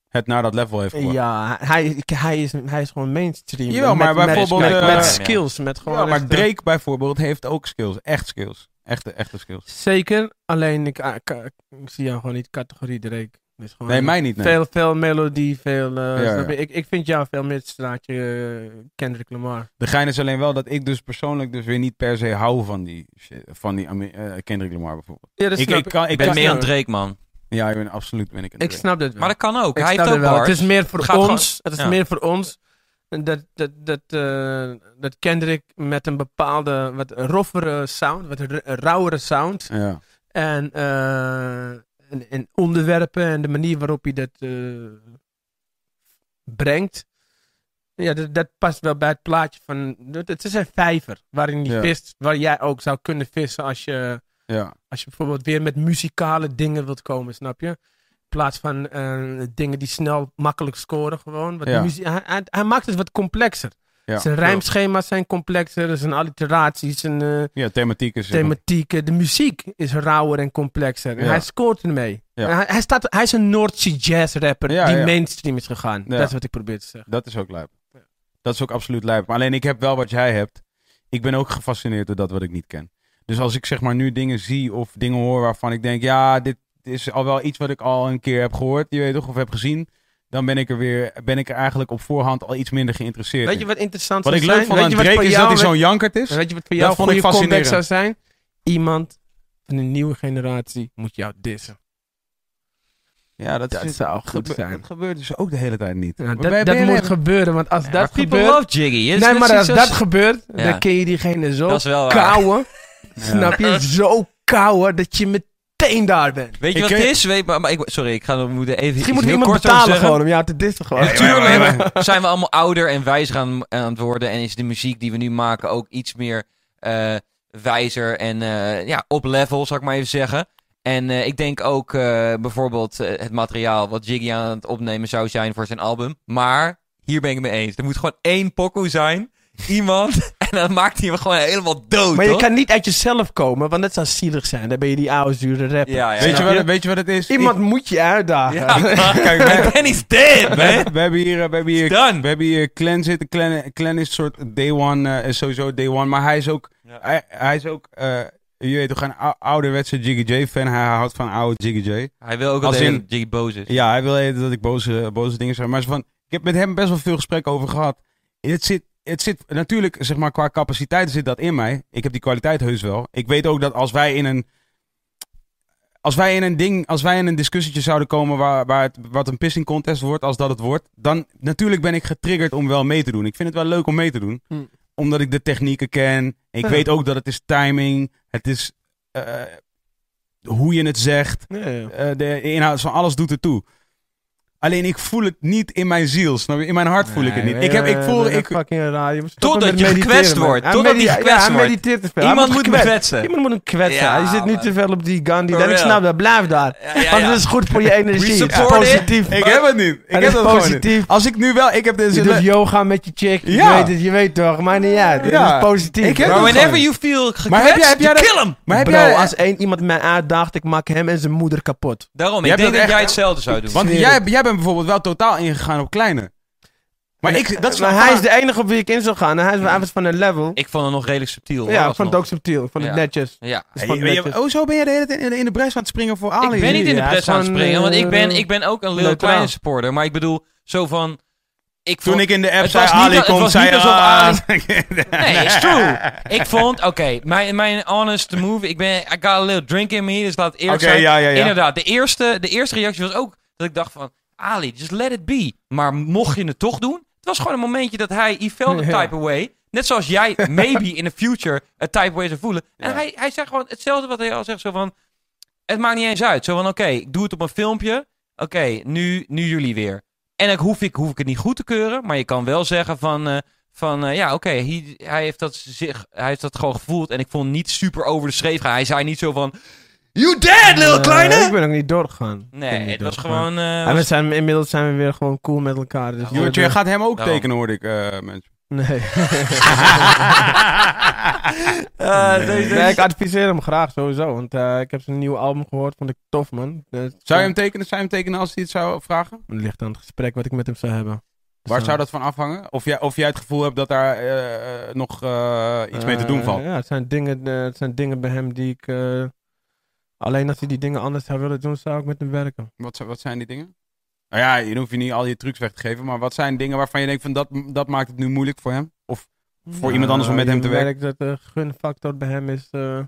het naar dat level heeft gebracht. Ja, hij, hij, is, hij is gewoon mainstream. Jawel, met, maar met- bijvoorbeeld, Met, eh, met skills, met gewoon... Ja, maar echt, eh, Drake bijvoorbeeld heeft ook skills. Echt skills. Echte, echte skills. Zeker, alleen ik, ah, ik, ik zie jou gewoon niet categorie Drake. Dus gewoon Nee, mij niet. Nee. Veel, veel melodie, veel... eh, Ja, snap je? ja. Ik, ik vind jou veel meer het straatje eh, Kendrick Lamar. De gein is alleen wel dat ik dus persoonlijk dus weer niet per se hou van die, shit- van die eh, Kendrick Lamar bijvoorbeeld. Ja, dat Ik, snap ik, kan, ik, Ik ben kan- meer een Drake, man. Ja, ik ben absoluut ben ik een Ik Drake. snap dat wel. Maar dat kan ook. Ik Hij snap heeft ook het wel. bars. Het is meer voor gaat ons. Het is ja. meer voor ons. Dat, dat, dat, eh, dat Kendrick met een bepaalde, wat roffere sound, wat ra- rauwere sound. Ja. En, eh, en, en onderwerpen en de manier waarop je dat eh, brengt. Ja, dat, dat past wel bij het plaatje van. Het is een vijver waarin je Ja. vist. Waar jij ook zou kunnen vissen als je, Ja. als je bijvoorbeeld weer met muzikale dingen wilt komen, snap je? In plaats van eh, dingen die snel makkelijk scoren, gewoon. Wat Ja. muzie- hij, hij, hij maakt het wat complexer. Ja. Zijn rijmschema's zijn complexer, zijn alliteraties, zijn. eh, ja, thematiek is... thematieken. De muziek is rauwer en complexer. En Ja. hij scoort ermee. Ja. Hij, hij, staat, hij is een North Sea jazz rapper die mainstream is gegaan. Dat is wat ik probeer te zeggen. Dat is ook lijp. Dat is ook absoluut lijp. Maar alleen ik heb wel wat jij hebt. ik ben ook gefascineerd door dat wat ik niet ken. Dus als ik zeg maar nu dingen zie of dingen hoor waarvan ik denk, ja, dit is al wel iets wat ik al een keer heb gehoord, je weet toch, of heb gezien. Dan ben ik er weer, ben ik er eigenlijk op voorhand al iets minder geïnteresseerd Weet je wat interessant Wat zou ik leuk zijn? vond aan wat Drake is dat hij zo'n jankert is. Weet je wat voor Dat jou vond comeback zou zijn? Iemand van een nieuwe generatie moet jou dissen. Ja, dat, Dat is, zou goed gebe- zijn. dat gebeurt dus ook de hele tijd niet. Ja, dat dat moet gebeuren, want als Ja, dat people gebeurt... love Jiggy. Is- Nee, is maar als zo- dat gebeurt, Ja. dan kun je diegene zo Dat is kauwen. Ja. Snap je? Zo kauwen dat je meteen daar bent. Weet je Ik wat het is? Weet, maar, maar ik, sorry, ik ga moeten even Misschien iets moet heel iemand betalen gewoon om jou te dissen gewoon. Natuurlijk zijn we allemaal ouder en wijzer aan, aan het worden. En is de muziek die we nu maken ook iets meer eh, wijzer en eh, ja, op level, zal ik maar even zeggen. En eh, ik denk ook eh, bijvoorbeeld het materiaal wat Jiggy aan het opnemen zou zijn voor zijn album. Maar hier ben ik het mee eens. Er moet gewoon één pokoe zijn. Iemand. En dan maakt hij hem gewoon helemaal dood. Maar je toch? kan niet uit jezelf komen, want dat zou zielig zijn. Dan ben je die oude zure rapper. Ja, ja, Weet, je wat, weet je wat het is? Iemand Ik- moet je uitdagen. Ja, Kijk, wij- Danny's dead, we, man. we hebben hier, we hebben hier, we hebben hier Clan zitten. Clan, Clan is een soort day one, eh, is sowieso day one. Maar hij is ook, Ja. hij, hij is ook, eh, je weet toch, een ou- ouderwetse Jiggy J fan. Hij houdt van oude Jiggy J. Hij wil ook Als altijd in- dat Jiggy boos is. Ja, hij wil dat ik boze, boze dingen zeg. Maar zo van, ik heb met hem best wel veel gesprekken over gehad. Het zit, het zit natuurlijk, zeg maar, qua capaciteit zit dat in mij. Ik heb die kwaliteit heus wel. Ik weet ook dat als wij in een. Als wij in een ding, als wij in een discussietje zouden komen waar, waar het, wat een pissing contest wordt, als dat het wordt, dan natuurlijk ben ik getriggerd om wel mee te doen. Ik vind het wel leuk om mee te doen, Hm. omdat ik de technieken ken. Ik Ja. weet ook dat het is timing, het is eh, hoe je het zegt. Eh, de inhoud van alles doet ertoe. Alleen ik voel het niet in mijn ziel. Snap je? In mijn hart voel ik het niet. Ik, heb, ik voel... Ik, fucking radio. Stop Totdat je gekwetst wordt. Totdat hij gekwetst wordt. mediteert te veel. Hij Iemand moet hem gekwetst. kwetsen. Iemand moet hem kwetsen. Hij zit nu te veel op die Gandhi. En ik snap dat. Blijf daar. Want het is goed voor je energie. Positief. ik heb het niet. Ik Het heb is het positief. Als ik nu wel... Ik heb dus Je doet yoga met je chick. Je weet het, je weet toch. Maar niet uit. Ja. Het is positief. Ik heb Maar het whenever you feel gekwetst, Maar heb jij- heb jij dat- kill hem. Maar heb Bro, jij... als één iemand mij uitdaagt, ik maak hem en zijn moeder kapot. Daarom, Je ik denk dat jij hetzelfde zou doen. Want jij, het. Bijvoorbeeld wel totaal ingegaan op kleine. Maar ik... Dat is maar wel hij is de enige op wie ik in zou gaan. En hij, is, hij was van een level. ik vond het nog redelijk subtiel. ja, ik vond het ook subtiel. Ik vond het Ja. netjes. Ja. Hey, je- oh, zo ben je de hele tijd in de, in de bres aan het springen voor Ali. Ik ben niet in de Ja, press aan het springen, want ik ben, eh, ik ben ook een Lil. Kleine supporter. Maar ik bedoel, zo van... Ik Toen vond, ik in de app zei niet Ali komt, zei alsof ah, Nee, it's true. Ik vond, oké, mijn, mijn honest move, ik ben, I got a little drink in me, dus laat eerlijk zijn. ja, ja, ja. Inderdaad, de eerste, de eerste reactie was ook dat ik dacht van, Ali, just let it be. Maar mocht je het toch doen, het was gewoon een momentje dat hij, he felt a type away. Net zoals jij maybe in the future a type away zou voelen. En Ja. hij, hij zei gewoon hetzelfde wat hij al zegt, zo van, het maakt niet eens uit. Zo van, oké, ik doe het op een filmpje. Oké, nu, nu jullie weer. En dan hoef ik, hoef ik het niet goed te keuren, maar je kan wel zeggen van... eh, van eh, ja, oké, hij, hij, heeft dat zich, hij heeft dat gewoon gevoeld. En ik vond het niet super over de schreef gaan. Hij zei niet zo van... You dead, little Eh, kleine! ik ben ook niet doorgegaan. Nee, niet het was gewoon... eh, En we was- zijn, inmiddels zijn we weer gewoon cool met elkaar. Dus gaat hem ook Daarom. tekenen, hoorde ik, eh mensen. Nee. Eh, deze- nee, ik adviseer hem graag sowieso. Want eh, ik heb zijn nieuwe album gehoord. Vond ik tof, man. Eh, Zou je hem tekenen? Zou je hem tekenen als hij het zou vragen? Het ligt aan het gesprek wat ik met hem zou hebben. Waar Zo. zou dat van afhangen? Of jij, of jij het gevoel hebt dat daar eh, eh, nog eh, iets mee te doen Eh, valt? ja, het zijn, dingen, eh, het zijn dingen bij hem die ik... eh, alleen als hij die dingen anders zou willen doen, zou ik met hem werken. Wat, zijn- wat zijn die dingen? Nou ja, je hoeft je niet al je trucs weg te geven, maar wat zijn dingen waarvan je denkt van dat, dat maakt het nu moeilijk voor hem? Of voor iemand anders om met hem te werken? Ik merk dat de gunfactor bij hem is, eh,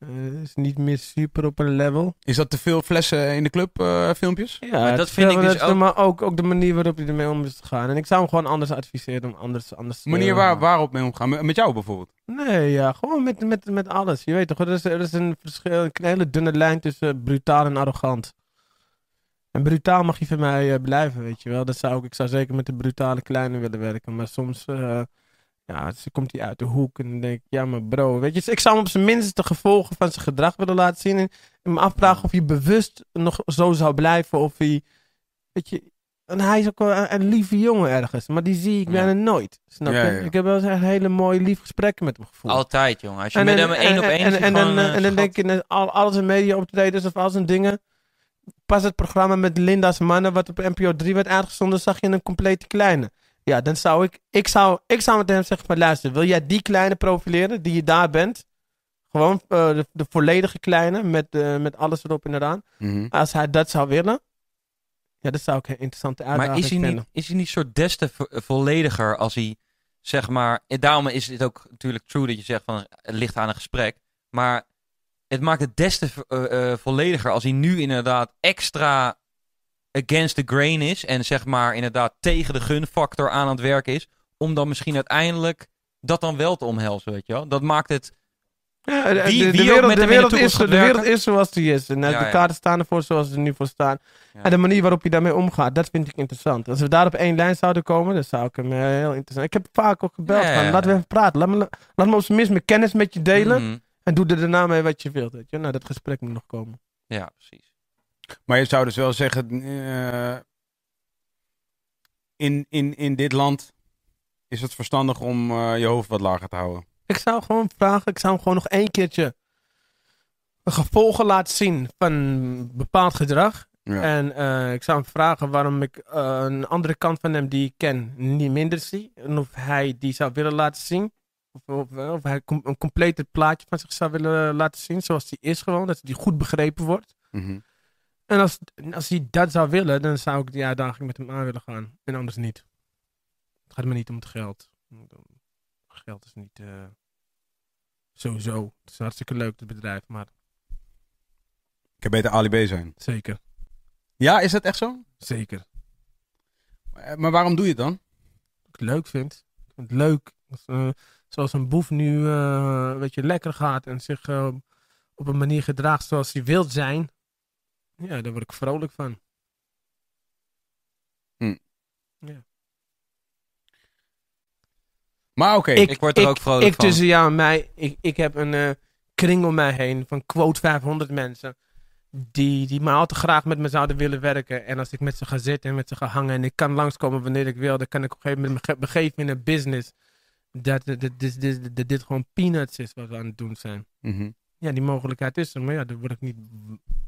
eh, is niet meer super op een level. Is dat te veel flessen in de club eh, filmpjes? Ja, Maar dat vind ik dus ook- Maar ook, ook de manier waarop hij ermee om is te gaan. En ik zou hem gewoon anders adviseren om anders... anders De manier eh, waar, waarop mee omgaan? Met met jou bijvoorbeeld? Nee, ja, gewoon met, met, met alles. Je weet toch, er is, er is een, verschil, een hele dunne lijn tussen brutaal en arrogant. En brutaal mag je van mij eh, blijven, weet je wel. Dat zou ik, ik zou zeker met de brutale kleine willen werken. Maar soms eh, ja, dus komt hij uit de hoek en dan denk ik, ja maar bro, weet je. Ik zou hem op zijn minst de gevolgen van zijn gedrag willen laten zien. En, en me afvragen of hij bewust nog zo zou blijven. Of hij, weet je, en hij is ook wel een, een lieve jongen ergens. Maar die zie ik Ja. bijna nooit. Snap je? ja. Ik heb wel eens echt hele mooie, lief gesprekken met hem gevoerd. Altijd, jongen. Als je En met dan- hem één op en- één en- en dan, gewoon, eh, eh, en dan schat. denk je, al, al zijn media optredens of al zijn dingen. Pas het programma met Linda's Mannen, wat op NPO 3 werd uitgezonden, zag je een complete kleine. Ja, dan zou ik, ik zou, ik zou met hem zeggen van luister, wil jij die kleine profileren die je daar bent? Gewoon eh, de, de volledige kleine met, eh, met alles erop en eraan. Mhm. Als hij dat zou willen, ja, dat zou ik een interessante uitdaging Maar is hij, vinden. niet, is hij niet soort des te vo- vollediger als hij, zeg maar... Daarom is het ook natuurlijk true dat je zegt van het ligt aan een gesprek. Maar het maakt het des te vo- eh, eh, vollediger als hij nu inderdaad extra against the grain is. En zeg maar inderdaad tegen de gunfactor aan het werk is. Om dan misschien uiteindelijk dat dan wel te omhelzen, weet je wel. Dat maakt het... Ja, de, Wie- wereld, de is, gaat de wereld werken. is zoals die is. En eh, Ja, de kaarten staan ervoor zoals ze er nu voor staan. Ja. En de manier waarop je daarmee omgaat, dat vind ik interessant. Als we daar op één lijn zouden komen, dan zou ik hem eh, heel interessant... Ik heb vaak ook gebeld van, laten we even praten. Laat me, laat me op zijn minst mijn kennis met je delen. Mhm. En doe er daarna mee wat je wilt. Weet je? Nou, dat gesprek moet nog komen. Ja, precies. Maar je zou dus wel zeggen, eh, in, in, in dit land is het verstandig om eh, je hoofd wat lager te houden. Ik zou gewoon vragen, ik zou hem gewoon nog één keertje gevolgen laten zien van bepaald gedrag. Ja. En eh, ik zou hem vragen waarom ik een andere kant van hem die ik ken niet minder zie. En of hij die zou willen laten zien. Of, of, of hij een complete plaatje van zich zou willen laten zien zoals hij is gewoon. Dat hij goed begrepen wordt. Mhm. En als, als hij dat zou willen, dan zou ik die uitdaging met hem aan willen gaan. En anders niet. Het gaat me niet om het geld. Geld is niet... eh, sowieso. Het is hartstikke leuk, het bedrijf. Maar Ik kan beter Ali B zijn. zeker. Ja, is dat echt zo? Zeker. Eh, Maar waarom doe je het dan? Ik leuk vind. Ik vind het leuk. Eh, zoals een boef nu eh, weet je, lekker gaat en zich op een manier gedraagt zoals hij wil zijn. Ja, daar word ik vrolijk van. Maar oké. Ik word er ook vrolijk ik van. tussen jou en mij, ik, ik heb een eh, kring om mij heen van quote 500 mensen. Die, die maar al te graag met me zouden willen werken. En als ik met ze ga zitten en met ze ga hangen en ik kan langskomen wanneer ik wil, dan kan ik op een gegeven moment me ge- begeven in een business. Dat, dat, dat, dit- dit- dit- dit gewoon peanuts is wat we aan het doen zijn. Mhm. Ja, die mogelijkheid is er, maar ja, daar word ik niet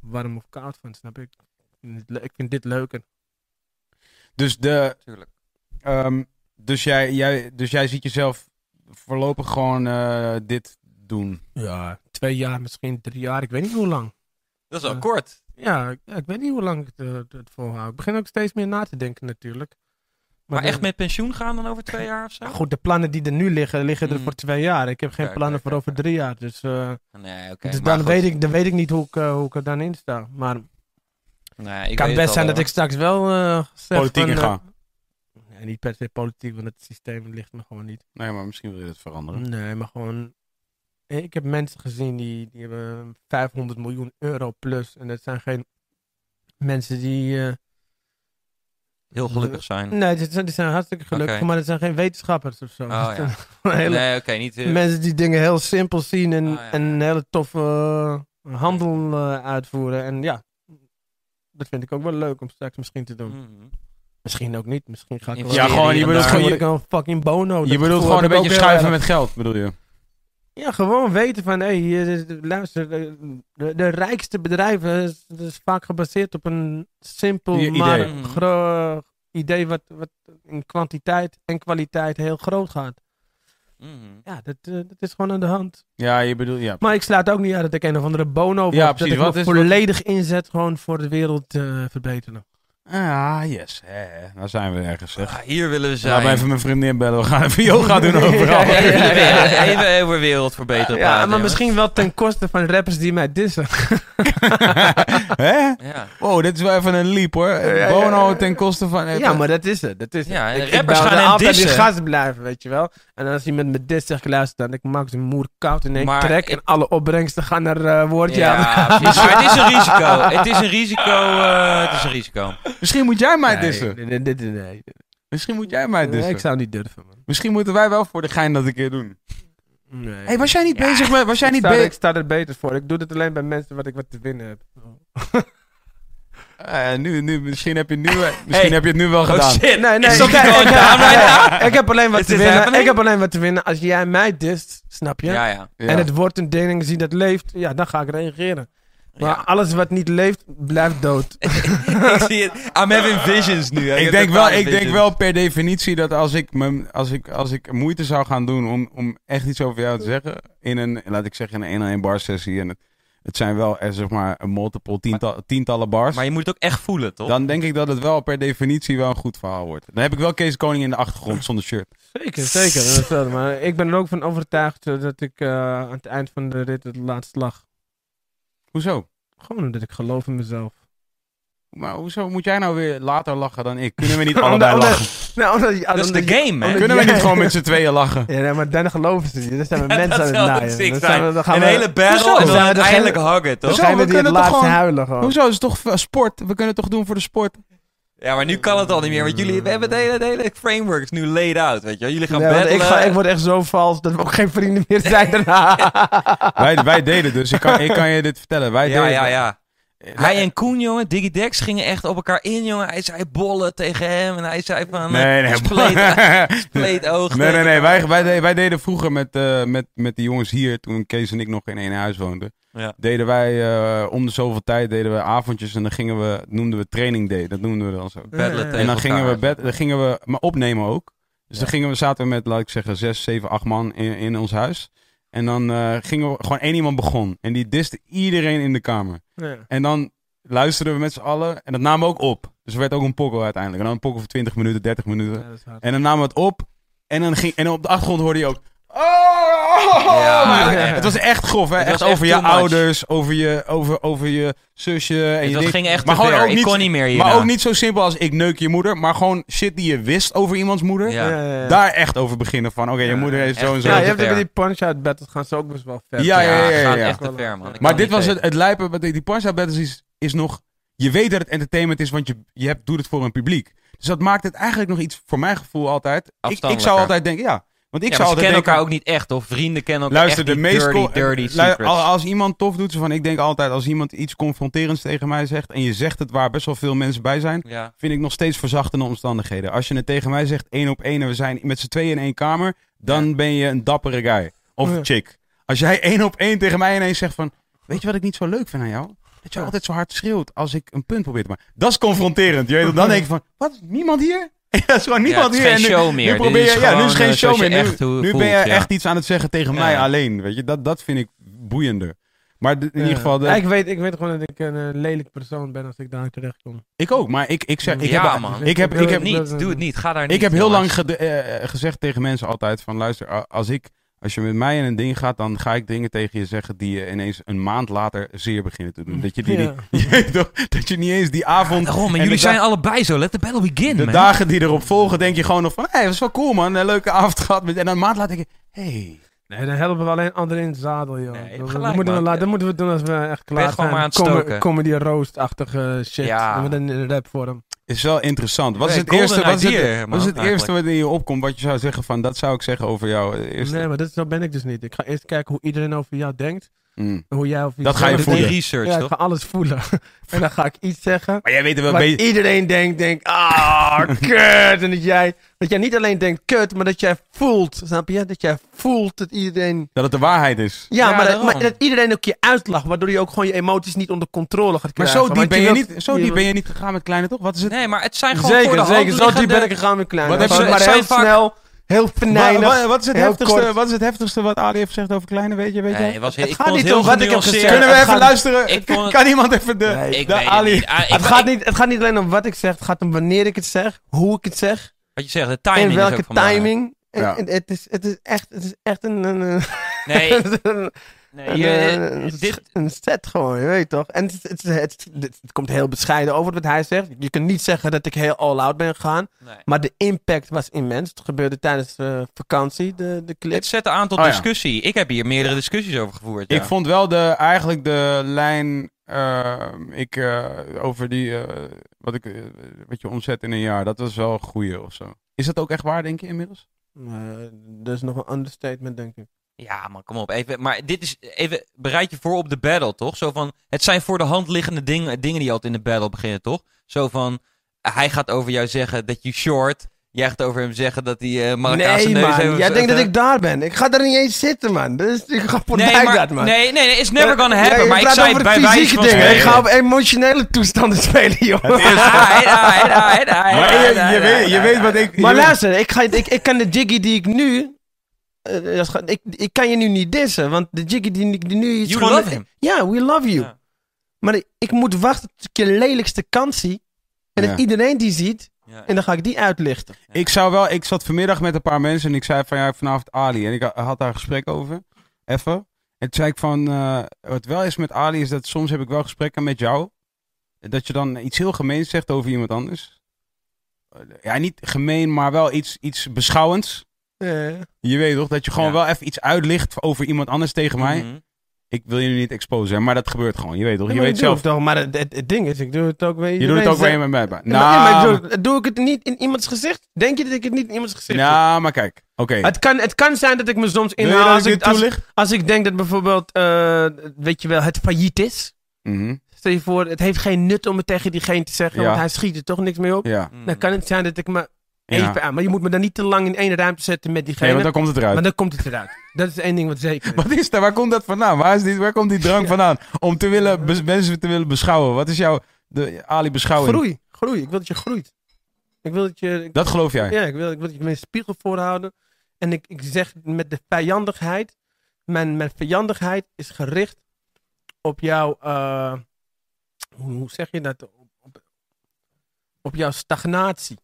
warm of koud van, snap ik? Ik vind, het dit leuker. Dus, de, Tuurlijk. ehm, dus, jij, jij, dus jij ziet jezelf voorlopig gewoon eh, dit doen. Ja, twee jaar, misschien drie jaar, ik weet niet hoe lang. Dat is wel Ja. kort. Ja, ik- ja, ik weet niet hoe lang ik het, eh, het volhoud. Ik begin ook steeds meer na te denken natuurlijk. Maar echt met pensioen gaan dan over twee jaar of zo? Goed, de plannen die er nu liggen, liggen er Mm. voor twee jaar. Ik heb geen Kijk, plannen kijk, voor kijk, over drie jaar. Dus, eh, Nee, oké. dus dan, goed. weet ik, dan weet ik niet hoe ik, eh, hoe ik er dan in sta. Maar het Nee, ik kan weet best zijn dat ik straks wel eh zeg Politiek van, in gaan. nee, niet per se politiek, want het systeem ligt me gewoon niet. Nee, maar misschien wil je het veranderen. Nee, maar gewoon... Ik heb mensen gezien die, die hebben 500 miljoen euro plus. En dat zijn geen mensen die... Heel gelukkig zijn. Nee, die zijn, die zijn hartstikke gelukkig, maar dat zijn geen wetenschappers of zo. Oh, ja. hele, Nee, oké, niet... eh, Mensen die dingen heel simpel zien en, Oh, ja. en een hele toffe eh, handel eh, uitvoeren. En ja, dat vind ik ook wel leuk om straks misschien te doen. mhm. Misschien ook niet, misschien ga ik wel... Ja, gewoon, je bedoelt gewoon, word je, ik een fucking bono. Je bedoelt gewoon een beetje schuiven met geld, bedoel je? Ja, gewoon weten van, hé, hey, luister, de, de, de rijkste bedrijven is, dat is vaak gebaseerd op een simpel, maar idee. Mhm. gro- idee wat, wat in kwantiteit en kwaliteit heel groot gaat. Mhm. Ja, dat, eh, dat is gewoon aan de hand. Ja, je bedoelt, ja. Maar ik sluit ook niet uit dat ik een of andere bono word. Ja, dat precies. ik Wat me is- volledig inzet gewoon voor de wereld te verbeteren. Ah, yes. Hè, hè. Nou zijn we ergens, zeg. Ah, hier willen we zijn. Laten we even mijn vriendin bellen. We gaan even yoga doen overal. Ja, ja, Even, ja, even, even over wereld verbeteren Ja, praten, maar jongens. misschien wel ten koste van rappers die mij dissen. Hè? Ja. Wow, dit is wel even een leap hoor. Bono ten koste van... Ja, maar dat is het. Dat is Ja, en Ik, rappers gaan hem altijd die dissen. gast blijven, weet je wel. En als iemand met dis zegt, luister dan, ik maak zijn moer koud in één Maar trek. ik- En alle opbrengsten gaan naar eh woordje. Precies. Maar het is een risico. Het is een risico. eh, het is een risico. Misschien moet jij mij dissen. nee, nee, nee, nee, nee. Misschien moet jij mij Nee, dissen. ik zou niet durven, man. Misschien moeten wij wel voor de gein dat een keer doen. Nee. hey, was jij niet bezig met... Was jij ik, niet sta, er- ik sta er beter voor. Ik doe het alleen bij mensen wat ik wat te winnen heb. Eh, nu, nu, misschien heb je, het nu, misschien Hey. heb je het nu wel Oh gedaan. shit. Nee, nee, ik, heb alleen wat Is te winnen. happening? Ik heb alleen wat te winnen als jij mij dist, snap je? Ja, ja. Ja. En het wordt een ding die dat leeft, ja, dan ga ik reageren. Maar Ja. alles wat niet leeft, blijft dood. ik zie het. I'm having visions nu. Ik denk, wel, ik denk wel per definitie dat als ik, me, als ik, als ik moeite zou gaan doen om, om echt iets over jou te zeggen. In een, laat ik zeggen, in een 1 bar sessie. En het, het zijn wel eh, zeg maar een multiple tiental, tientallen bars. Maar je moet het ook echt voelen, toch? Dan denk ik dat het wel per definitie wel een goed verhaal wordt. Dan heb ik wel Kees Koning in de achtergrond zonder shirt. Zeker, zeker. maar ik ben er ook van overtuigd dat ik eh, aan het eind van de rit het laatst lag. Hoezo? Gewoon omdat ik geloof in mezelf. Maar hoezo moet jij nou weer later lachen dan ik? Kunnen we niet allebei omdat- lachen? Nou, omdat, ja, Dat is de game, man. Kunnen we niet gewoon met z'n tweeën lachen? Ja, nee, maar dan geloven ze niet. Dan zijn we mensen dat aan het naaien. Dan zijn. zijn we- dan gaan Een we- hele battle Hoezo? en dan uiteindelijk huggen, toch? Dan Hoezo? zijn we We die het kunnen gewoon- huilen gewoon. Hoezo? Het is toch sport? We kunnen het toch doen voor de sport? Ja, maar nu kan het al niet meer. Want jullie we hebben het hele, het hele framework is nu laid out, weet je wel. Jullie gaan Nee, battlen. ik, ga, ik word echt zo vals dat we ook geen vrienden meer zijn daarna. wij, wij deden dus. Ik kan, ik kan je dit vertellen. Wij ja, deden, ja, ja. Hij en Koen, jongen, Diggy Dex gingen echt op elkaar in, jongen. Hij zei bollen tegen hem en hij zei van... Nee, eh, nee. spleet, spleet oog. Nee, nee, nee. Wij, wij, deden, wij deden vroeger met, eh, met, met die jongens hier, toen Kees en ik nog in één huis woonden, Ja. deden wij eh, om de zoveel tijd deden we avondjes en dan gingen we, noemden we training day. Dat noemden we dan zo. En dan gingen, we bed, dan gingen we maar opnemen ook. Dus Ja. dan gingen we, zaten we met, laat ik zeggen, zes, zeven, acht man in, in ons huis. En dan eh, gingen we, gewoon één iemand begon. En die diste iedereen in de kamer. Ja. En dan luisterden we met z'n allen. En dat namen we ook op. Dus er werd ook een pokkel uiteindelijk. En dan een pokkel van 20 minuten, 30 minuten. Ja. En dan namen we het op. En, dan ging, en op de achtergrond hoorde je ook... Oh, Ja, Maar ja. Het was echt grof, hè? Het Echt was echt over je much. ouders, over je, over, over je zusje. En je ging echt Maar te gewoon ver. ook Ik niet- kon niet meer. Maar ook niet zo simpel als ik neuk je moeder. Maar gewoon shit die je wist over iemands moeder. Ja. Ja, ja, ja. Daar echt over beginnen van. Oké, je Ja, moeder heeft zo en zo. Ja, je hebt ver. die punch-out battles gaan ze ook best wel ver. Ja, ja, ja, echt te ver, man. Ik Maar dit was het, het lijpen. Die Parsa Battles is, is nog... Je weet dat het entertainment is, want je, je hebt, doet het voor een publiek. Dus dat maakt het eigenlijk nog iets, voor mijn gevoel altijd... Ik, ik zou altijd denken, ja. Want ik Ja, zou ze kennen denken... elkaar ook niet echt, of vrienden kennen elkaar Luister, echt de niet meest... dirty, secrets. als, iemand tof doet, zo van, ik denk altijd, als iemand iets confronterends tegen mij zegt, en je zegt het waar best wel veel mensen bij zijn, Ja. vind ik nog steeds verzachtende omstandigheden. Als je het tegen mij zegt, één op één, en we zijn met z'n tweeën in één kamer, dan ben je een dappere guy. Of Ja. chick. Als jij één op één tegen mij ineens zegt van, weet je wat ik niet zo leuk vind aan jou? Dat je altijd zo hard schreeuwt als ik een punt probeer te maken. Dat is confronterend. Je weet, het. dan denk ik van, wat? Niemand hier? Ja, is gewoon Ja, niemand het is hier. geen show meer. Nu probeer is je, ja, nu is geen eh, show meer. Nu, echt nu voelt, ben je ja. echt iets aan het zeggen tegen Ja. mij alleen. Weet je, dat, dat vind ik boeiender. Maar in ieder geval, de- Ja, ik, weet, ik weet gewoon dat ik een eh, lelijk persoon ben als ik daar terecht kom. ik ook. Maar ik, ik zeg, ik Ja, heb, man. ik heb, ik Doe heb, het niet, doe het niet. Ga daar niet. ik heb heel lang jongens. gede- eh, gezegd tegen mensen altijd van, luister, als ik, als je met mij in een ding gaat, dan ga ik dingen tegen je zeggen die je ineens een maand later zeer beginnen te doen. Dat je die, Ja. niet- je weet toch, dat je niet eens die avond. Daarom, en jullie zijn allebei zo. Let the battle begin, De man. dagen die erop volgen, denk je gewoon nog van, hé, hey, dat was wel cool man, een leuke avond gehad. met- En dan een maand later denk je, hé. Hey. Nee, dan helpen we alleen anderen in het zadel, joh. Nee, dat, gelijk, dat moeten we, dat moeten we doen als we echt klaar gewoon zijn. maar aan het stoken. Comedy roast-achtige shit. Ja. En we dan in rap vorm. Is wel interessant. Wat is het eerste, wat is het, idea, wat is het eerste wat in je opkomt wat je zou zeggen van, dat zou ik zeggen over jou? Eerste. Nee, maar dat, ben ik dus niet. Ik ga eerst kijken hoe iedereen over jou denkt. Mm. Hoe jij Dat ga je voelen. research, Ja, ik ga alles voelen. en dan ga ik iets zeggen. Maar jij weet wel Wat een beetje... iedereen denkt, denkt, ah, kut. En dat jij, dat jij niet alleen denkt kut, maar dat jij voelt. Snap je? Dat jij voelt dat iedereen... Dat het de waarheid is. Ja, Ja, maar, dat, maar dat iedereen ook je uitlacht, waardoor je ook gewoon je emoties niet onder controle gaat Maar krijgen. zo diep ben je, wilt- niet, zo diep ben je niet gegaan met Kleine, toch? Wat is het? Nee, maar het zijn gewoon voor de Zeker, zeker. Zo diep ben ik gegaan met klein. Wat heb Gewoon je- maar heel vaak- snel, heel venijnig. wa- wat, is het heel heftigste, kort. wat is het heftigste wat Ali heeft gezegd over Kleine? Weet je, weet je? Nee, was, Het ik gaat niet heel om wat ik heb gezegd. Kunnen we even luisteren? Ik vond het- Kan iemand even de, Nee, Ik de Ali... niet. Ah, Het gaat, niet, het gaat niet alleen om wat ik zeg, het gaat om wanneer ik het zeg, hoe ik het zeg, Wat je zegt, de timing en is welke ook van belang. timing. En- Ja. en het, is, het is echt, het is echt een, een, een, Nee, een, nee je- een- dit, een set gewoon, je weet toch? En het, het, het, het, het- het komt heel bescheiden over wat hij zegt. Je kunt niet zeggen dat ik heel all-out ben gegaan, nee. maar de impact was immens. Het gebeurde tijdens de vakantie, de, de clip. Het zette aan tot Oh ja. discussie. Ik heb hier meerdere discussies over gevoerd. Ja. Ik vond wel de, eigenlijk de lijn eh, ik, eh, over die, eh, wat, ik, eh, wat je omzet in een jaar, dat was wel een goeie of zo. Is dat ook echt waar, denk je, inmiddels? Eh, dat is nog een understatement, denk ik. Ja, man, kom op. Even, maar dit is even. Bereid je voor op de battle, toch? Zo van. Het zijn voor de hand liggende dingen, dingen die altijd in de battle beginnen, toch? Zo van. Hij gaat over jou zeggen dat je short. Jij gaat over hem zeggen dat hij eh Marokkaanse Nee, neus man. heeft. Jij denkt dat ik daar ben. Ik ga daar niet eens zitten, man. Dus ik ga voorbij Nee, maar, dat, man. nee, nee, nee, it's never gonna Ja, happen. maar ik zei over bij fysieke dingen. Ik ga op emotionele toestanden spelen, joh. Je, weet, je weet wat ik... Maar luister, ik, ga, ik, ik kan de jiggy die ik nu... eh, dat ik, ik kan je nu niet dissen, want de jiggy die, nu is You gewoon... love him. Ja, we love you. Ja. Maar ik, ik moet wachten tot ik je lelijkste kant zie. En Ja. dat iedereen die ziet. Ja. En dan ga ik die uitlichten. Ik zou wel, ik zat vanmiddag met een paar mensen en ik zei van ja, vanavond Ali. En ik ha- had daar een gesprek over. Even. En toen zei ik van, eh, wat wel is met Ali is dat soms heb ik wel gesprekken met jou. Dat je dan iets heel gemeens zegt over iemand anders. Eh, Ja, niet gemeen, maar wel iets, iets beschouwends. Je weet toch, dat je gewoon Ja. wel even iets uitlicht over iemand anders tegen mij. Mhm. Ik wil je nu niet exposen, maar dat gebeurt gewoon. Je weet toch, Ja, je maar weet zelf. het toch, maar het, het- het ding is, ik doe het ook bij Je doet het ook je met mij. Ja, maar, nee, maar Nou, doe, doe ik het niet in iemands gezicht? Denk je dat ik het niet in iemands gezicht doe? nou, maar kijk. Oké. Het kan, het kan zijn dat ik me soms je inhaal als ik als, toelicht? als ik denk dat bijvoorbeeld, eh, weet je wel, het failliet is. Mhm. Stel je voor, het heeft geen nut om het tegen diegene te zeggen, Ja. want hij schiet er toch niks mee op. Ja. Dan kan het zijn dat ik me Aan, maar je moet me dan niet te lang in één ruimte zetten met diegene. Nee, want dan komt het eruit. maar dan komt het eruit. Dat is één ding wat zeker is. Wat is dat? Waar komt dat vandaan? Waar, is die, waar komt die drang vandaan? Om te willen, mensen te willen beschouwen. Wat is jouw de, Ali beschouwing? Groei, groei. Ik wil dat je groeit. Ik wil dat je... ik- Dat geloof jij? Ja, ik wil, ik wil dat je me een spiegel voorhouden. En ik, ik zeg met de vijandigheid. Mijn, mijn vijandigheid is gericht op jouw. eh, hoe, hoe zeg je dat? Op, op, op jouw stagnatie.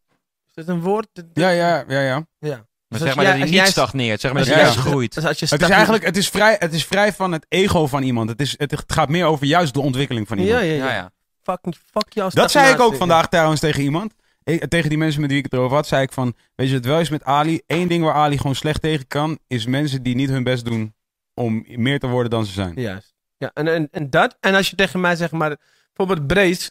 Is dat een woord? Dat- Ja, ja, ja. ja. ja. Maar Dus zeg maar jij- dat hij niet jij- stagneert. Zeg maar dat hij juist groeit. Dus als je Het is eigenlijk het is vrij, het is vrij van het ego van iemand. Het, is, het gaat meer over juist de ontwikkeling van iemand. Ja, ja, Ja, ja. ja. Fucking, fuck jouw Dat zei ik ook vandaag trouwens tegen iemand. Ik- tegen die mensen met wie ik het erover had, zei ik van... Weet je, het wel is met Ali. Eén ding waar Ali gewoon slecht tegen kan... is mensen die niet hun best doen om meer te worden dan ze zijn. Juist. Ja, en, en, en dat. En als je tegen mij zegt, maar bijvoorbeeld Brace,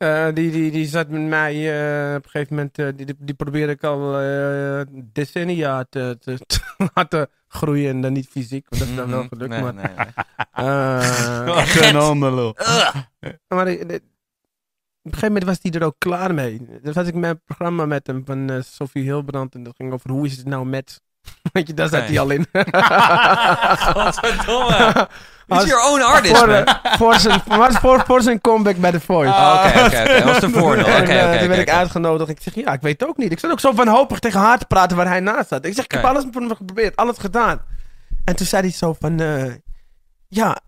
eh, die, die, die zat met mij eh, op een gegeven moment, eh, die, die, die probeerde ik al eh, decennia te, te, te laten groeien en dan niet fysiek, want dat is dan wel Mhm. gelukt. Nee, maar nee, nee. eh, Wat een hondenlul. maar op een gegeven moment was hij er ook klaar mee. Dan was ik met een programma met hem van Sophie Hilbrand en dat ging over hoe is het nou met. Weet je, daar zat hij al in. Godverdomme. Als- your own artist, voor, man. eh, voor, zijn, voor, voor, voor zijn comeback bij The Voice. Oh, Oké, oké. Dat was de voordeel. Oké, eh, toen werd ik uitgenodigd. Ik zeg, ja, ik weet het ook niet. Ik zat ook zo wanhopig tegen haar te praten waar hij naast zat. Ik zeg, ik heb alles voor hem geprobeerd, alles gedaan. En toen zei hij zo van, eh, ja,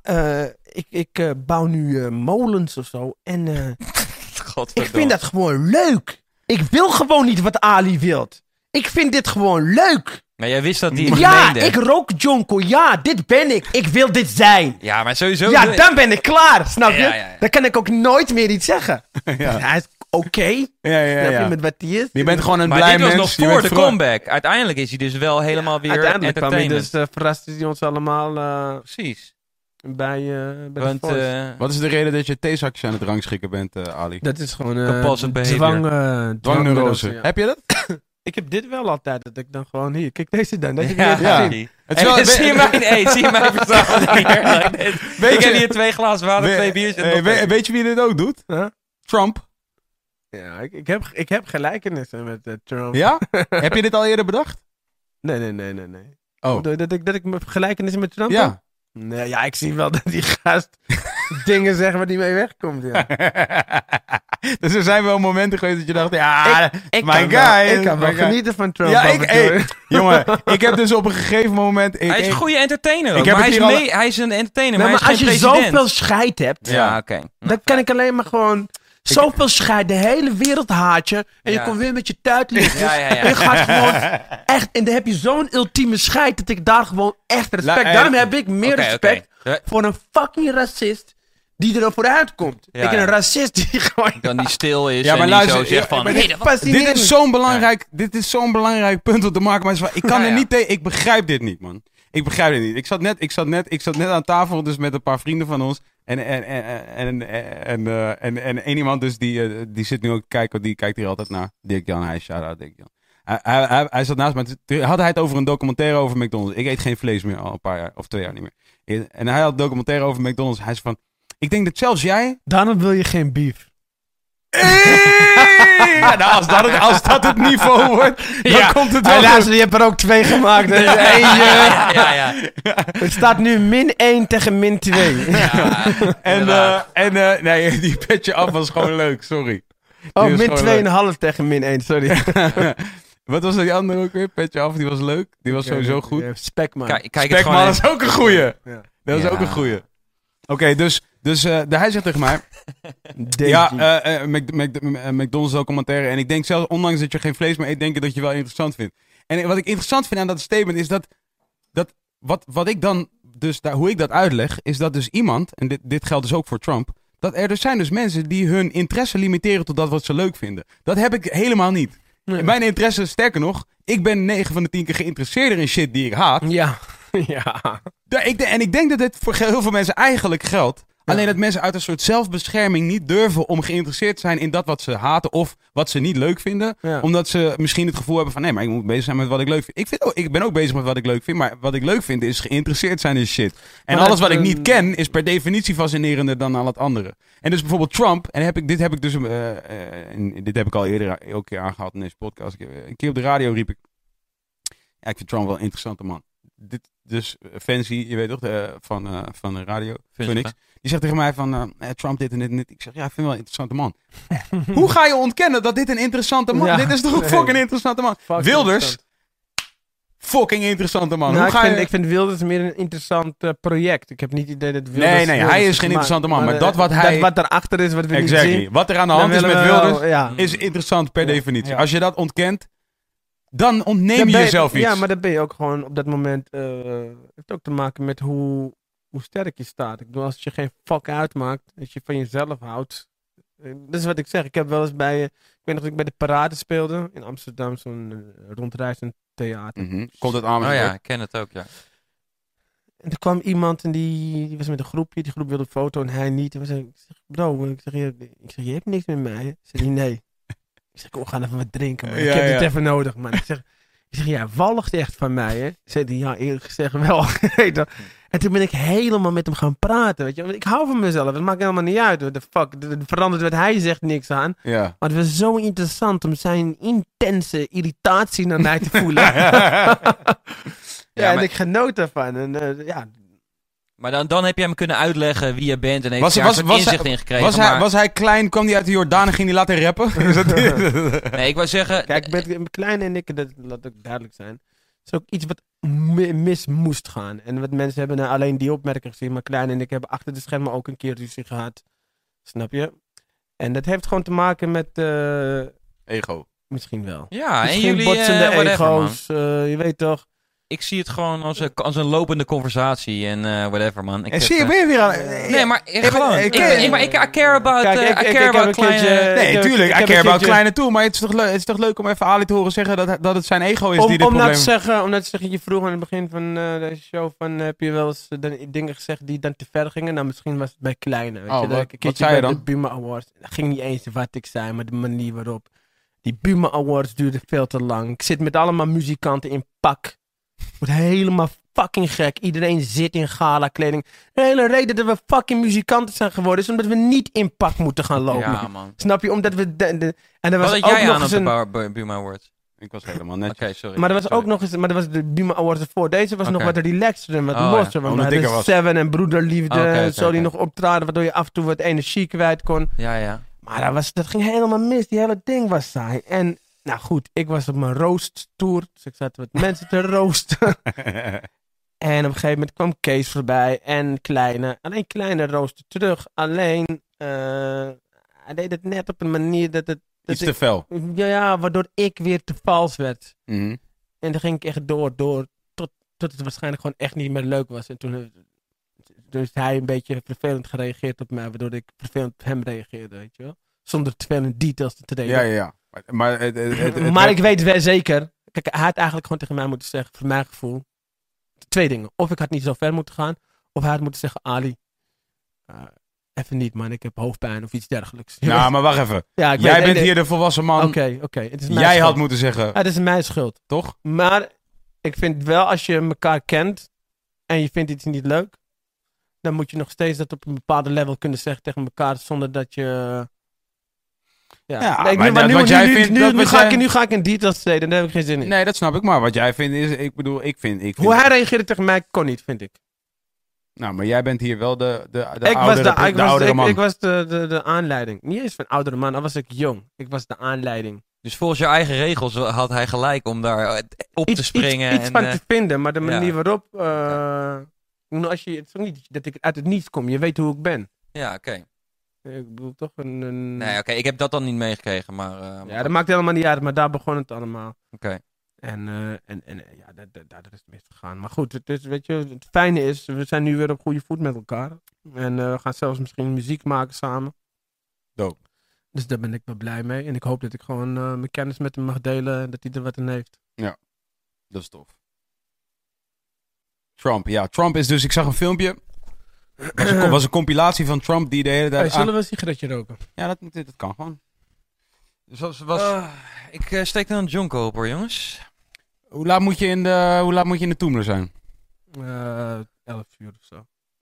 ik, ik bouw nu molens of zo. En ik vind dat gewoon leuk. Ik wil gewoon niet wat Ali wilt. Ik vind dit gewoon leuk. Maar jij wist dat hij het Ja, meende. ik rook jonko. Ja, dit ben ik. Ik wil dit zijn. Ja, maar sowieso... Ja, dan ben ik klaar, snap je? Ja, ja, ja. Dan kan ik ook nooit meer iets zeggen. Ja. Hij is oké, Ja, ja, snap je, ja. met wat hij is. Je bent gewoon een Maar blij dit was mens. nog voor de comeback. Uiteindelijk is hij dus wel helemaal weer Uiteindelijk entertainment. dus, uh, verraste hij ons allemaal eh, Precies. bij, eh bij Want de eh, Wat is de reden dat je theezakjes aan het rangschikken bent, eh, Ali? dat is gewoon eh compulsive behavior. dwang, eh, Dwangneurose. ja. Heb je dat? Ik heb dit wel altijd, dat ik dan gewoon hier, kijk deze dan. Dat heb je ja, niet ja. gezien. Het is wel- Hey, zie je mij, hey, zie je mij verzamelen hier? Weet ik heb hier twee glazen water, We- twee biertjes. we- een. weet je wie dit ook doet? Huh? Trump. Ja, ik, ik, heb, ik heb gelijkenissen met eh, Trump. Ja? Heb je dit al eerder bedacht? Nee, nee, nee, nee. nee. Oh. Dat, dat, ik, dat ik gelijkenissen met Trump heb? Ja. Nee, ja, ik zie wel dat die gast dingen zegt waar die mee wegkomt. Ja. dus er zijn wel momenten geweest dat je dacht, ja, Ik my kan wel- guy. ik kan wel genieten van Trump. Ja, ik, hey, jongen, ik heb dus op een gegeven moment... Ik, Hij is een goede entertainer. ook, Ik heb maar hij het is, mee, hij is een entertainer, Nee, maar, maar hij als je president. zoveel scheid hebt, Ja, oké. dan kan ik alleen maar gewoon zoveel scheid, de hele wereld haat je. En je komt weer met je tuitlichtjes. Ja, ja, ja. En je gaat gewoon echt, en dan heb je zo'n ultieme scheid dat ik daar gewoon echt respect. Nou, eh, Daarom heb ik meer respect. Ja, voor een fucking racist die er vooruit komt. Ja, ik ben ja. een racist die gewoon... Dan die stil is Ja, en maar die luister, zo zegt ja, van... nee, dit is zo'n belangrijk, dit is zo'n belangrijk punt om te maken. Maar het ik kan Ja, er niet tegen. Ik begrijp dit niet, man. Ik begrijp dit niet. Ik zat net, ik zat net, ik zat net aan tafel dus met een paar vrienden van ons. En, en, en, en, en, en, eh, en, en één iemand dus die, eh, die zit nu ook te kijken, die kijkt hier altijd naar. Dirk Jan, hij is shout-out Dirk Jan. Hij, hij, hij, zat naast me. Had hij het over een documentaire over McDonald's. Ik eet geen vlees meer al een paar jaar, of twee jaar niet meer. En hij had een documentaire over McDonald's. Hij zei van, ik denk dat zelfs jij... Daarom wil je geen beef. Hey! nou, als dat, het, als dat het niveau wordt, dan Ja. komt het wel Helaas, goed. je hebt er ook twee gemaakt. Dus ja, ja, ja. Het staat nu min 1 tegen min 2. Ja, En, eh, en eh, nee, die petje af was gewoon leuk, sorry. Oh, Die min gewoon 2,5 tegen min 1, sorry. Wat was die andere ook weer? Petje af, die was leuk. Die was sowieso goed. Spekman. Kijk, Spekman is ook een goeie. Ja. Dat is Ja. ook een goeie. Oké, dus, dus eh, de- hij zegt tegen mij... Ja, eh, eh, Mc- Mc- McDonald's documentaire. En ik denk zelfs, ondanks dat je geen vlees meer eet, denk ik dat je wel interessant vindt. En wat ik interessant vind aan dat statement is dat, dat wat, wat ik dan, dus daar, hoe ik dat uitleg, is dat dus iemand, en dit, dit geldt dus ook voor Trump, dat er dus zijn dus mensen die hun interesse limiteren tot dat wat ze leuk vinden. Dat heb ik helemaal niet. Nee. Mijn interesse, sterker nog, ik ben 9 van de 10 keer geïnteresseerder in shit die ik haat. Ja. ja. Ik, en ik denk dat dit voor heel veel mensen eigenlijk geldt. Alleen dat mensen uit een soort zelfbescherming niet durven om geïnteresseerd te zijn in dat wat ze haten of wat ze niet leuk vinden. Ja. Omdat ze misschien het gevoel hebben van nee, maar ik moet bezig zijn met wat ik leuk vind. Ik, vind ook, ik ben ook bezig met wat ik leuk vind, maar wat ik leuk vind is geïnteresseerd zijn in shit. En Maar alles wat ik niet ehm, ken is per definitie fascinerender dan al het andere. En dus bijvoorbeeld Trump, en heb ik, dit heb ik dus, eh, eh, en dit heb ik al eerder elke keer aangehaald in deze podcast. Een keer op de radio riep ik, ja, ik vind Trump wel een interessante man. Dit, dus eh, Fancy, je weet toch, de, van, eh, van de radio, Phoenix. Die zegt tegen mij van, eh, eh, Trump dit en dit en dit. Ik zeg, ja, ik vind wel een interessante man. Hoe ga je ontkennen dat dit een interessante man Ja. Dit is toch een fucking interessante man. Fuck Wilders, interessant. fucking interessante man. Nou, Hoe ik, ga vind, je... ik vind Wilders meer een interessant eh, project. Ik heb niet het idee dat Wilders... Nee, nee, hij is geen interessante man, maar eh, dat wat hij- Dat wat erachter is, wat we niet Exactly. zien... Wat er aan de hand is met wel- Wilders, ja. is interessant per definitie. Als je dat ontkent, dan ontneem Dan je jezelf iets. Ja, maar dan ben je ook gewoon op dat moment... eh heeft ook te maken met hoe, hoe sterk je staat. Ik bedoel, als je geen fuck uitmaakt, als je van jezelf houdt... eh, Dat is wat ik zeg. Ik heb wel eens bij... eh, ik weet nog dat ik bij de Parade speelde in Amsterdam, zo'n uh, rondreizend theater. Mhm. Komt het aan Oh ja, ik ken het ook, ja. En er kwam iemand en die, die was met een groepje. Die groep wilde een foto en hij niet. En we zeiden, ik zeg, bro, ik zeg, je, ik zeg, je hebt niks met mij. hè?" Zei nee. Ik zeg, kom, we gaan even wat drinken, man. Ja, ik heb ja. dit even nodig, man. Ik zeg, ik zeg ja, walgt echt van mij, hè? Zei hij, ja, eerlijk gezegd wel. En toen ben ik helemaal met hem gaan praten, weet je. Want ik hou van mezelf. Het maakt helemaal niet uit. hoor. De fuck, er verandert wat hij zegt niks aan. Ja. Maar het was zo interessant om zijn intense irritatie naar mij te voelen. ja, Ja, en ik genoot daarvan. En eh, ja, Maar dan, dan heb je hem kunnen uitleggen wie je bent en heeft Was- was hij- inzicht in gekregen. Was hij, was hij klein, kwam hij uit de Jordaan en ging hij laten rappen? Nee, ik wou zeggen... Kijk, met, met Kleine en ik, dat laat ook duidelijk zijn. is ook iets wat mi- mis moest gaan. En wat mensen hebben nou alleen die opmerking gezien. Maar Kleine en ik hebben achter de schermen ook een keer ruzie gehad. Snap je? En dat heeft gewoon te maken met... eh, Ego. misschien wel. ja, en misschien jullie... botsende eh, whatever, ego's. eh, je weet toch? Ik zie het gewoon als een, als een lopende conversatie en eh, whatever, man. Ik En heb, zie je, eh, ben je weer aan... Nee, maar ik, Ik- gewoon. ik- Ik, maar ik I care about, Kijk, eh, ik- I ik- care about keertje- kleine... Nee, tuurlijk. ik I care about kleine toe. Maar het is, toch leuk, het is toch leuk om even Ali te horen zeggen dat, dat het zijn ego is Om, die dit om, nou probleem... te zeggen, om nou te zeggen, je vroeg aan het begin van eh, deze show van, heb je wel eens eh, dingen gezegd die dan te ver gingen? Nou, misschien was het bij Kleine. Weet Oh, je, wat- dat wat zei je bij dan? de Buma Awards. Ging niet eens wat ik zei, maar de manier waarop. Die Buma Awards duurde veel te lang. Ik zit met allemaal muzikanten in pak. Wordt helemaal fucking gek. Iedereen zit in gala kleding. De hele reden dat we fucking muzikanten zijn geworden is omdat we niet in pak moeten gaan lopen. Ja, man. Snap je? Omdat we... De, de- en er Wat was had ook jij nog aan op eens de een... Bar- Bar- Buma Awards? Ik was helemaal Oké, netjes. sorry. Maar er was Sorry. ook nog eens, maar er was de Buma Awards ervoor. Deze was nog Oké. wat relaxter en wat Oh, ja. losser. Oh, Want hadden was. Seven en Broederliefde Oké, oké, zo die oké. nog optraden, waardoor je af en toe wat energie kwijt kon. Ja, ja. Maar dat, was, dat ging helemaal mis. Die hele ding was saai. En nou goed, ik was op mijn roast tour. Dus ik zat wat mensen te roosten. En op een gegeven moment kwam Kees voorbij en Kleine. Alleen Kleine roostte terug. Alleen, eh, hij deed het net op een manier dat het... Dat Iets te fel. ja, ja, waardoor ik weer te vals werd. Mhm. En dan ging ik echt door, door, tot, tot het waarschijnlijk gewoon echt niet meer leuk was. En toen, eh, heeft hij een beetje vervelend gereageerd op mij, waardoor ik vervelend op hem reageerde, weet je wel. Zonder te veel in details te treden. Ja, ja, ja. Maar, maar, het, het, het, het maar werd- ik weet wel zeker, kijk, hij had eigenlijk gewoon tegen mij moeten zeggen, voor mijn gevoel, twee dingen. Of ik had niet zo ver moeten gaan, of hij had moeten zeggen, Ali, eh, even niet man, ik heb hoofdpijn of iets dergelijks. Nou, maar wacht even. ja, Jij weet- bent hier de volwassen man. Oké, oké. Jij schuld. had moeten zeggen, Ja, het is mijn schuld. toch? Maar ik vind wel, als je elkaar kent en je vindt iets niet leuk, dan moet je nog steeds dat op een bepaalde level kunnen zeggen tegen elkaar zonder dat je Ja, Nee, maar nu, wat nu, jij nu, vindt, nu, dat nu wat ga jij- ik, nu ga ik in details treden, daar heb ik geen zin in. Nee, dat snap ik. Maar wat jij vindt is, ik bedoel, ik vind... Ik vind Hoe hij reageerde tegen mij kon niet, vind ik. Nou, maar jij bent hier wel de, de, de ik was, oudere, de, ik, de was, oudere ik, man. ik was de, de, de aanleiding. Niet eens van oudere man, dan was ik jong. Ik was de aanleiding. Dus volgens je eigen regels had hij gelijk om daar eh, op te springen. Iets, iets en, van eh, te vinden, maar de ja. manier waarop... eh, als je, het is ook niet dat ik uit het niets kom. Je weet hoe ik ben. ja, oké. Ik bedoel toch een... een- Nee, oké, ik heb dat dan niet meegekregen, maar... eh, ja, dat maakt helemaal niet uit, maar daar begon het allemaal. Oké. En, eh, en, en eh, ja, daar, daar, is het mis gegaan. Maar goed, het, is, weet je, het fijne is, we zijn nu weer op goede voet met elkaar. En eh, we gaan zelfs misschien muziek maken samen. Dope. Dus daar ben ik wel blij mee. En ik hoop dat ik gewoon eh, mijn kennis met hem mag delen en dat hij er wat in heeft. Dat is tof. Trump, ja. Trump is dus, ik zag een filmpje. Was een, was een compilatie van Trump die de hele Hey, tijd... aan- zullen we een sigaretje roken? Ja, dat, moet- dat kan gewoon. Dus was, was, Ah, ik eh, steek dan een jonko op hoor, jongens. hoe, laat moet je in de, hoe laat moet je in de Toemler zijn? Eh 11 uur of zo.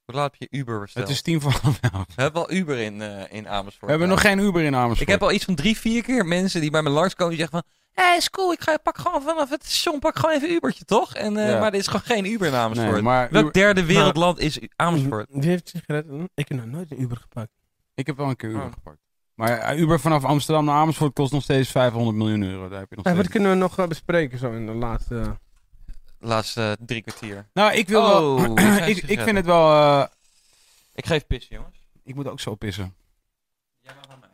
Hoe laat heb je Uber besteld? Het is tien voor half elf. We hebben wel Uber in, eh, in Amersfoort. We hebben nog geen Uber in Amersfoort. Ik heb al iets van drie, vier keer mensen die bij me langskomen die zeggen van... Hé, hey, is cool, ik ga, pak gewoon vanaf het station, pak gewoon even Ubertje, toch? En, eh, Ja. Maar er is gewoon geen Uber in Amersfoort. Nee, maar Welk Uber- derde wereldland is Amersfoort? Wie heeft sigaretten? Ik heb nog nooit een Uber gepakt. ik heb wel een keer Uber Oh. gepakt. Maar eh, Uber vanaf Amsterdam naar Amersfoort kost nog steeds 500 miljoen euro. Daar heb je nog wat kunnen we nog eh, bespreken zo in de laatste... Laatste eh, drie kwartier. Nou, ik wil wel... Oh, zijn ik, ik vind het wel... eh, Ik geef pissen, jongens. ik moet ook zo pissen. Jij mag van mij.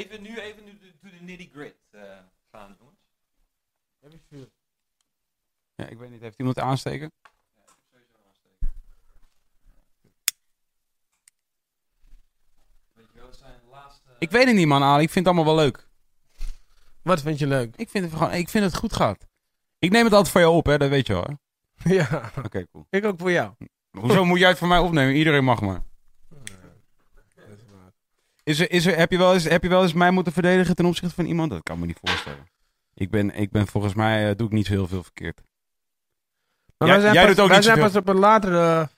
Even nu, even nu to de nitty grit gaan, jongens. Ja, ik weet niet. Heeft iemand aansteken? Weet je wel, het zijn de laatste... Ik weet het niet, man, Ali. Ik vind het allemaal wel leuk. Wat vind je leuk? Ik vind het, gewoon, ik vind het goed gaat. Ik neem het altijd voor jou op, hè. Dat weet je wel, hè. ja, Oké, cool. ik ook voor jou. Hoezo moet jij het voor mij opnemen? Iedereen mag maar. Is er, is er, heb, je wel eens, heb je wel eens mij moeten verdedigen ten opzichte van iemand? Dat kan me niet voorstellen. Ik ben, ik ben volgens mij, eh, doe ik niet zo heel veel verkeerd. Maar Jij- wij zijn, jij pas, doet ook wij niet zijn pas op een latere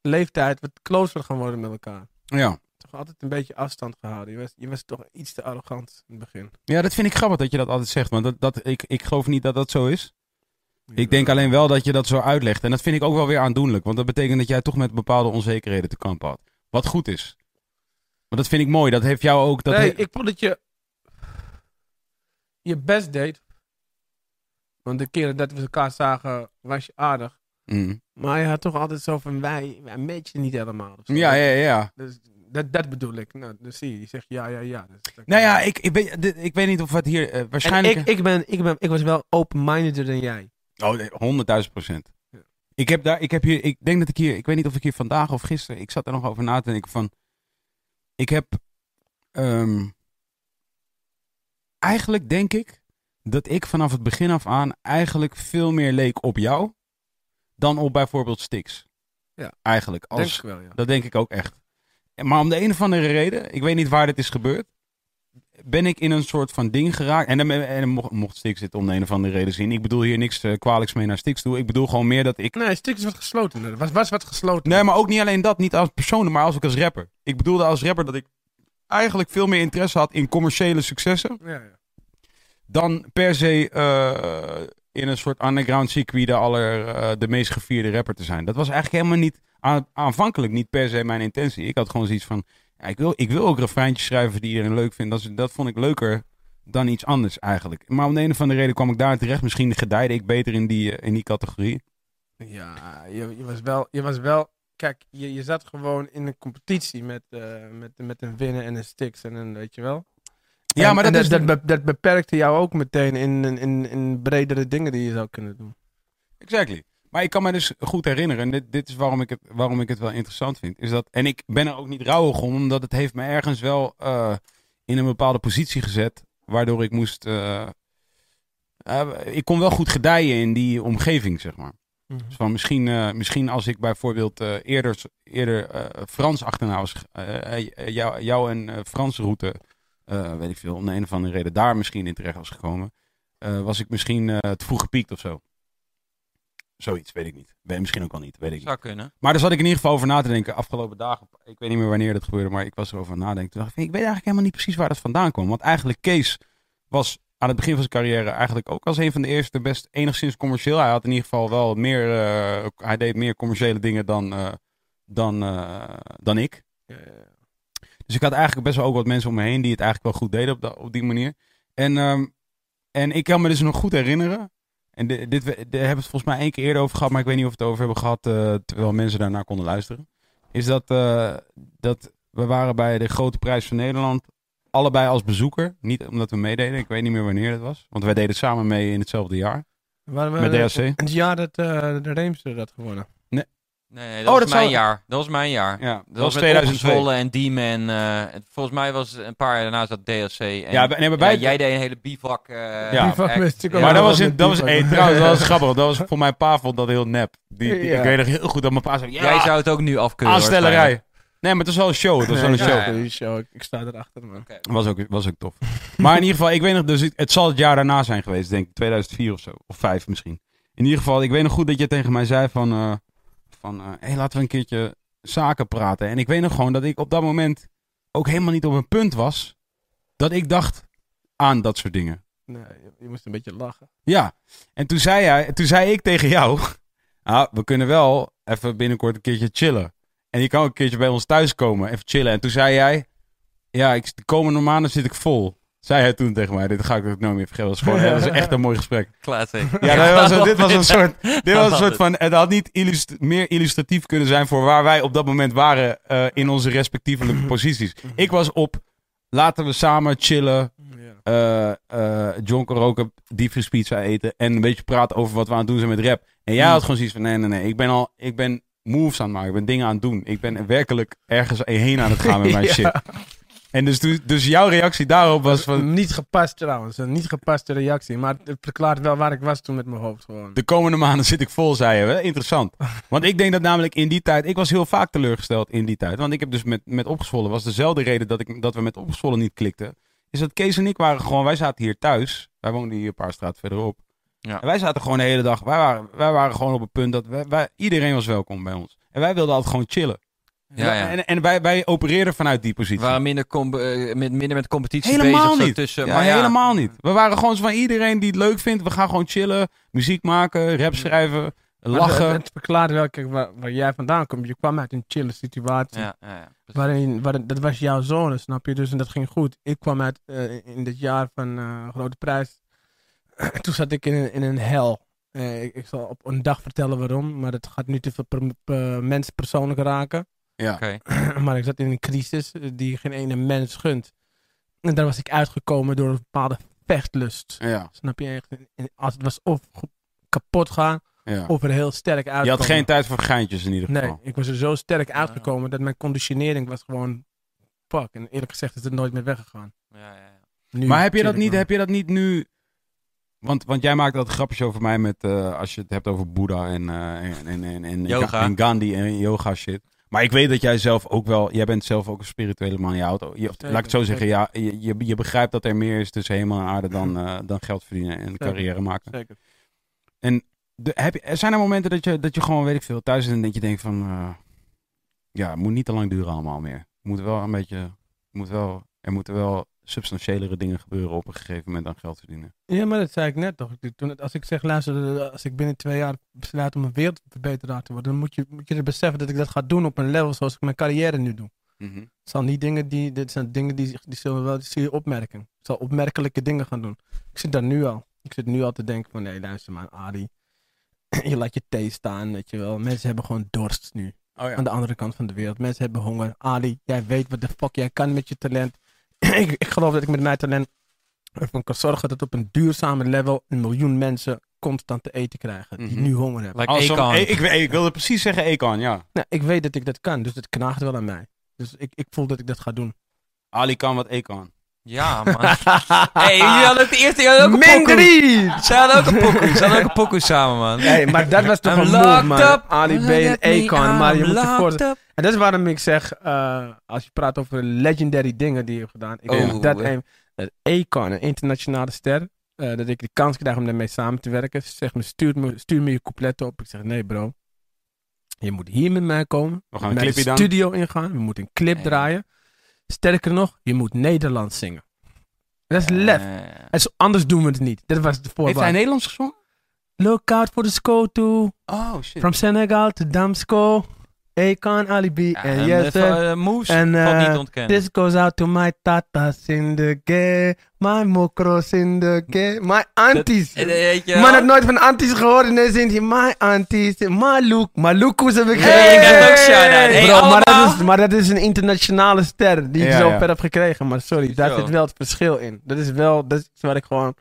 leeftijd wat closer gaan worden met elkaar. Ja. Toch altijd een beetje afstand gehouden. Je was, je was toch iets te arrogant in het begin. ja, dat vind ik grappig dat je dat altijd zegt. Want dat, dat, ik, ik geloof niet dat dat zo is. Ik denk alleen wel dat je dat zo uitlegt. En dat vind ik ook wel weer aandoenlijk. Want dat betekent dat jij toch met bepaalde onzekerheden te kampen had. Wat goed is. Maar dat vind ik mooi. Dat heeft jou ook... Dat nee, ik vond dat je je best deed. Want de keren dat we elkaar zagen, was je aardig. Mm. Maar je had toch altijd zo van, wij, wij matchen niet helemaal. Ja, ja, ja. Dus dat, dat bedoel ik. Nou, dus zie je, je zegt ja, ja, ja. Dus dat- Nou ja, ik, ik, weet, ik weet niet of het hier... eh, En waarschijnlijk... ik, ik, ben, ik, ben, ik was wel open-mindeder dan jij. Oh, nee, 100.000 procent. Ja. Ik heb daar, ik heb hier, ik denk dat ik hier, ik weet niet of ik hier vandaag of gisteren, ik zat er nog over na te denken van, ik heb, ehm, eigenlijk denk ik dat ik vanaf het begin af aan eigenlijk veel meer leek op jou dan op bijvoorbeeld Stix. Ja. Eigenlijk. Als, Denk ik wel, ja. dat denk ik ook echt. Maar om de een of andere reden, ik weet niet waar dit is gebeurd, ben ik in een soort van ding geraakt. En dan, en dan mocht, mocht Stix dit om de een of andere reden zien. Ik bedoel hier niks eh, kwalijks mee naar Stix toe. Ik bedoel gewoon meer dat ik... Nee, Stix was gesloten. Er was, was wat gesloten. Nee, maar ook niet alleen dat. Niet als persoon, maar ook als rapper. Ik bedoelde als rapper dat ik eigenlijk veel meer interesse had in commerciële successen. Ja, ja. Dan per se eh, in een soort underground circuit de, aller, eh, de meest gevierde rapper te zijn. Dat was eigenlijk helemaal niet aan, aanvankelijk niet per se mijn intentie. Ik had gewoon zoiets van, ja, ik, wil, ik wil ook refreintjes schrijven die iedereen leuk vindt. Dat, is- dat vond ik leuker dan iets anders eigenlijk. Maar om de een of andere reden kwam ik daar terecht. Misschien gedijde ik beter in die, eh, in die categorie. Ja, je, je, was wel, je was wel... Kijk, je, je zat gewoon in een competitie met, eh, met, met een winnen en een Stix en een, weet je wel. Ja, maar dat is... dat, be- dat beperkte jou ook meteen in, in, in bredere dingen die je zou kunnen doen. Exactly. Maar ik kan me dus goed herinneren, en dit, dit is waarom ik, het, waarom ik het wel interessant vind, is dat, en ik ben er ook niet rouwig om, omdat het heeft me ergens wel eh, in een bepaalde positie gezet, waardoor ik moest, eh, eh, ik kon wel goed gedijen in die omgeving, zeg maar. Dus van misschien, misschien als ik bijvoorbeeld eerder, eerder Frans achterna was, jou, jou en eh, Frans route, weet ik veel, om de een of andere reden daar misschien in terecht was gekomen, was ik misschien te vroeg gepiekt of zo. Zoiets, weet ik niet. Weet, misschien ook wel niet, weet ik niet. Zou kunnen. Maar daar zat ik in ieder geval over na te denken afgelopen dagen. Ik weet niet meer wanneer dat gebeurde, maar ik was erover aan nadenken. Toen dacht ik, ik weet eigenlijk helemaal niet precies waar dat vandaan kwam. Want eigenlijk Kees was aan het begin van zijn carrière eigenlijk ook als een van de eerste best enigszins commercieel. Hij had in ieder geval wel meer, eh, hij deed meer commerciële dingen dan, eh, dan, eh, dan ik. Dus ik had eigenlijk best wel ook wat mensen om me heen die het eigenlijk wel goed deden op, op die manier. En, ehm, en ik kan me dus nog goed herinneren. En dit, dit, we- daar hebben we het volgens mij één keer eerder over gehad, maar ik weet niet of we het over hebben gehad eh, terwijl mensen daarnaar konden luisteren. Is dat, eh, dat we waren bij de Grote Prijs van Nederland allebei als bezoeker. Niet omdat we meededen, ik weet niet meer wanneer dat was. Want wij deden samen mee in hetzelfde jaar. Waren we Met DSC? Het jaar dat eh, de Reemster dat gewonnen. Nee, dat Oh, was dat mijn zou- jaar. Dat was mijn jaar. Ja, Dat, dat was was met 2002. Opgezwollen en Demon. eh, het- volgens mij was een paar jaar daarna zat DSC. En, Ja, bij- nee, maar bij- jij deed een hele bivak. eh, Ja. Bivak Maar dat was, in, dat was, bivak. hey, trouwens, dat was grappig. Dat was voor mijn pa vond dat heel nep. Die, die- Ja. Ik weet nog heel goed dat mijn pa zei, ja, Jij zou het ook nu afkeuren. aanstellerij. Nee, maar het was wel een show. Het was wel een show. ja, ja. die show. Ik, sta erachter, man. Oké. Was ook, was ook tof. maar in ieder geval, ik weet nog, dus het, het zal het jaar daarna zijn geweest, denk ik. 2004 of zo. Of 5 misschien. In ieder geval, ik weet nog goed dat je tegen mij zei van... eh van, eh, hey, laten we een keertje zaken praten. En ik weet nog gewoon dat ik op dat moment ook helemaal niet op een punt was... dat ik dacht aan dat soort dingen. Nee, je, moest een beetje lachen. Ja, en toen zei, hij, toen zei ik tegen jou... Ah, we kunnen wel even binnenkort een keertje chillen. En je kan ook een keertje bij ons thuis komen, even chillen. En toen zei jij... Ja, ik, de komende maanden zit ik vol. Zei hij toen tegen mij. Dit ga ik ook nooit meer vergeten. Dat was, gewoon, dat was echt een mooi gesprek. Classic. Ja, dat was, dit was een soort... Dit was een soort van... Het had niet illust- meer illustratief kunnen zijn... voor waar wij op dat moment waren... eh, in onze respectievelijke posities. Ik was op... Laten we samen chillen Ja. eh eh jonker roken, diepvriespizza eten en een beetje praten over wat we aan het doen zijn met rap. En jij had gewoon zoiets van, nee, nee, nee, ik ben al, ik ben moves aan het maken, ik ben dingen aan het doen. Ik ben werkelijk ergens heen aan het gaan met mijn Ja. shit. En dus, toen- dus jouw reactie daarop was van, Niet gepast trouwens. Een niet gepaste reactie. Maar het verklaart wel waar ik was toen met mijn hoofd gewoon. de komende maanden zit ik vol, zei je. Hè? Interessant. Want ik denk dat namelijk in die tijd, ik was heel vaak teleurgesteld in die tijd. Want ik heb dus met, met Opgezwollen, was dezelfde reden dat, ik, dat we met Opgezwollen niet klikten. Is dat Kees en ik waren gewoon, wij zaten hier thuis. Wij woonden hier een paar straten verderop. Ja. En wij zaten gewoon de hele dag, wij waren, wij waren gewoon op het punt dat wij, wij- iedereen was welkom bij ons. En wij wilden altijd gewoon chillen. Ja, ja. En, en wij, wij opereerden vanuit die We positie. waren minder, com- eh, met, minder met competitie Helemaal bezig. niet. Tussen, Ja, maar ja, helemaal niet. We waren gewoon zo van iedereen die het leuk vindt. We gaan gewoon chillen, muziek maken, rap schrijven, Maar lachen. Het, het verklaart wel kijk, waar, waar jij vandaan komt. Je kwam uit een chille situatie. Ja, ja, ja. Waarin, waarin, dat was jouw zone, snap je? Dus en dat ging goed. Ik kwam uit eh, in dit jaar van eh, Grote Prijs. Toen zat ik in een, in een hel. Eh, ik, ik zal op een dag vertellen waarom, maar het gaat nu te veel per, per mens persoonlijk raken. Ja. Maar ik zat in een crisis eh, die geen ene mens gunt. En daar was ik uitgekomen door een bepaalde vechtlust. Ja, Snap je? Echt, als het was of kapot gaan, ja. of er heel sterk uitkomen. Je had geen tijd voor geintjes in ieder Nee, geval. ik was er zo sterk uitgekomen dat mijn conditionering was gewoon fuck. En eerlijk gezegd is het nooit meer weggegaan. Ja, ja, ja. Nu maar heb je, dat niet, heb je dat niet nu... Want, want jij maakt altijd grapjes over mij met... eh, als je het hebt over Boeddha en, eh, en, en, en, en, Yoga. en Gandhi en yoga shit. Maar ik weet dat jij zelf ook wel... Jij bent zelf ook een spirituele man. Je houdt, je, laat ik het zo zeggen. Ja, je, je, je begrijpt dat er meer is tussen hemel en aarde dan, eh, dan geld verdienen en carrière maken. Zeker. De, heb je, zijn er momenten dat je, dat je gewoon, weet ik veel, thuis zit en dat je denkt van... eh, ja, het moet niet te lang duren allemaal meer. Het moet wel een beetje... Moet wel, er moeten wel substantiëlere dingen gebeuren op een gegeven moment dan geld verdienen. Ja, maar dat zei ik net toch. Toen, het- als ik zeg, luister, als ik binnen twee jaar besluit om een wereldverbeteraar te worden, dan moet je, moet je er beseffen dat ik dat ga doen op een level zoals ik mijn carrière nu doe. Het zijn niet dingen die, dit zijn dingen die, die zullen wel, die zul je opmerken. Ik zal opmerkelijke dingen gaan doen. Ik zit daar nu al. Ik zit nu al te denken van, nee, luister maar, Adi. je laat je thee staan, weet je wel. Mensen hebben gewoon dorst nu. Oh ja. Aan de andere kant van de wereld. Mensen hebben honger. Ali, jij weet wat de fuck jij kan met je talent. ik, ik geloof dat ik met mijn talent ervoor kan zorgen dat op een duurzame level een miljoen mensen constant te eten krijgen. Die Mhm. nu honger hebben. Like ik, ik, ik wilde precies zeggen Econ, ja. Nou, ik weet dat ik dat kan, dus het knaagt wel aan mij. Dus ik, ik voel dat ik dat ga doen. Ali kan wat Econ. Ja, man. hey, jullie hadden ook de eerste jaar ook een pokoe. Ze hadden ook een pokoe. Ze hadden ook een pokoe samen, man. Hey, maar dat was toch I'm een move, locked man. up. Ali B en Akon. Maar je moet je voorstellen. En dat is waarom ik zeg, eh, als je praat over legendary dingen die je hebt gedaan. Ik Oh, denk dat een dat Akon, een internationale ster. eh, dat ik de kans krijg om daarmee samen te werken. Ze zegt me, stuur me, stuur me je coupletten op. Ik zeg, nee bro. Je moet hier met mij komen. We gaan een clipje de dan. studio ingaan. We moeten een clip Nee. draaien. Sterker nog, je moet Nederlands zingen. Dat is lef. Eh, En zo- anders doen we het niet. Dat was de Heeft hij voorwaarde. Nederlands gezongen? Look out for the Skotu. Oh, shit. From Senegal to Damsko. Akon Alibi. ja, en sir. eh, Moes En, valt niet eh, ontkennen. This goes out to my tatas in the gay. My mokros in the gay. My aunties. Weet je Man had nooit van aunties gehoord. En dan zingt hij my aunties. Maluk. Malukus heb ik Hey, ik heb. Hey, Bro, maar, dat is, maar dat is een internationale ster die ik Ja, zo ja. ver heb gekregen. Maar sorry, daar zit wel het verschil in. Dat is wel, dat is waar ik gewoon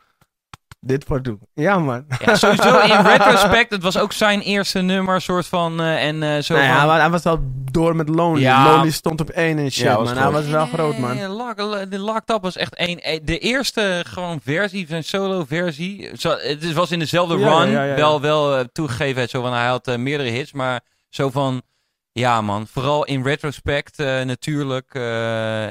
dit voor doe. Ja, man. Ja, sowieso in retrospect, het was ook zijn eerste nummer, soort van, eh, en eh, zo Nou ja, van... maar hij was al door met Lonely. Ja. Lonely stond op één en shit, Ja, man. Hij was wel groot, man. Nee, Lock- De Locked Up was echt één. eh, De eerste gewoon versie, zijn solo versie. Zo, het was in dezelfde run. ja, ja, ja. Wel, wel toegegeven, zo van, hij had meerdere hits, maar zo van. Ja, man. Vooral in retrospect eh, natuurlijk. eh,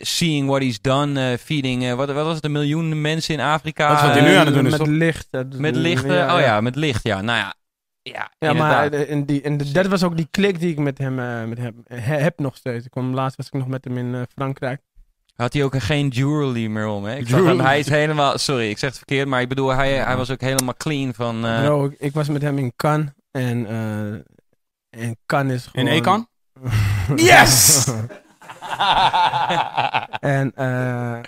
seeing what he's done. eh, feeding. eh, wat, wat was het? Een miljoen mensen in Afrika. Dat is wat hij nu aan het doen is, Met toch? licht. Met licht. oh ja, met licht. Ja, nou ja. Ja, Ja, maar inderdaad. in die, in de, dat was ook die klik die ik met hem, eh, met hem heb nog steeds. Ik kwam, laatst was ik nog met hem in eh, Frankrijk. Had hij ook geen jewelry meer om, hè? Ik zag Jewelry. hem, hij is helemaal... Sorry, ik zeg het verkeerd, maar ik bedoel, hij, hij was ook helemaal clean van... eh, Bro, ik, ik was met hem in Cannes. En, eh en Cannes is In gewoon... Ekan? Yes! En eh,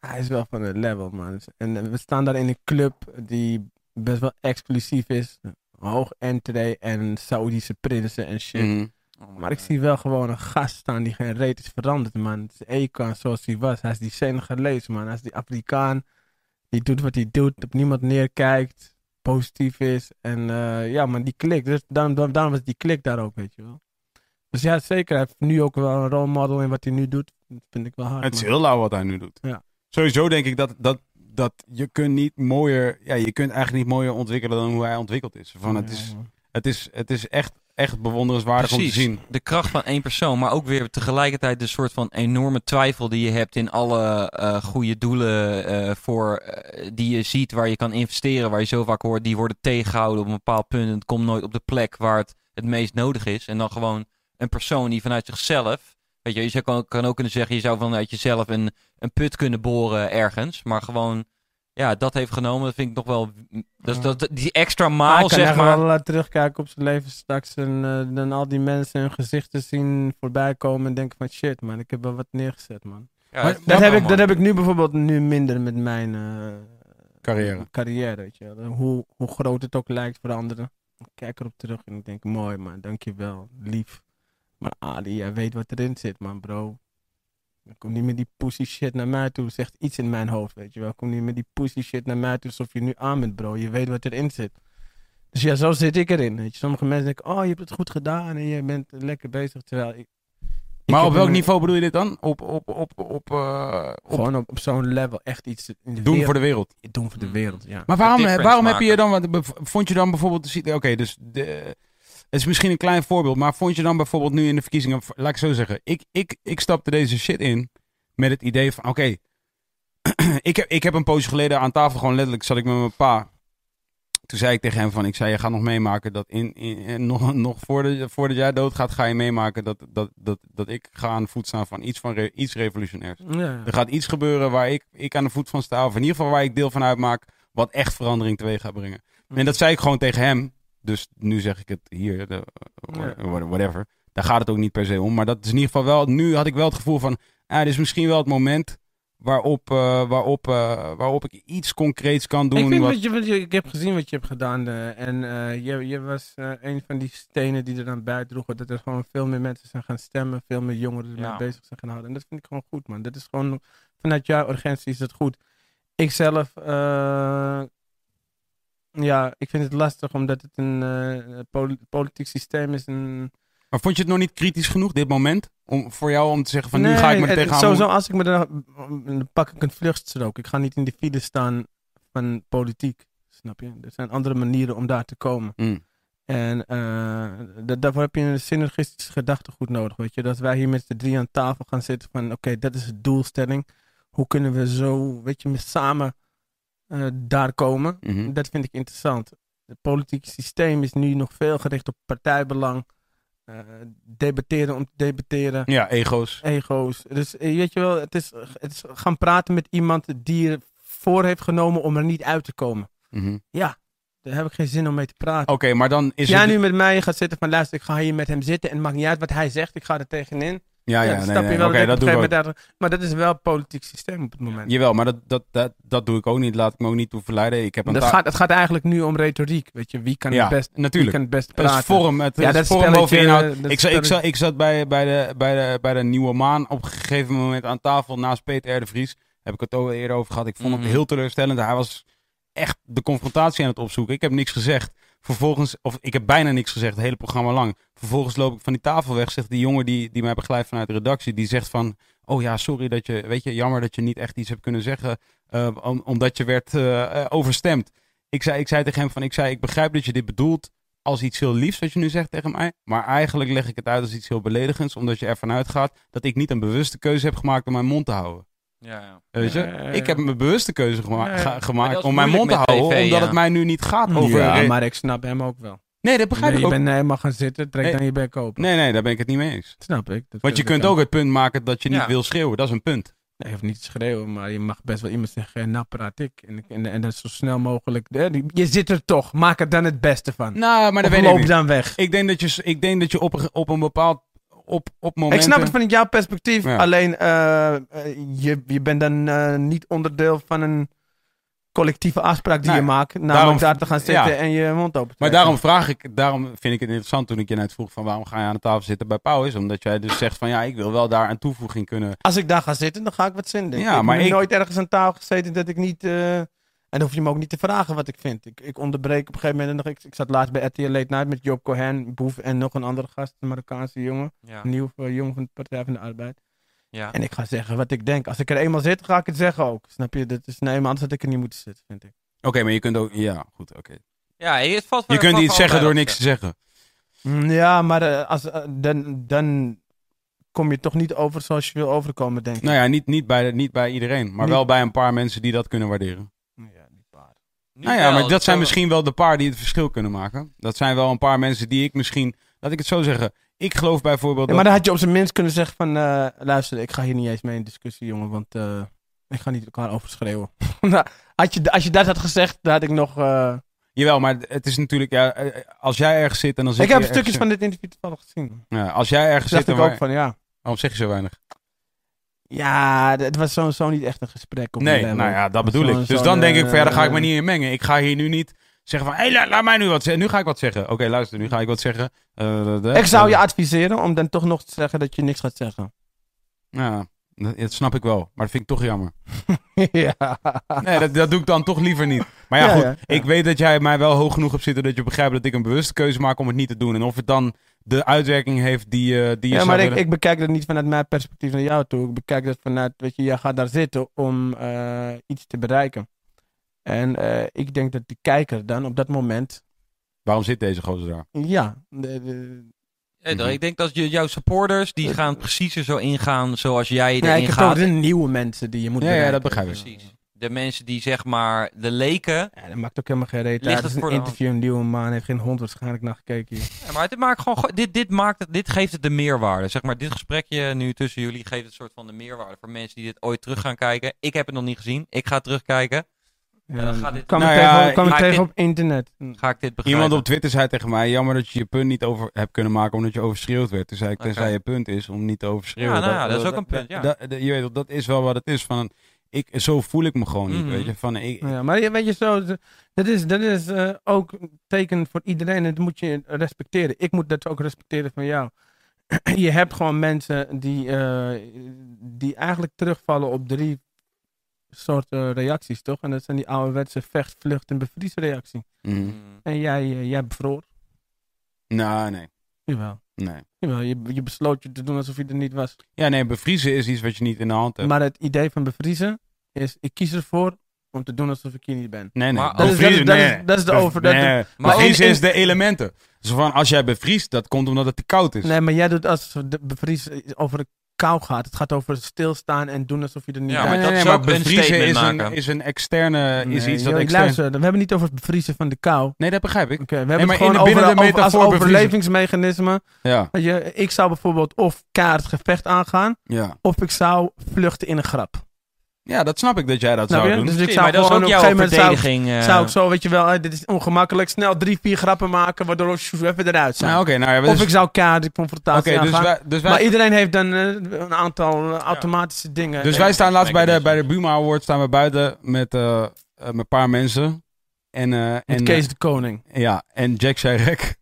hij is wel van het level, man. En eh, we staan daar in een club die best wel exclusief is. Hoog entree en Saoedische prinsen en shit. Mhm. Maar ik zie wel gewoon een gast staan die geen reet is veranderd, man. Het is Ekan zoals hij was. Hij is die Senegalees, man. Hij is die Afrikaan. Die doet wat hij doet, op niemand neerkijkt, positief is. En eh, ja, man, die klik. Dus daarom, daarom, was die klik daar ook, weet je wel. Dus ja, zeker. Hij heeft nu ook wel een role model in wat hij nu doet. Dat vind ik wel hard, Het is heel lauw wat hij nu doet. Ja. Sowieso denk ik dat, dat, dat je kunt niet mooier... Ja, je kunt eigenlijk niet mooier ontwikkelen dan hoe hij ontwikkeld is. Van, het, is het is, het is echt, echt bewonderenswaardig om te zien. De kracht van één persoon, maar ook weer tegelijkertijd de soort van enorme twijfel die je hebt in alle eh, goede doelen eh, voor, eh, die je ziet waar je kan investeren, waar je zo vaak hoort, die worden tegengehouden op een bepaald punt en het komt nooit op de plek waar het het meest nodig is. En dan gewoon een persoon die vanuit zichzelf, weet je, je zou, kan, kan ook kunnen zeggen, je zou vanuit jezelf een, een put kunnen boren ergens, maar gewoon, ja, dat heeft genomen, dat vind ik nog wel, is- dat, die extra maal, kan zeg maar. wel eh, terugkijken op zijn leven straks en eh, dan al die mensen hun gezichten zien voorbij komen en denken van shit man, ik heb wel wat neergezet man. Ja, Maar- Dat, heb ik, dat heb ik nu bijvoorbeeld nu minder met mijn eh, Carrière. carrière, weet je wel. Hoe, hoe groot het ook lijkt voor anderen. Ik kijk erop terug en ik denk mooi man, dankjewel, lief. Maar Ali, jij weet wat erin zit man bro. Kom niet met die pussy shit naar mij toe. Zegt iets in mijn hoofd, weet je wel. Kom niet met die pussy shit naar mij toe alsof je nu aan bent, bro. Je weet wat erin zit. Dus ja, zo zit ik erin. Weet je. Sommige mensen denken, oh, je hebt het goed gedaan en je bent lekker bezig. Terwijl ik. Maar op welk een- niveau bedoel je dit dan? Op, op, op, op, eh, op Gewoon op, op zo'n level echt iets in de doen wereld- voor de wereld. doen voor de wereld, ja. Maar waarom, waarom heb je dan, vond je dan bijvoorbeeld, oké, dus de, het is misschien een klein voorbeeld, maar vond je dan bijvoorbeeld nu in de verkiezingen, laat ik zo zeggen, ik, ik, ik stapte deze shit in met het idee van, oké, ik, heb, ik heb een poosje geleden aan tafel gewoon letterlijk, zat ik met mijn pa, toen zei ik tegen hem van, ik zei, je gaat nog meemaken dat in, in, in- nog, nog voordat, voordat jij doodgaat, ga je meemaken dat, dat, dat, dat ik ga aan de voet staan van iets, van re- iets revolutionairs. ja. Er gaat iets gebeuren waar ik, ik aan de voet van sta. Of in ieder geval waar ik deel van uitmaak. Wat echt verandering teweeg gaat brengen. En dat zei ik gewoon tegen hem. Dus nu zeg ik het hier. De, Ja. whatever. Daar gaat het ook niet per se om. Maar dat is in ieder geval wel. Nu had ik wel het gevoel van. Ah, dit is misschien wel het moment. Waarop, eh, waarop, eh, waarop ik iets concreets kan doen. Ik, vind wat- wat je, wat je- ik heb gezien wat je hebt gedaan. eh, en eh, je, je was eh, een van die stenen die er dan bij droegen. Dat er gewoon veel meer mensen zijn gaan stemmen. Veel meer jongeren ermee Ja. bezig zijn gaan houden. En dat vind ik gewoon goed, man. Dat is gewoon, vanuit jouw urgentie is dat goed. Ik zelf, eh, ja, ik vind het lastig omdat het een eh, poli- politiek systeem is. Een, Maar vond je het nog niet kritisch genoeg, dit moment? Om, voor jou om te zeggen van nu ga ik me er het- tegenaan. Sowieso, als ik me er, dan pak ik een vluchtstrook. Ik ga niet in de file staan van politiek. Snap je? Er zijn andere manieren om daar te komen. Mm. En eh, da- daarvoor heb je een synergistisch gedachtegoed nodig. Weet je? Dat wij hier met z'n drie aan tafel gaan zitten van... Oké, dat is de doelstelling. Hoe kunnen we zo, weet je, met samen eh, daar komen. Mhm. Dat vind ik interessant. Het politieke systeem is nu nog veel gericht op partijbelang. eh, debatteren om te debatteren. Ja, ego's. Ego's. Dus eh, weet je wel, het is, het is gaan praten met iemand die ervoor heeft genomen om er niet uit te komen. Mhm. Daar heb ik geen zin om mee te praten. Oké, maar dan is Als jij het... nu met mij gaat zitten van luister, ik ga hier met hem zitten en het maakt niet uit wat hij zegt, ik ga er tegenin. Ja, ja, nee, Oké, dat doe een ik ook. Maar dat is wel het politiek systeem op het moment. Jawel, maar dat, dat, dat, dat doe ik ook niet. Laat ik me ook niet toe verleiden. Ik heb een Dat gaat, het gaat eigenlijk nu om retoriek. Weet je, wie kan, Ja, het, best, wie natuurlijk. kan het best Het praten? is vorm, het Ja, is dat vorm boven inhoud. Ik, zat, ik, zat, ik zat bij, bij, de, bij, de, bij de Nieuwe Maan op een gegeven moment aan tafel naast Peter R. de Vries. Heb ik het ook eerder over gehad. Ik vond Mhm. het heel teleurstellend. Hij was echt de confrontatie aan het opzoeken. Ik heb niks gezegd. Vervolgens, of ik heb bijna niks gezegd, het hele programma lang. Vervolgens loop ik van die tafel weg, zegt die jongen die, die mij begeleidt vanuit de redactie. Die zegt van, oh ja, sorry dat je, weet je, jammer dat je niet echt iets hebt kunnen zeggen. eh, om- omdat je werd eh, eh, overstemd. Ik zei, ik zei tegen hem van, ik zei, ik begrijp dat je dit bedoelt als iets heel liefs wat je nu zegt tegen mij. Maar eigenlijk leg ik het uit als iets heel beledigends. Omdat je ervan uitgaat dat ik niet een bewuste keuze heb gemaakt om mijn mond te houden. Ja, ja. Weet je? Ja, ja, ja. Ik heb een bewuste keuze gema- gemaakt om mijn mond te houden. tv, omdat ja. het mij nu niet gaat over... ja, maar ik snap hem ook wel. Nee, dat begrijp Nee, ik je ook. bent helemaal gaan zitten, trek Nee. dan je bek open. Nee, nee, daar ben ik het niet mee eens. Snap ik. Dat Want je kunt ook het punt maken dat je niet Ja. wil schreeuwen. Dat is een punt. Nee, je hoeft niet schreeuwen, maar je mag best wel iemand zeggen, eh, nou praat ik. En, en, en dat is zo snel mogelijk. eh, Je zit er toch, maak er dan het beste van. Nou, maar dat of weet ik loop niet. dan weg. Ik denk dat je, ik denk dat je op, een, op een bepaald... Op, op momenten... Ik snap het vanuit jouw perspectief, Ja. alleen eh, eh, je, je bent dan eh, niet onderdeel van een collectieve afspraak die Nou, je maakt. Namelijk daarom- daar te gaan zitten ja. en je mond open te Maar daarom vraag ik, daarom vind ik het interessant toen ik je net vroeg van waarom ga je aan de tafel zitten bij Pauw is. Omdat jij dus zegt van ja, ik wil wel daar een toevoeging kunnen. Als ik daar ga zitten, dan ga ik wat zin Ja, ik maar heb ik- nooit ergens aan tafel gezeten dat ik niet... en dan hoef je me ook niet te vragen wat ik vind. Ik, ik onderbreek op een gegeven moment. nog- Ik, ik zat laatst bij RTL Late Night met Job Cohen, Boef en nog een andere gast, een Marokkaanse jongen. Ja, Een nieuw eh, jongen van de Partij van de Arbeid. ja. En ik ga zeggen wat ik denk. Als ik er eenmaal zit, ga ik het zeggen ook. Snap je? Dat is, nee, maar anders had ik er niet moeten zitten, vind ik. Oké, maar je kunt ook, ja, goed, oké. ja valt Je kunt iets zeggen door niks te zeggen. Mm, Ja, maar eh, als, eh, dan, dan kom je toch niet over zoals je wil overkomen, denk ik. Nou ja, niet, niet, bij, niet bij iedereen, maar Niet- wel bij een paar mensen die dat kunnen waarderen. Nu nou ja, wel, maar dat zijn misschien wel de paar die het verschil kunnen maken. Dat zijn wel een paar mensen die ik misschien, laat ik het zo zeggen. Ik geloof bijvoorbeeld Ja, maar dan had je op zijn minst kunnen zeggen van... eh, luister, ik ga hier niet eens mee in discussie, jongen. Want eh, ik ga niet elkaar overschreeuwen. nou, had je, als je dat had gezegd, dan had ik nog... eh, Jawel, maar het is natuurlijk, ja, als jij ergens zit en dan zit ik heb je stukjes ergens- van dit interview toevallig gezien. Ja, als jij ergens dacht zit en ik ook van, ja... Waarom zeg je zo weinig? Ja, het was zo, zo niet echt een gesprek op Nee, nou ja, dat bedoel ik. Dus dan denk ik daar ga ik me eh, niet in mengen. Ik ga hier nu niet zeggen van, hé, hey, laat mij nu wat zeggen. Nu ga ik wat zeggen. Oké, luister, nu ga ik wat zeggen. Eh, de- Ik zou je adviseren om dan toch nog te zeggen dat je niks gaat zeggen. Ja, dat, dat snap ik wel. Maar dat vind ik toch jammer. ja. Nee, dat, dat doe ik dan toch liever niet. Maar ja, Ja, goed. ja, ja. Ik weet dat jij mij wel hoog genoeg hebt zitten dat je begrijpt dat ik een bewuste keuze maak om het niet te doen. En of het dan de uitwerking heeft die, eh, die je Ja, zou maar ik, willen- ik bekijk dat niet vanuit mijn perspectief naar jou toe. Ik bekijk dat vanuit, weet je, jij gaat daar zitten om eh, iets te bereiken. En eh, ik denk dat die kijker dan op dat moment, Waarom zit deze gozer daar? ja, de- de- Ja, Mhm. Ik denk dat je, jouw supporters, die gaan precies er zo ingaan zoals jij ja, erin ik heb gaat. de nieuwe mensen die je moet Ja, ja, bereiken. dat begrijp ik. Precies. De mensen die zeg maar, de leken. Ja, dat maakt ook helemaal geen reet Ligt het Het is voor een de interview, een nieuwe maan, heeft geen hond waarschijnlijk naar gekeken hier. Ja, maar dit, maakt gewoon, dit, dit, maakt het, dit geeft het de meerwaarde. Zeg maar, dit gesprekje nu tussen jullie geeft het een soort van de meerwaarde voor mensen die dit ooit terug gaan kijken. Ik heb het nog niet gezien. Ik ga terugkijken. Ja, dan gaat dit- kwam Nou ik ja, tegen, kwam ik maakt tegen dit- op internet. Ga ik dit begrijpen? Iemand op Twitter zei tegen mij, jammer dat je je punt niet over hebt kunnen maken omdat je overschreeuwd werd. Toen zei ik, tenzij je punt is om niet te overschreeuwen. Ja, nou ja, dat is ook een punt, ja. dat- dat- je weet dat is wel wat het is. Van, ik, zo voel ik me gewoon niet, Mhm. weet je. Van, ik, Ja, maar je- weet je zo, dat is, dat is eh, ook een teken voor iedereen en dat moet je respecteren. Ik moet dat ook respecteren van jou. je hebt gewoon mensen die, eh, die eigenlijk terugvallen op drie soorten reacties, toch? En dat zijn die ouderwetse vecht, vlucht en bevriesreactie. Mhm. Mm. En jij, eh, jij bevroor. Nou, nee. Jawel. Nee. Jawel, je, je besloot je te doen alsof je er niet was. Ja, nee, bevriezen is iets wat je niet in de hand hebt. Maar het idee van bevriezen is, ik kies ervoor om te doen alsof ik hier niet ben. nee, nee. Maar- Dat is- dat is- Bevriezen, dat is- nee. dat is de over- dat- nee. Maar bevriezen in- is de elementen. Zo van, als jij bevriest, dat komt omdat het te koud is. Nee, maar jij doet als de bevries over kou gaat. Het gaat over stilstaan en doen alsof je er niet Ja, bent. maar dat nee, maar bevriezen is een, is een externe, is Nee, iets dat joh, extern... luister, we hebben het niet over het bevriezen van de kou. Nee, dat begrijp ik. Oké, we hebben maar het gewoon in de- binnen over, de over- als overlevingsmechanisme. Ja, je, ik zou bijvoorbeeld of kaart gevecht aangaan, ja. of ik zou vluchten in een grap. Ja, dat snap ik dat jij dat Snap zou je? doen. Dus ik zou maar dat is ook op jouw zou, verdediging. eh, zou ik zo, weet je wel, eh, dit is ongemakkelijk, snel drie, vier grappen maken, waardoor we even eruit zijn. Nou, oké, nou ja, we- of dus- ik zou de confrontatie Oké, dus wij, dus wij, maar iedereen heeft dan eh, een aantal eh, automatische dingen. dus Eh, wij staan laatst bij de, bij de. Buma Awards staan we buiten met, eh, eh, met een paar mensen. En, eh, met en, Kees de Koning. eh, ja, en Jack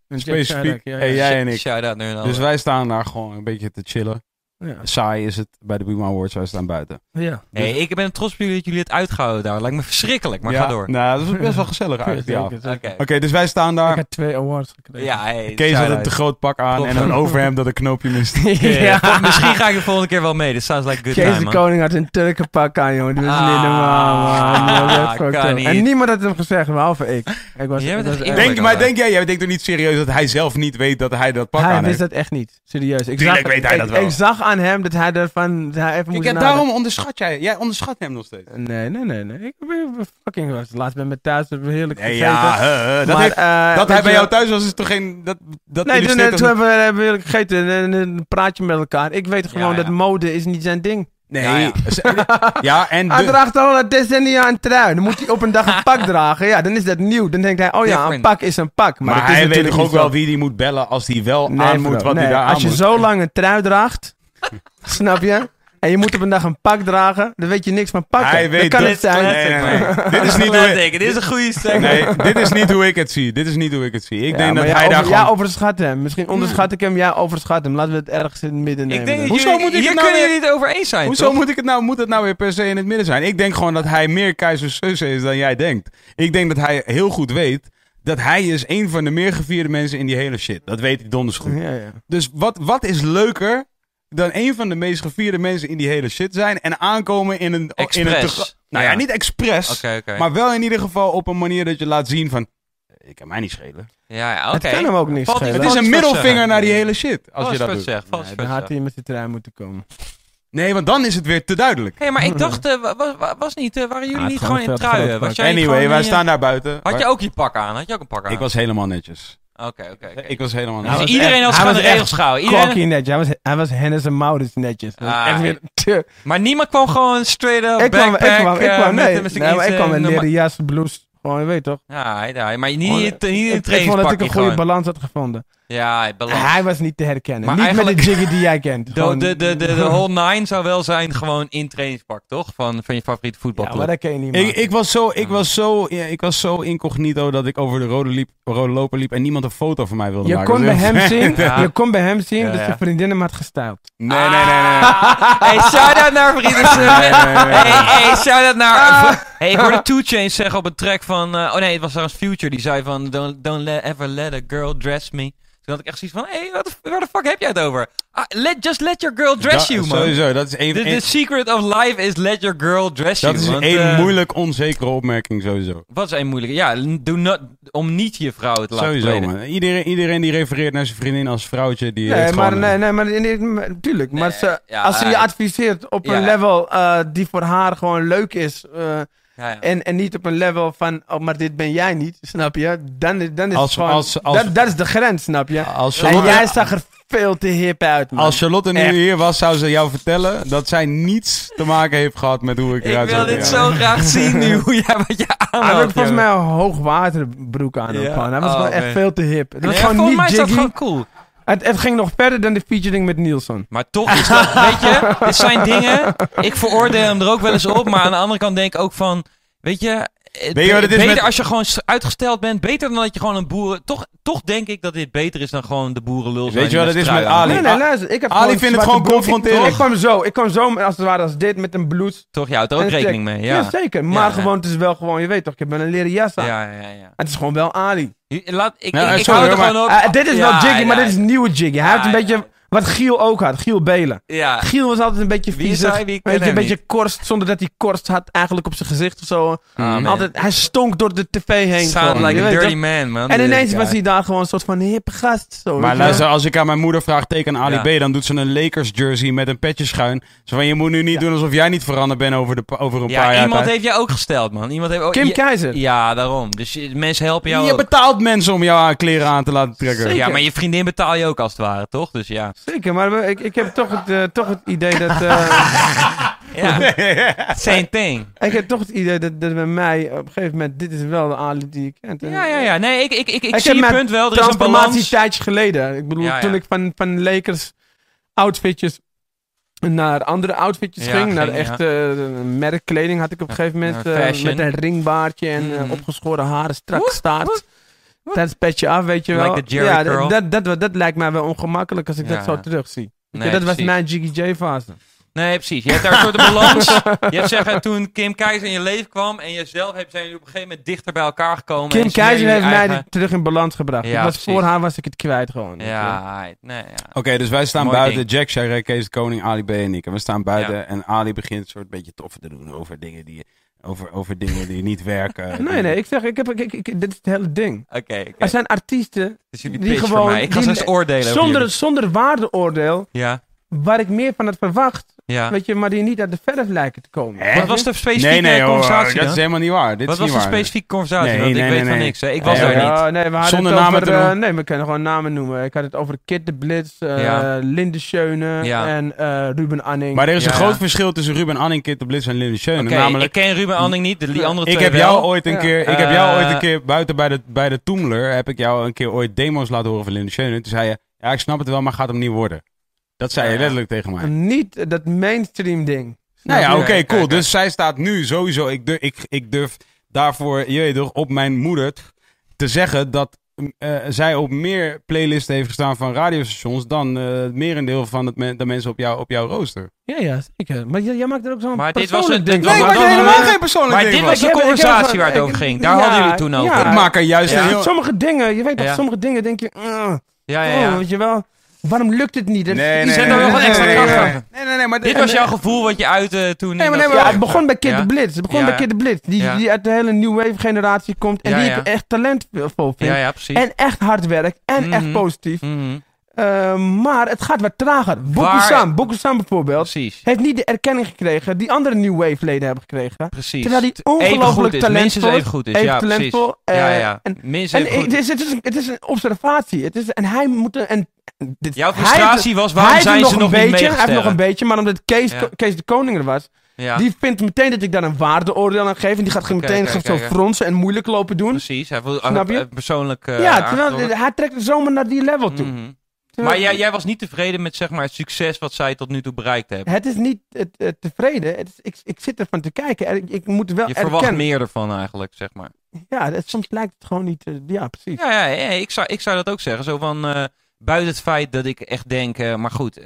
Jack specifiek. Chirac, ja, ja. En jij en ik. Dus wij staan daar gewoon een beetje te chillen. Ja. Saai is het bij de Buma Awards, wij staan buiten. ja. Hey, ik ben trots op jullie dat jullie het uitgehouden daar. Lijkt me verschrikkelijk, maar ja, ga door. Nou, dat is best wel gezellig Zeker, eigenlijk, ja. zeker. Oké. Oké, dus wij staan Ik daar. heb twee awards gekregen. Ja, hey, Kees had een te groot pak aan Klopt. en een overhemd dat een knoopje mist. ja. Misschien ga ik de volgende keer wel mee. Dit sounds like a good Kees time, de man. Koning had een Turkenpak aan, jongen. Die was Ah, niet normaal, man. Niet. En niemand had hem gezegd, behalve ik. ik was, ik. Denk, maar denk jij, jij denkt toch niet serieus dat hij zelf niet weet dat hij dat pak hij aan wist heeft? dat echt niet. Serieus. Ik Tuurlijk weet hij ik, dat wel. Ik zag aan hem dat hij ervan... Dat hij even moest ja, daarom onderschat jij. Jij onderschat hem nog steeds. Nee, nee, nee. nee. Ik ben fucking... was Laatst ben ik thuis, heerlijk Nee, ja, dat, Maar, heeft- eh, dat hij bij jou thuis was is toch geen... Dat, dat Nee, toen, illustreert toen toch- hebben we, hebben we heerlijk gegeten en een praatje met elkaar. Ik weet gewoon Ja, ja. dat mode is niet zijn ding. Nee. Ja, ja. Ja, en Hij de- draagt al een decennia een trui. Dan moet hij op een dag een pak dragen. Ja, dan is dat nieuw. Dan denkt hij, oh ja, een pak is een pak. Maar, hij weet natuurlijk toch ook wel wie die moet bellen als hij wel Nee, aan moet wat hij daar aan Als je moet. zo lang een trui draagt, snap je? En je moet op een dag een pak dragen, dan weet je niks van pakken. Hij weet kan dit- het zijn. Nee, nee, nee. dit is niet hoe ik... Dit is een goede stem. Nee, dit is niet hoe ik het zie. Dit is niet hoe ik het zie. Ik Ja, denk dat hij daar over- jij gewoon... overschat hem. Misschien onderschat ik hem, jij overschat hem. Laten we het ergens in het midden nemen. Ik denk Hoezo jullie, moet ik hier het nou kunnen weer- jullie het over eens zijn, Hoezo toch? moet ik het nou, moet het nou weer per se in het midden zijn? Ik denk gewoon dat hij meer keizers zussen is dan jij denkt. Ik denk dat hij heel goed weet dat hij is een van de meer gevierde mensen in die hele shit. Dat weet hij donders goed. Ja, ja. Dus wat, wat is leuker dan een van de meest gevierde mensen in die hele shit zijn en aankomen in een... In een Express. te- nou ja, Ja. niet expres, maar wel in ieder geval op een manier dat je laat zien van... Ik kan mij niet schelen. Ja, ja, Het oké. kan hem ook niet Valt- schelen. Het is een middelvinger naar die hele shit, als je dat doet. Nee, dan had hij met de trui moeten komen. Nee, want dan is het weer te duidelijk. Hé, maar ik dacht, eh, wa- wa- was niet, eh, waren jullie Ah, het niet gewoon in truien? Was jij Anyway, wij in staan daar buiten. Had je ook je pak aan? Had je ook een pak aan? Ik was helemaal netjes. Oké, oké, oké. Ik was helemaal Dus was netjes. iedereen echt- had zich aan de regels gehouden. Iedereen, netjes. Hij was, hij was Hennis en Maurits netjes. Ah, echt weer maar niemand kwam gewoon straight up Ik kwam, ik backpack, kwam, ik eh, kwam, met- nee. met nee, maar ik kwam eh, met leren jas, blouse. Gewoon, je weet toch? Ja, ja, maar niet, niet, in ik, een ik vond dat ik een trainingspakje goede gewoon. balans had gevonden. Ja, balans. Hij was niet te herkennen. Maar niet met de jiggy die jij kent. De, Gewoon- de, de, de, de whole nine zou wel zijn gewoon in trainingspak, toch? Van, van je favoriete Ja, voetbalclub. maar dat ken je niet Ik, ik, was zo, ik, was zo, ja, ik was zo incognito dat ik over de rode, liep, rode loper liep en niemand een foto van mij wilde Je maken. kon, bij hem zien, Ja. je kon bij hem zien Ja, dat ja. zijn vriendin hem had gestyled. Nee, nee, nee, nee. hey, shout-out naar vrienden. nee, nee. Hey, hey, shout-out naar... Hey, ik hoorde Two Chainz zeggen op een track van... eh, oh nee, het was trouwens Future. Die zei van... Don't, don't let, ever let a girl dress me. Toen had ik echt zoiets van... Hey, what the- waar de fuck heb jij het over? Ah, let, just let your girl dress Da- you, man. Sowieso, dat is een, The, the secret of life is let your girl dress dat you. is want, een eh, moeilijk onzekere opmerking sowieso. Wat is een moeilijke? Ja, do not, om niet je vrouw te laten Sowieso, man. Iedereen, iedereen die refereert naar zijn vriendin als vrouwtje, die Nee, maar, gewoon... nee, nee, maar, nee, maar tuurlijk. maar Nee, ze, ja, als ze je adviseert op Ja, een level eh, die voor haar gewoon leuk is. eh, Ja, ja. en, en niet op een level van, oh, maar dit ben jij niet, snap je? Dan, is- dan is Als- het gewoon, als- als- dat, dat is de grens, snap je? Als En Charlotte, jij zag er veel te hip uit, man. als Charlotte nu Echt. hier was, zou ze jou vertellen dat zij niets te maken heeft gehad met hoe ik Ik eruit wil zag. dit Ja. zo graag zien nu, hoe jij wat je aan Hij had, volgens mij een hoogwaterbroek aan. ook Ja. gewoon. Hij was Oh, gewoon echt man. veel te hip. Het was gewoon niet mij is dat jiggy. gewoon cool. Het, het ging nog verder dan de featuring met Nielsen. Maar toch is dat, weet je, dit zijn dingen. Ik veroordeel hem er ook wel eens op, maar aan de andere kant denk ik ook van, weet je, Weet je wat het is beter met- als je gewoon uitgesteld bent, beter dan dat je gewoon een boeren. Toch, toch denk ik dat dit beter is dan gewoon de boerenlul. zijn Weet je wat het is met. Ali? Nee, nee, luister. Ik heb Ali gewoon vindt het zwarte gewoon broek. confronterend. Ik kwam zo. Ik kwam zo als het ware als dit met een bloed. Toch, je houdt er ook En rekening mee. Ja, Ja, zeker. Maar Ja, gewoon, het is wel gewoon, je weet toch, ik heb een leren jas aan. ja, ja. ja. Het is gewoon wel Ali. Laat, ik, Ja, ik, ik sorry, hou er maar- gewoon op. Eh, dit is Ja, wel Jiggy, maar dit is nieuwe Jiggy. Hij Ja, heeft een ja. beetje Wat Giel ook had, Giel Belen. Ja. Giel was altijd een beetje Wie is viezig. hij? Wie Weet ken je, hem een beetje korst, zonder dat hij korst had eigenlijk op zijn gezicht of zo. Ah, altijd, hij stonk door de tv heen. Sound like a dirty man, man. En ineens was hij daar gewoon een soort van hippe gast. Zo, Maar luister, als ik aan mijn moeder vraag teken Ali Ja. B, dan doet ze een Lakers jersey met een petje schuin. Zo van, je moet nu niet doen alsof jij niet veranderd bent over, de, over een paar Ja, jaar iemand tijd. heeft jou ook gesteld, man. Iemand heeft ook... Kim je- Keizer. Ja, daarom. Dus mensen helpen jou Je ook. betaalt mensen om jou kleren aan te laten trekken. Zeker. Ja, maar je vriendin betaal je ook als het ware, toch? Dus ja. Zeker, maar we- ik, ik heb toch het, eh, toch het idee dat... eh, Ja, same thing. ik heb toch het idee dat, dat bij mij op een gegeven moment... Dit is wel de Ali die ik kent. En- Ja, ja, ja. Nee, ik, ik, ik, ik, Ik zie heb je mijn punt wel. Er is een transformatie balans. tijdje geleden. Ik bedoel, Ja, ja. toen ik van, van Lakers outfitjes naar andere outfitjes Ja, ging. Naar ging, echte eh, merkkleding had ik op een gegeven moment. naar eh, fashion. met een ringbaardje en eh, Mhm. opgeschoren haren, strak staart. Dat petje af, weet je wel. ja, curl. dat, dat, dat, dat lijkt mij wel ongemakkelijk als ik Ja. dat zo terugzie. Nee, dat was mijn Jiggy J-fase. Nee, precies. Je hebt daar een soort balans. Je hebt zeggen, toen Kim Keizer in je leven kwam en jezelf hebt, zijn jullie op een gegeven moment dichter bij elkaar gekomen. Kim Keizer heeft mij terug in balans gebracht. Ja, was, voor haar was ik het kwijt gewoon. Ja, nee, ja. Oké, dus wij staan Mooi buiten. ding. Jack, Kees de Koning, Ali B en ik. En we staan buiten Ja. en Ali begint een soort beetje toffer te doen over dingen die, over, over dingen die niet werken. Nee, nee, ik zeg, ik heb, ik, ik, dit is het hele ding. Oké, oké. Er zijn artiesten Dus jullie die voor gewoon- mij. Ik ga die- eens oordelen zonder, zonder waardeoordeel, Ja, waar ik meer van had verwacht, ja. weet je, maar die niet uit de verf lijken te komen. Hè? Wat was de specifieke Nee, nee, hoor, conversatie dat dan? is helemaal niet waar. Dit Wat is was niet de waar. specifieke conversatie? Nee, Want ik nee, weet nee, van niks. Hè. Ik was Nee, daar ja. niet. Nee, we hadden Zonder het namen over, te eh, noemen. nee, we kunnen gewoon namen noemen. Ik had het over Kit de Blitz, eh Ja. Linde Schöne Ja. en eh, Ruben Anning. Maar er is een groot verschil tussen Ruben Anning, Kit de Blitz en Linde Schöne. Namelijk, ik ken Ruben Anning niet, de andere ik twee heb jou wel. ooit een Ja. keer, ik heb jou ooit een keer buiten bij de, bij de Toemler, heb ik jou een keer ooit demo's laten horen van Linde Schöne. Toen zei je, ja, ik snap het wel, maar gaat hem niet worden. Dat zei Ja, je ja. letterlijk tegen mij. Niet eh, dat mainstream ding. Nou ja, oké, cool. Dus zij staat nu sowieso. Ik durf, ik, ik durf daarvoor, je weet toch, op mijn moeder te zeggen dat eh, zij op meer playlisten heeft gestaan van radiostations dan eh, het merendeel van het men- de mensen op, jou, op jouw rooster. Ja, ja, zeker. Maar jij, maakt er ook zo'n Maar dit was persoonlijk het- ding dit van. was- Nee, Maar maar dan- helemaal geen persoonlijk Maar ding dit van. was de conversatie waar het over ging. Daar ja, hadden jullie het toen ja. over. Ik maak er juist Ja. een heel... Sommige dingen, je weet toch, Ja. sommige dingen denk je, uh, Ja, ja, oh, ja. weet je wel, waarom lukt het niet? Dat- Nee, nee, zijn nee, er wel nee, gewoon extra nee, kracht nee, nee. Nee, nee, nee, maar... Dit was jouw gevoel wat je uitte toen... Nee, maar nee, Ja, maar- het begon bij Kid Ja. de Blitz. Het begon Ja. bij Kid de Blitz. Die, Ja. die uit de hele New Wave generatie komt. En Ja, die ja. ik echt talentvol vind. Ja, ja, precies. En echt hard werkt. En Mhm. echt positief. Mhm, Eh, maar het gaat wat trager. Bokusam, Bokusam bijvoorbeeld, Precies. heeft niet de erkenning gekregen die andere New Wave leden hebben gekregen. Precies. Terwijl hij goed ongelooflijk talentvol even goed is. Even ja, talentvol. precies. ja, eh, ja. En, Minstens en het, is, het, is een, het is een observatie. Het is, en hij moet... En, dit, Jouw hij- frustratie was, hij waarom heeft zijn nog ze een nog beetje, niet Hij heeft nog een beetje, maar omdat Kees, Ja. Kees de Koning er was, Ja, die vindt meteen dat ik daar een waardeoordeel aan geef. En die gaat Oké, meteen oké, zo fronsen en moeilijk lopen doen. precies. Hij wil Snap je? eh, persoonlijk eh, ja, terwijl hij trekt er zomaar naar die level toe. Mhm. Maar jij, jij was niet tevreden met zeg maar, het succes wat zij tot nu toe bereikt hebben. Het is niet het, het tevreden. Het is, ik, ik zit ervan te kijken. En Ik, ik moet wel Je verwacht erkennen. meer ervan eigenlijk, zeg maar. Ja, het, soms lijkt het gewoon niet... eh, ja, precies. Ja, ja, ja, ik, zou, ik zou dat ook zeggen. Zo van, eh, buiten het feit dat ik echt denk... eh, maar goed,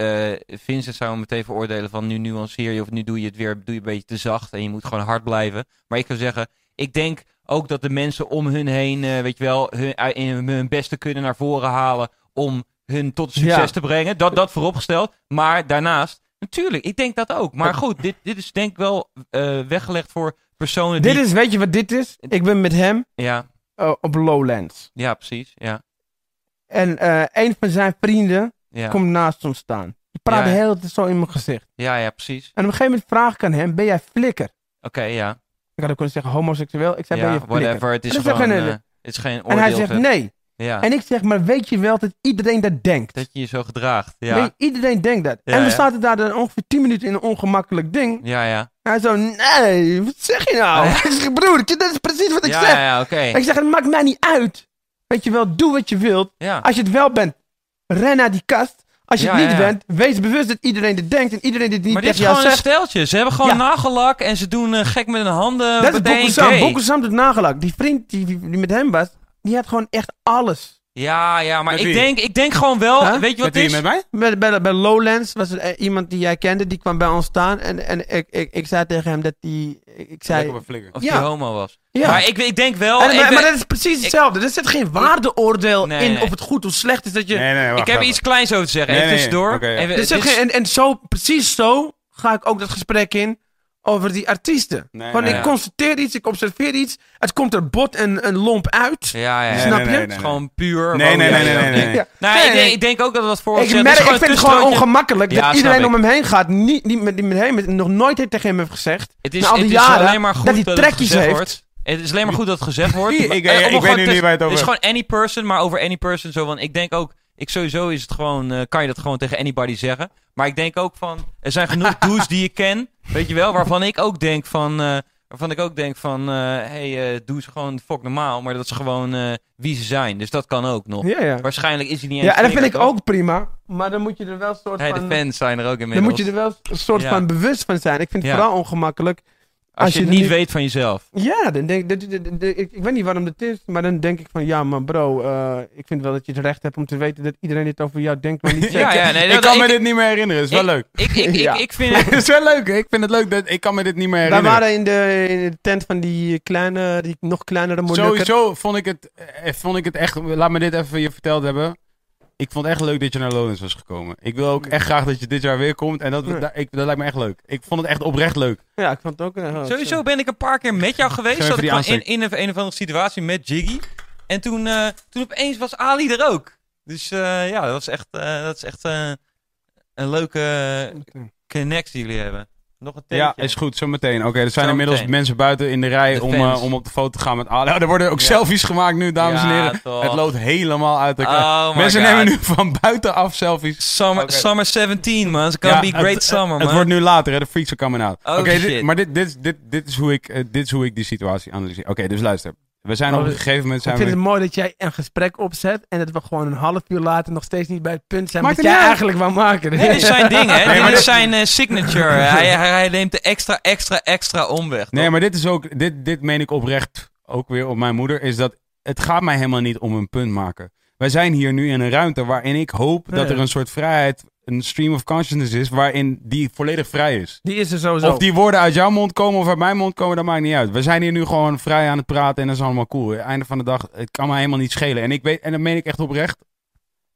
Vincent zou me meteen veroordelen van... nu nuanceer je of nu doe je het weer doe je een beetje te zacht... en je moet gewoon hard blijven. Maar ik zou zeggen, ik denk ook dat de mensen om hun heen... weet je wel, hun, hun beste kunnen naar voren halen... om hun tot succes Ja. te brengen. Dat, dat vooropgesteld. Maar daarnaast, natuurlijk, ik denk dat ook. Maar goed, dit, dit is denk ik wel eh, weggelegd voor personen die... Dit is, weet je wat dit is? Ik ben met hem Ja, eh, op Lowlands. ja, precies. Ja, En eh, een van zijn vrienden ja, komt naast hem staan. Die praat Ja, de hele tijd zo in mijn gezicht. ja, ja precies. En op een gegeven moment vraag ik aan hem, ben jij flikker? Oké, ja. Ik had ook kunnen zeggen homoseksueel. Ik zei, ben je flikker? whatever. Het is gewoon... geen- het is geen oordeel. En hij zegt nee. Ja, En ik zeg, maar weet je wel dat iedereen dat denkt? dat je je zo gedraagt. Ja, iedereen denkt dat. Ja, en we ja. zaten daar dan ongeveer 10 minuten in een ongemakkelijk ding. ja, ja. En hij zo, nee, wat zeg je nou? Ik zeg, broertje, dat is precies wat ik zeg. ja, ja, oké. Ik zeg, het maakt mij niet uit. Weet je wel, doe wat je wilt. Ja, Als je het wel bent, ren naar die kast. Als je Ja, het niet ja, bent, wees bewust dat iedereen dit denkt. En iedereen dit niet maar dit is gewoon een steltje. Ze hebben gewoon Ja. nagellak en ze doen eh, gek met hun handen. Dat is Bokusam. Bokusam doet nagelak. Die vriend die, die met hem was, die had gewoon echt alles. Ja, ja, maar Met ik wie? denk, ik denk gewoon wel, Huh? weet je wat Met het wie, is? met mij? Bij, bij, bij Lowlands was er eh, iemand die jij kende, die kwam bij ons staan. En, en ik, ik, ik zei tegen hem dat die... Ik zei... Lekker op een flikker. Of Ja. die homo was. Ja. Maar ik, ik denk wel... En- ik maar, ben- maar dat is precies hetzelfde. Er zit geen waardeoordeel Nee, in nee. of het goed of slecht is dat je... Nee, nee, wacht ik heb iets kleins over te zeggen, Nee, even nee, tussendoor. oké, ja. Even, Er zit dit is- geen, en, en zo, precies zo ga ik ook dat gesprek in over die artiesten. Nee, Gewoon, nee, ik ja. constateer iets, ik observeer iets. Het komt er bot en een lomp uit. Ja, ja, Snap nee, je? nee, Het is gewoon puur... Nee, nee, nee, nee, ja. nee, nee. Ja. Nou, Nee, ik, nee. denk, ik denk ook dat het voor Ik, merk, ik vind het gewoon ongemakkelijk. dat iedereen ik. om hem heen gaat, niet, die, met, die met hem nog nooit heeft tegen hem heeft gezegd. Het is, na al die het is jaren alleen maar goed dat hij het trekjes gezegd heeft. wordt. Het is alleen maar goed dat het gezegd wordt. Ik- eh, ik om weet gewoon nu niet waar je het over Het is gewoon any person, maar over any person zo van... Ik denk ook... Ik sowieso is het gewoon... eh, kan je dat gewoon tegen anybody zeggen. Maar ik denk ook van... Er zijn genoeg dudes die ik ken. Weet je wel? Waarvan ik ook denk van... eh, waarvan ik ook denk van... eh hey, eh, doe ze gewoon fuck normaal. Maar dat ze gewoon wie ze zijn. Dus dat kan ook nog. Ja, ja. Waarschijnlijk is hij niet eens Ja, en dat vind ik toch? ook prima. Maar dan moet je er wel een soort Hey, van... de fans zijn er ook Dan inmiddels. moet je er wel een soort Ja. van bewust van zijn. Ik vind het vooral ongemakkelijk. Als je het niet weet van jezelf. Ja, dan denk, dat- dat- dat- ik, ik weet niet waarom dat is, maar dan denk ik van ja, maar bro, eh, ik vind wel dat je het recht hebt om te weten dat iedereen dit over jou denkt, maar niet. Ja, ja, nee, Ik dat- kan me dit niet meer herinneren. Is wel leuk. Ik, ik, ik, Ja. ik vind het... Is wel leuk. Ik vind het leuk. Dat, ik kan me dit niet meer Wij herinneren. waren in de, in de tent van die kleine, die nog kleinere Molukker. Sowieso vond ik, het, eh, vond ik het echt... Laat me dit even je verteld hebben. Ik vond het echt leuk dat je naar Lowlands was gekomen. Ik wil ook echt graag dat je dit jaar weer komt. En dat, Ja. dat, ik, dat lijkt me echt leuk. Ik vond het echt oprecht leuk. Ja, ik vond het ook... eh, Sowieso ben ik een paar keer met jou geweest. Zat ik in, in een, een of andere situatie met Jiggy. En toen, eh, toen opeens was Ali er ook. Dus eh, ja, dat was echt, eh, dat is echt eh, een leuke connectie die jullie hebben. Nog een Ja, is goed. Zometeen. Oké, er zijn Zo inmiddels meteen. mensen buiten in de rij De om, eh, om op de foto te gaan met Ali. Oh, er worden ook Ja. selfies gemaakt nu, dames en heren. toch. Het loopt helemaal uit elkaar. Oh mensen God. nemen nu van buitenaf selfies. Summer, summer 17, man. It's gonna Ja, be great het, summer, Het man. wordt nu later, hè? De freaks are coming out. Oh, Oké, maar dit, dit, dit, dit, is hoe ik, eh, dit is hoe ik die situatie analyseer. Oké, dus luister. We zijn Oh, op een gegeven moment... Ik Zijn vind we, het mooi dat jij een gesprek opzet en dat we gewoon een half uur later nog steeds niet bij het punt zijn Maakt jij uit. eigenlijk wou maken. Dit is zijn ding, hè? Nee, maar dit is dit- zijn eh, signature. hij, hij, neemt de extra, extra, extra omweg. nee, maar dit is ook... Dit, dit meen ik oprecht ook weer op mijn moeder. Is dat het gaat mij helemaal niet om een punt maken. Wij zijn hier nu in een ruimte waarin ik hoop dat er een soort vrijheid... Een stream of consciousness is waarin die volledig vrij is. Die is er sowieso. Of die woorden uit jouw mond komen of uit mijn mond komen, dat maakt niet uit. We zijn hier nu gewoon vrij aan het praten en dat is allemaal cool. Einde van de dag, het kan me helemaal niet schelen. En ik weet, en dat meen ik echt oprecht.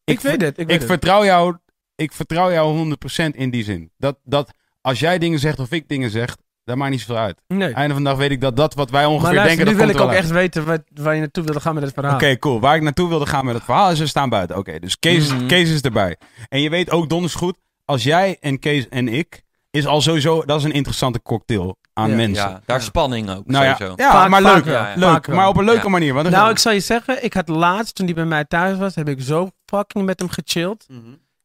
ik, weet het. Ik, Ik weet het. vertrouw jou, ik vertrouw jou 100% in die zin. Dat, dat als jij dingen zegt of ik dingen zeg, dat maakt niet zoveel uit. Nee. Einde van de dag weet ik dat dat wat wij ongeveer Maar denken, nu dat wil ik ook echt weten waar je naartoe wilde gaan met het verhaal. Oké, cool. Waar ik naartoe wilde gaan met het verhaal is, we staan buiten. Oké, dus Kees, Mhm. Kees is erbij. En je weet ook donders goed, als jij en Kees en ik, is al sowieso, dat is een interessante cocktail aan Ja, mensen. Ja, daar is spanning ook, Nou ja, sowieso. ja Vaak- maar leuk. ja, ja. leuk maar op een leuke Ja. manier. Want Nou, ik zal je zeggen, ik had laatst, toen hij bij mij thuis was, heb ik zo fucking met hem gechilled.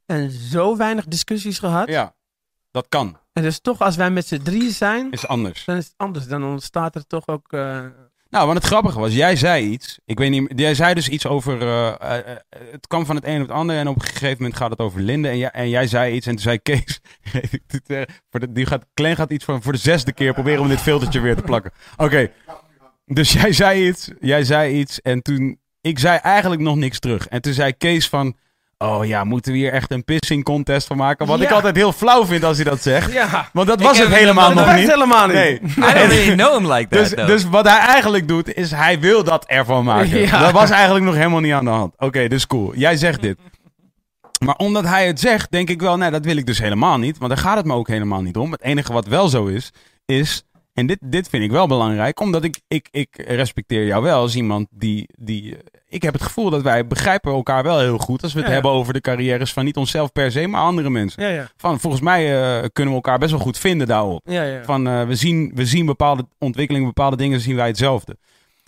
En zo weinig discussies gehad. Ja, dat kan. En dus toch, als wij met z'n drieën zijn, Is anders. dan is het anders. Dan ontstaat er toch ook... eh, Nou, want het grappige was, jij zei iets. Ik weet niet, jij zei dus iets over. eh, eh, eh, het kwam van het een op het ander. En op een gegeven moment gaat het over Linde. En jij, en jij zei iets. En toen zei Kees. voor de, die gaat, Glenn gaat iets van voor de zesde keer proberen om dit filtertje weer te plakken. Oké. Dus jij zei iets. Jij zei iets. En toen. Ik zei eigenlijk nog niks terug. En toen zei Kees van. Oh ja, moeten we hier echt een pissing contest van maken? Wat ik altijd heel flauw vind als hij dat zegt. Ja, Want dat was het helemaal nog niet. helemaal niet. Nee. I don't really know him like that, Dus, dus wat hij eigenlijk doet, is hij wil dat ervan maken. Ja. Dat was eigenlijk nog helemaal niet aan de hand. Oké, dus cool. Jij zegt dit. Maar omdat hij het zegt, denk ik wel, nee, dat wil ik dus helemaal niet. Want daar gaat het me ook helemaal niet om. Het enige wat wel zo is, is... En dit, dit vind ik wel belangrijk, omdat ik, ik, ik respecteer jou wel als iemand die, die... Ik heb het gevoel dat wij begrijpen elkaar wel heel goed als we het Ja, ja. hebben over de carrières van niet onszelf per se, maar andere mensen. Ja. Van, volgens mij eh, kunnen we elkaar best wel goed vinden daarop. Van, eh, we, zien, we zien bepaalde ontwikkelingen, bepaalde dingen zien wij hetzelfde.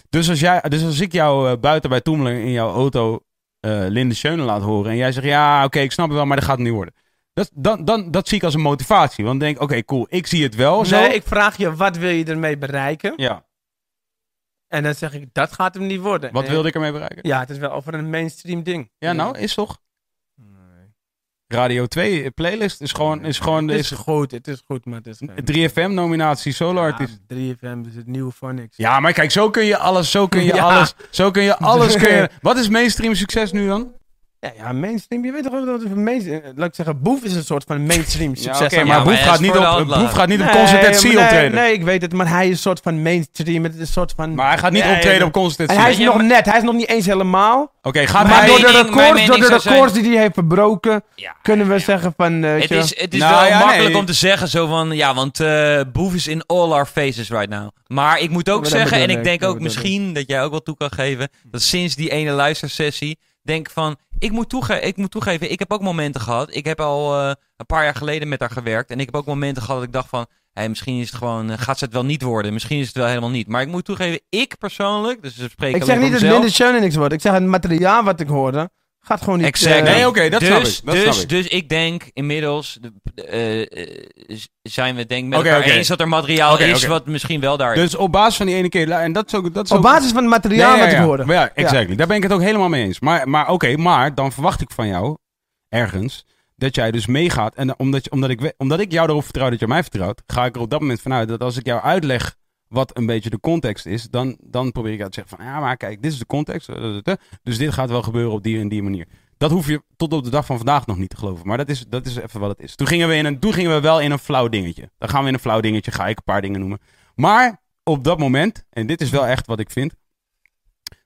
Dus als, jij, dus als ik jou eh, buiten bij Toemelen in jouw auto Linde Schöne laat horen... en jij zegt, ja, oké, ik snap het wel, maar dat gaat het niet worden. Dat, dan, dan, dat zie ik als een motivatie. Want dan denk ik, oké, cool, ik zie het wel zo. Nee, ik vraag je, wat wil je ermee bereiken? Ja, En dan zeg ik, dat gaat hem niet worden. wat En- wilde ik ermee bereiken? Ja, het is wel over een mainstream ding. Ja, nou, is toch? Radio 2 playlist is gewoon, is gewoon Het is is goed, het is goed, maar het is geen... 3FM nominatie solo artiest. Ja, 3FM is het nieuwe Phonics. Ja, maar kijk, zo kun je alles, zo kun je Ja. alles, zo kun je alles. Kun je, wat is mainstream succes nu dan? Ja, ja, mainstream. Je weet toch ook dat het mainstream... Laat ik zeggen, Boef is een soort van mainstream succes. maar Boef gaat is niet op, Boef gaat niet op Nee, at Sea nee, optreden. Nee, ik weet het, maar hij is een soort van mainstream. Het is een soort van... Maar hij gaat niet Nee, optreden op Concert at En Sea. hij is Ja, nog maar- net, hij is nog niet eens helemaal. Oké, gaat Maar hij... door de records, door de records die hij heeft verbroken, Ja, kunnen we ja. zeggen van... eh, Het is, het is Nou, wel ja, makkelijk nee. om te zeggen zo van, ja, want eh Boef is in all our faces right now. Maar ik moet ook zeggen, en ik denk ook misschien dat jij ook wel toe kan geven, dat sinds die ene luistersessie, denk van, ik moet, toege ik moet toegeven, ik heb ook momenten gehad. Ik heb al eh, een paar jaar geleden met haar gewerkt en ik heb ook momenten gehad dat ik dacht van, hé, misschien is het gewoon, eh, gaat ze het wel niet worden, misschien is het wel helemaal niet. Maar ik moet toegeven, ik persoonlijk, dus we spreken ik zeg niet dat mezelf. Linda Schoenen niks wordt. Ik zeg het materiaal wat ik hoorde, gaat gewoon niet... Exact. eh, Nee, oké, dat dus, snap ik, dat dus, snap ik. dus ik denk inmiddels de- eh, eh, zijn we denk ik met elkaar oké. eens dat er materiaal is wat misschien wel daar is. Dus op basis van die ene keer, en dat is ook... Dat is Op ook- basis van het materiaal Nee, ja, wat ik ja. hoorde. Maar Ja, exactly. Daar ben ik het ook helemaal mee eens. Maar, maar oké, maar dan verwacht ik van jou, ergens, dat jij dus meegaat. En omdat, je, omdat, ik, omdat ik jou erop vertrouw dat je mij vertrouwt, ga ik er op dat moment vanuit dat als ik jou uitleg wat een beetje de context is, dan, dan probeer ik jou te zeggen van, ja, maar kijk, dit is de context. eh, eh, eh, Dus dit gaat wel gebeuren op die en die manier. Dat hoef je tot op de dag van vandaag nog niet te geloven. Maar dat is, dat is even wat het is. Toen gingen, we in een, toen gingen we wel in een flauw dingetje. Dan gaan we in een flauw dingetje, ga ik een paar dingen noemen. Maar op dat moment, en dit is wel echt wat ik vind,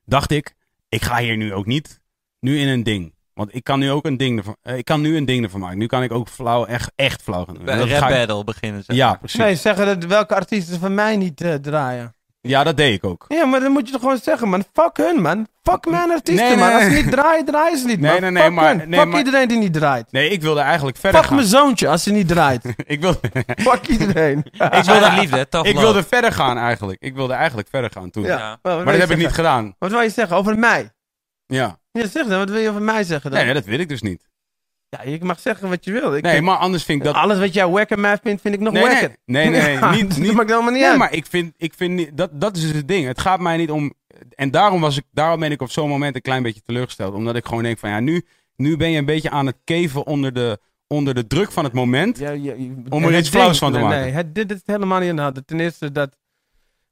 dacht ik, ik ga hier nu ook niet nu in een ding. Want ik kan nu ook een ding ervan, eh, ik kan nu een ding ervan maken. Nu kan ik ook flauw, echt, echt flauw gaan doen. Bij een rap ik- battle beginnen ze. Ja, precies. Nee, zeggen dat welke artiesten van mij niet eh, draaien. Ja, dat deed ik ook. Ja, maar dan moet je toch gewoon zeggen, man. Fuck hun, man. Fuck mijn artiesten, Nee, nee, man. Als ze niet draaien, draaien ze niet, Nee, man. nee, nee, Fuck maar- hun. nee, Fuck maar- iedereen die niet draait. Nee, ik wilde eigenlijk verder Fuck gaan. mijn zoontje als ze niet draait. Ik wilde, Fuck iedereen. ik wilde, liefde, ik love. wilde verder gaan eigenlijk. Ik wilde eigenlijk verder gaan toen. Ja. Wil Maar je dat heb ik niet gedaan. Wat wil je zeggen over mij? Ja. Ja, zeg dan. Wat wil je over mij zeggen dan? Nee, nee, dat wil ik dus niet. Ja, je mag zeggen wat je wil. Ik Nee, maar anders vind ik dat... Alles wat jij wacker mij vindt, vind ik nog Nee, nee, wacker. nee, nee, nee, Ja, niet- Dat niet- maakt helemaal niet Nee, uit. maar ik vind, ik vind niet, dat, dat is dus het ding. Het gaat mij niet om. En daarom, was ik, daarom ben ik op zo'n moment een klein beetje teleurgesteld. Omdat ik gewoon denk van ja, nu, nu ben je een beetje aan het keven onder de, onder de druk van het moment. Ja, Om er iets flauws van te maken. Nee, het, dit is helemaal niet aan de hand. Ten eerste, dat,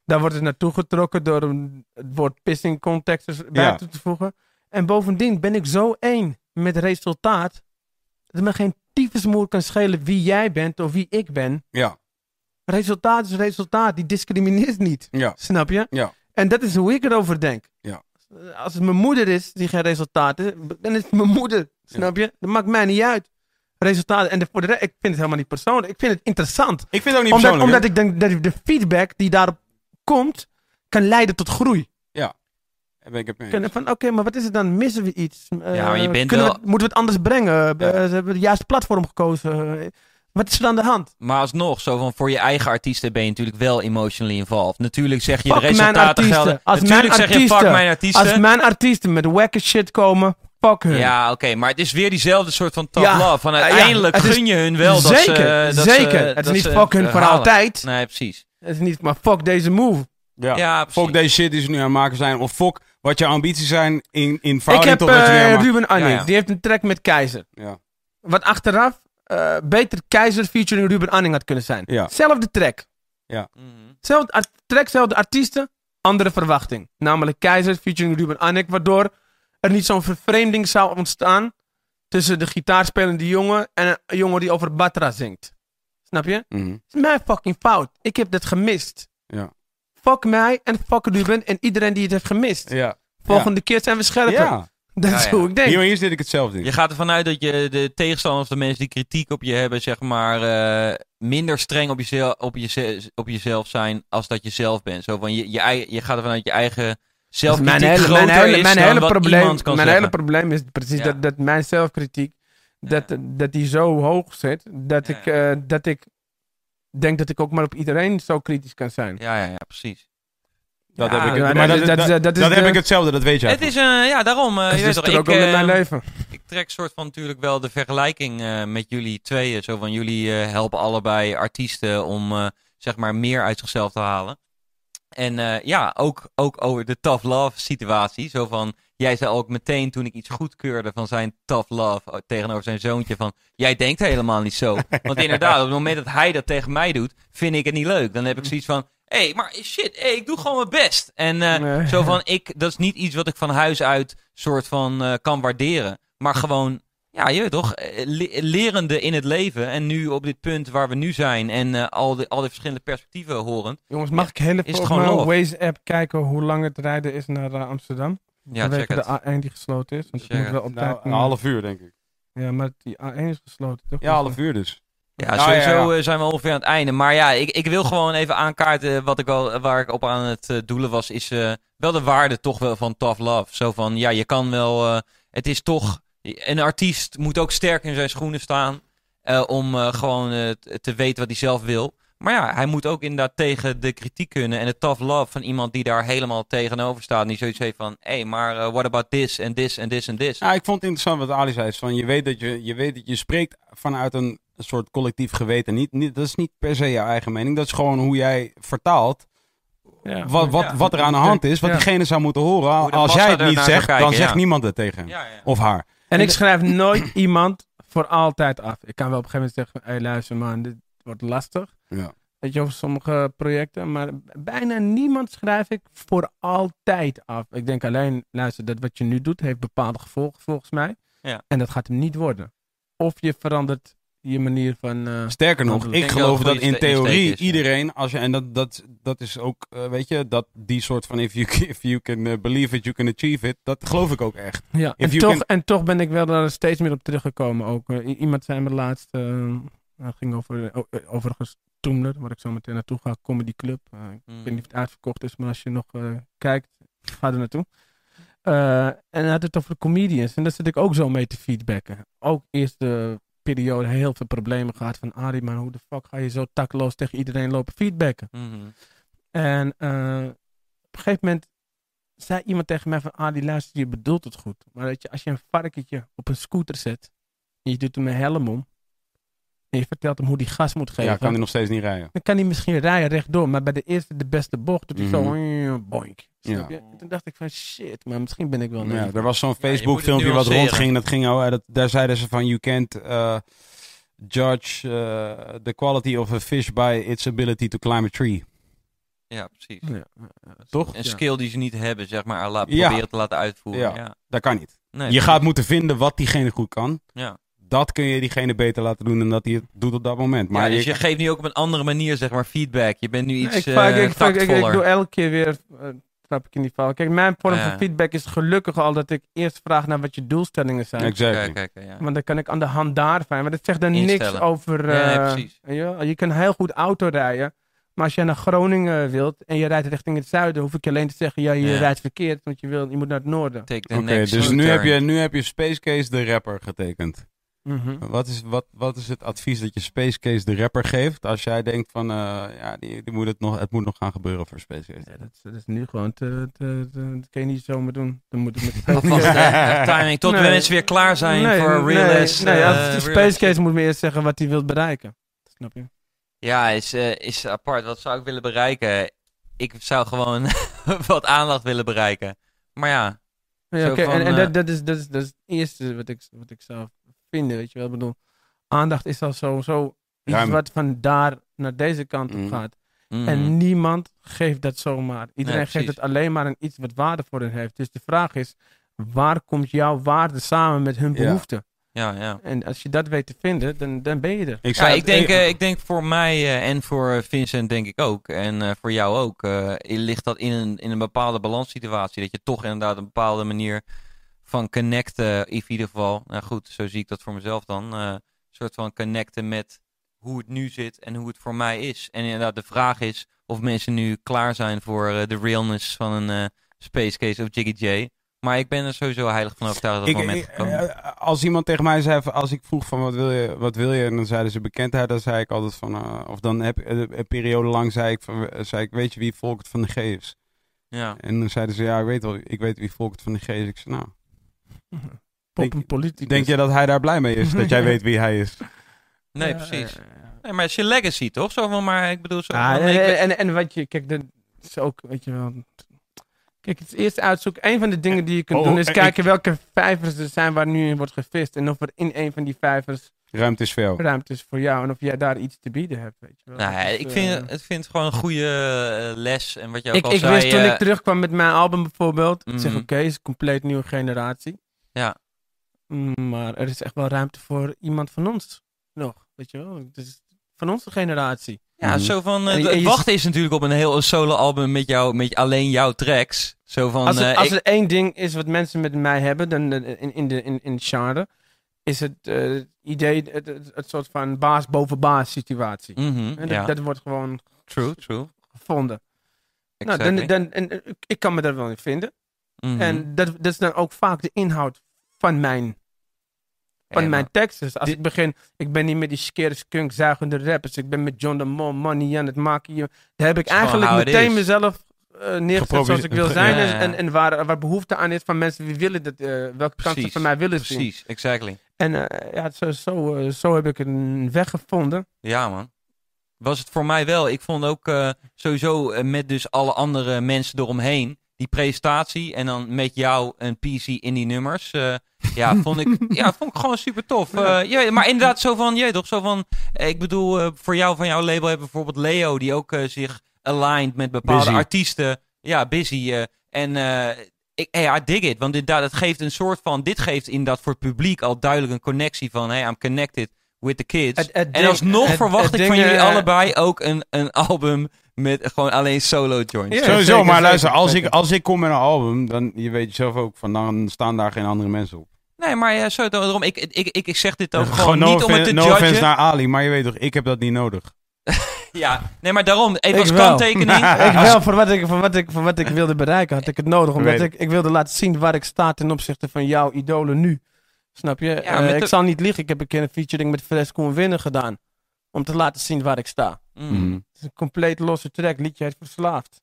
daar wordt het naartoe getrokken door een, het woord pissing context er bij toe te voegen. En bovendien ben ik zo één met resultaat, dat me geen tyfusmoer kan schelen wie jij bent of wie ik ben. Ja, Resultaat is resultaat, die discrimineert niet. ja, Snap je? Ja. En dat is hoe ik erover denk. Ja. Als het mijn moeder is die geen resultaat is, dan is het mijn moeder. Snap je? Dat maakt mij niet uit. Resultaten. En de, voor de rest, ik vind het helemaal niet persoonlijk. Ik vind het interessant. Ik vind het ook niet Omdat, persoonlijk. omdat ik denk dat de feedback die daarop komt, kan leiden tot groei. hè. Daar ben ik het mee eens. Van, oké, maar wat is het dan? Missen we iets? Eh, Ja, maar je bent wel- we, moeten we het anders brengen? Eh, Ja. Ze hebben het juiste platform gekozen. Eh, Wat is er aan de hand? Maar alsnog, zo van voor je eigen artiesten ben je natuurlijk wel emotionally involved. Natuurlijk zeg je Fuck de mijn resultaten artiesten. gelden. Als natuurlijk mijn zeg je fuck artiesten- mijn artiesten. Als mijn artiesten met wacker shit komen, fuck hun. Ja, oké, maar het is weer diezelfde soort van tough Ja, love. Van uiteindelijk het gun je hun wel dat ze... zeker, dat ze- zeker. het dat is niet ze fuck hun voor halen. altijd. Nee, precies. Het is niet, maar fuck deze move. Ja. Ja, precies. Fok deze shit die ze nu aan het maken zijn. Of fok wat je ambities zijn in, in Ik verhouding heb tot wat je eh, Ruben Ja, ja. die heeft een track met Keizer. Ja. Wat achteraf eh, beter Keizer featuring Ruben Anning had kunnen zijn. Ja. Zelfde track. Mhm. Zelfde art- track, zelfde artiesten, andere verwachting. Namelijk Keizer featuring Ruben Anning, waardoor er niet zo'n vervreemding zou ontstaan tussen de gitaarspelende jongen en een jongen die over Batra zingt. Snap je? Mhm. Het is mijn fucking fout. Ik heb dat gemist. Ja. Fuck mij en fuck Ruben en iedereen die het heeft gemist. Ja. Volgende keer zijn we scherper. Ja. Dat is Ja, ja. hoe ik denk. Hier, hier zit ik hetzelfde in. Je gaat ervan uit dat je de tegenstanders of de mensen die kritiek op je hebben, zeg maar, eh, minder streng op, jezelf, op, jeze- op jezelf zijn als dat je zelf bent. Zo van je, je, eigen- je gaat ervan uit je eigen Dus zelfkritiek mijn hele, mijn mijn probleem, mijn zeggen. hele probleem is precies Ja. dat, dat mijn zelfkritiek, dat, dat die zo hoog zit, dat, Ja, ik, eh, dat ik denk dat ik ook maar op iedereen zo kritisch kan zijn. Ja, ja, ja, precies. Dat Ja, heb ik, maar dat- dat, dat- dat, dat- dat is dat heb de- ik hetzelfde, dat weet jij. Het is, eh, ja, daarom. eh, Dat je weet toch, er ik, ook in eh, mijn leven. ik trek soort van natuurlijk wel de vergelijking eh, met jullie tweeën. Zo van jullie eh, helpen allebei artiesten om eh, zeg maar meer uit zichzelf te halen. En eh, ja, ook, ook over de tough love situatie. Zo van, jij zei ook meteen toen ik iets goedkeurde van zijn tough love eh, tegenover zijn zoontje van, jij denkt helemaal niet zo. Want inderdaad, op het moment dat hij dat tegen mij doet, vind ik het niet leuk. Dan heb ik zoiets van, hé, hey, maar shit, hey, ik doe gewoon mijn best. En eh, Nee. zo van, ik, dat is niet iets wat ik van huis uit soort van eh, kan waarderen. Maar gewoon, ja, je weet toch, eh, le- lerende in het leven. En nu op dit punt waar we nu zijn en al, die, al die verschillende perspectieven horend. Jongens, mag ik heel even op gewoon mijn? Waze-app kijken hoe lang het rijden is naar Amsterdam? Ja, check Vanwege het. de A1 die gesloten is. Want op Nou, een half uur, denk ik. Ja, maar die A1 is gesloten, toch? Ja, half uur dus. Ja, Ja, sowieso ja, ja. eh, zijn we ongeveer aan het einde. Maar ja, ik, ik wil gewoon even aankaarten wat ik wel, waar ik op aan het eh, doelen was. Is eh, wel de waarde toch wel van tough love. Zo van, ja, je kan wel... eh, het is toch... Een artiest moet ook sterk in zijn schoenen staan. eh, om eh, gewoon eh, te weten wat hij zelf wil. Maar ja, hij moet ook inderdaad tegen de kritiek kunnen. En de tough love van iemand die daar helemaal tegenover staat. En die zoiets heeft van... Hé, hey, maar eh, what about this en this en this en this? Ja, ik vond het interessant wat Ali zei. is Van, je, weet dat je, je weet dat je spreekt vanuit een soort collectief geweten. Niet, niet, dat is niet per se jouw eigen mening. Dat is gewoon hoe jij vertaalt Ja. wat, wat, Ja. wat er aan de hand is. Wat Ja. diegene zou moeten horen. Als jij het niet zegt, kijken, dan zegt niemand het tegen hem. Ja, ja. Of haar. En En ik de- schrijf nooit iemand voor altijd af. Ik kan wel op een gegeven moment zeggen, hé hey, luister man, dit wordt lastig. Ja. Weet je, over sommige projecten. Maar bijna niemand schrijf ik voor altijd af. Ik denk alleen, luister, dat wat je nu doet heeft bepaalde gevolgen volgens mij. Ja. En dat gaat hem niet worden. Of je verandert je manier van... eh, Sterker nog, Ik geloof dat in theorie is, iedereen, als je, en dat, dat, dat is ook, eh, weet je, dat die soort van if you, if you can eh, believe it, you can achieve it, dat geloof ik ook echt. Ja, en you toch, can- en toch ben ik wel er steeds meer op teruggekomen. Ook. Iemand zei me laatst, eh, dat ging over, eh, eh, overigens Toemler, waar ik zo meteen naartoe ga, Comedy Club. Eh, ik Mm. weet niet of het uitverkocht is, maar als je nog eh, kijkt, ga er naartoe. Eh, en hij had het over de comedians. En daar zit ik ook zo mee te feedbacken. Ook eerste periode heel veel problemen gehad van Arie, maar hoe de fuck ga je zo takloos tegen iedereen lopen feedbacken? Mhm. En eh, op een gegeven moment zei iemand tegen mij van, die luister, je bedoelt het goed. Maar weet je, als je een varkentje op een scooter zet, en je doet hem een helm om, je vertelt hem hoe die gas moet geven, Ja, kan hij nog steeds niet rijden. dan kan hij misschien rijden rechtdoor, maar bij de eerste, de beste bocht, doet hij zo, Mhm. boink. Snap Ja. je? En Toen dacht ik van, shit, maar misschien ben ik wel Ja, er was zo'n Facebook filmpje wat rondging, dat ging, oh, dat, daar zeiden ze van, you can't eh, judge eh, the quality of a fish by its ability to climb a tree. Ja, precies. Ja. Toch? Een skill die ze niet hebben, zeg maar, proberen te laten uitvoeren. Ja. Ja. Dat kan niet. Nee, Je gaat moeten vinden wat diegene goed kan. Ja. Dat kun je diegene beter laten doen dan dat hij het doet op dat moment. Maar je, dus je geeft nu ook op een andere manier, zeg maar, feedback. Je bent nu iets ik, eh vaak- ik, vaak- ik, doe elke keer weer, uh, trap ik in die val. Kijk, mijn vorm Ja. van feedback is gelukkig al dat ik eerst vraag naar wat je doelstellingen zijn. exactly. Kijk, kijk, ja. Want dan kan ik aan de hand daarvan. Maar dat zegt dan niks over. Ja, nee, eh, je, kan heel goed auto rijden. Maar als je naar Groningen wilt en je rijdt richting het zuiden, hoef ik je alleen te zeggen: ja, je Ja. rijdt verkeerd, want je, wil, je moet naar het noorden. Oké, dus nu turn. heb, je, nu heb je Space Case de rapper getekend. Mhm. Wat is, wat, wat is het advies dat je Space Case de rapper geeft als jij denkt van, eh, ja, die, die moet het, nog, het moet nog gaan gebeuren voor Space Case? Ja, dat, is- dat is nu gewoon te, te, te- dat kan je niet zomaar doen. Dan moet het met Alvast de timing, tot Nee. we mensen weer klaar zijn nee, voor nee, Realist. Nee, eh, het Realist. Space Case moet me eerst zeggen wat hij wil bereiken. Snap je? Ja, is, eh, is apart. Wat zou ik willen bereiken? Ik zou gewoon wat aandacht willen bereiken. Maar ja, Ja, van, en, en eh, dat, dat, is, dat, is, dat is het eerste wat ik, wat ik zou vinden, weet je wel. Ik bedoel, aandacht is al sowieso iets Ruim. wat van daar naar deze kant op Mm. gaat. mhm. En niemand geeft dat zomaar. Iedereen Nee, geeft precies. het alleen maar aan iets wat waarde voor hen heeft. Dus de vraag is, waar komt jouw waarde samen met hun Ja. behoeften? ja, ja. En als je dat weet te vinden, dan, dan ben je er. Ik, Ja, zei ik denk, eh, ik denk voor mij eh, en voor Vincent denk ik ook. En eh, voor jou ook. eh, ligt dat in een, in een bepaalde balanssituatie. Dat je toch inderdaad een bepaalde manier van connecten. In ieder geval. Nou goed, zo zie ik dat voor mezelf dan. eh, een soort van connecten met hoe het nu zit en hoe het voor mij is. En inderdaad, de vraag is of mensen nu klaar zijn voor eh, de realness van een eh, Space Case of Jiggy J. Maar ik ben er sowieso heilig van overtuigd dat ik, moment ik- gekomen. als iemand tegen mij zei, als ik vroeg van wat wil je, wat wil je, en dan zeiden ze bekendheid, dan zei ik altijd van, of dan heb een periode lang zei ik, van, zei ik, weet je wie Volkert van de G is? Ja. En dan zeiden ze, ja, ik weet wel, ik weet wie Volkert van de G is. Ik zei, nou, Pop een politicus. denk je dat hij daar blij mee is, dat jij weet wie hij is? Nee, Ja, precies. ja, ja. Nee, maar het is je legacy toch? Zo van, maar ik bedoel zo. Ah, van, en, ik ben- en, en wat je, kijk, de, Het is ook, weet je wel... Kijk, het is eerst uitzoeken. Een van de dingen die je kunt Oh, doen is en kijken ik- welke vijvers er zijn waar nu in wordt gevist. En of er in een van die vijvers Ruimte is voor jou. ruimte is voor jou. En of jij daar iets te bieden hebt, weet je wel. Nou, Dat ik eh, vind, ik vind het gewoon een goede eh, les. En wat je ook ik, al ik zei... wist toen eh, ik terugkwam met mijn album bijvoorbeeld. Ik zeg, Mhm. oké, het is een compleet nieuwe generatie. Ja. Mm, Maar er is echt wel ruimte voor iemand van ons nog. Weet je wel? Het is van onze generatie. Ja, Mhm. zo van. het je- wachten is natuurlijk op een heel solo-album met, jou, met alleen jouw tracks. Zo van. Als, er, eh, als ik- er één ding is wat mensen met mij hebben, dan eh, in, in, de, in, in genre, is het eh, idee, het, het, het soort van baas boven baas situatie. Mhm, En dat, ja, dat wordt gewoon true, true. gevonden. Nou, dan, dan, en, ik kan me daar wel in vinden. Mhm. En dat, dat is dan ook vaak de inhoud van mijn, van Hey, mijn teksten. Dus als Dit- ik begin, ik ben niet met die skere skunk zuigende rappers. Ik ben met John de Mol money aan het maken. Daar heb ik eigenlijk meteen is. mezelf eh, neergezet zoals ik wil zijn. ja, en- ja. En, en waar, waar behoefte aan is van mensen die willen dat, eh, welke kansen Precies, van mij willen zien. Precies, exactly. En eh, ja, zo, zo, zo heb ik een weg gevonden. Ja, man. Was het voor mij wel. Ik vond ook sowieso met dus alle andere mensen eromheen. Die presentatie en dan met jou een PC in die nummers. eh, ja, vond ik, ja, vond ik gewoon super tof. Ja. Eh, ja, maar inderdaad, zo van, je toch, zo van. eh, ik bedoel, voor jou van jouw label hebben bijvoorbeeld Leo, die ook zich aligned met bepaalde Busy. artiesten. Ja, busy. en ik, hey, I dig it. Want dit, dat geeft een soort van. Dit geeft inderdaad voor het publiek al duidelijk een connectie van. Hey, I'm connected with the kids. Het- het en ding- alsnog het- verwacht het ik van jullie eh, allebei ook een, een album met gewoon alleen solo joints. Ja, Sowieso, zeker, maar zeker, luister, als zeker. ik, als ik kom met een album, dan je weet zelf ook, van dan staan daar geen andere mensen op. Nee, maar ja, zo, daarom, ik, ik, ik, ik zeg dit ook Gewoon gewoon no, niet om het te no judgen. offense naar Ali, maar je weet toch, ik heb dat niet nodig. Ja, nee, maar daarom, even Ik als wel. kanttekening. Ik wel, voor wat ik, voor, wat ik, voor wat ik wilde bereiken had ik het nodig. Omdat ik, ik wilde laten zien waar ik sta ten opzichte van jouw idolen nu. Snap je? Eh, ik de- zal niet liegen, ik heb een keer een featuring met Fresco en Winnen gedaan. Om te laten zien waar ik sta. Mm. Mhm. Het is een compleet losse track, liedje heet Verslaafd.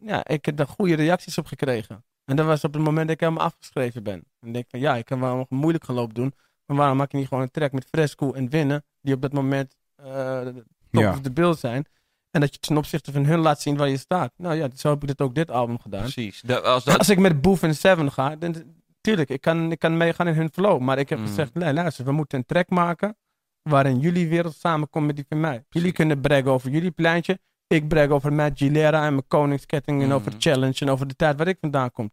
Ja, ik heb daar goede reacties op gekregen. En dat was op het moment dat ik helemaal afgeschreven ben. En ik denk van ja, ik kan wel nog moeilijk gaan lopen doen. Maar waarom maak je niet gewoon een track met Fresco en Winnen, die op dat moment eh top Ja. of the bill zijn. En dat je ten opzichte van hun laat zien waar je staat. Nou ja, zo heb ik dit ook dit album gedaan. Precies. De- als dat, Als ik met Boef en Seven ga, dan tuurlijk, ik kan, ik kan meegaan in hun flow. Maar ik heb Mm. gezegd, nee, luister, we moeten een track maken waarin jullie wereld samenkomt met die van mij. Jullie kunnen braggen over jullie pleintje. Ik brag over Matt Gilera en mijn koningsketting en Mm. over Challenge en over de tijd waar ik vandaan kom.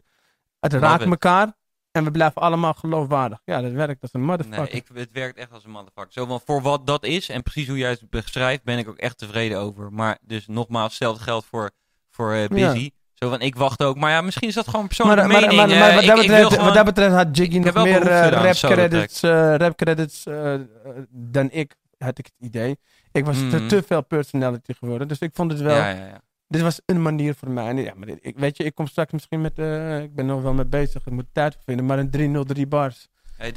Het Love raakt it. elkaar en we blijven allemaal geloofwaardig. Ja, dat werkt als een motherfucker. nee, ik, het werkt echt als een motherfucker. Zo, want voor wat dat is en precies hoe jij het beschrijft, ben ik ook echt tevreden over. Maar dus nogmaals, hetzelfde geldt voor, voor eh, Busy. Zo van, ik wacht ook. Maar ja, misschien is dat gewoon maar, persoonlijke maar, mening. maar, maar wat, dat betreft, gewoon- wat dat betreft had Jiggy nog meer aan rap credits, rap credits eh, eh, dan ik, had ik het idee. Ik was te, Mhm. te veel personality geworden, dus ik vond het wel... Ja, ja, ja. Dit was een manier voor mij. En ja, maar ik, weet je, ik kom straks misschien met... ik ben nog wel mee bezig, ik moet tijd vinden, maar een 303 bars.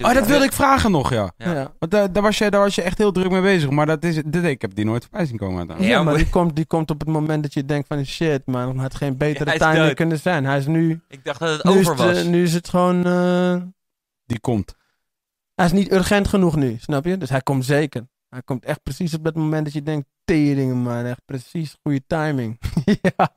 Oh, dat wilde ik vragen nog, ja. Ja. Ja. Want daar, daar, was je, daar was je echt heel druk mee bezig. Maar dat is, dit, ik heb die nooit voorbij zien komen Ja. Ja, maar maar- die komt, die komt op het moment dat je denkt van shit, man, het had geen betere is timing kunnen zijn. Hij is nu, Ik dacht dat het is over het, was. eh, nu is het gewoon, eh, Die komt. hij is niet urgent genoeg nu, snap je? Dus hij komt zeker. Hij komt echt precies op dat moment dat je denkt, teringen man, echt precies goede timing. ja,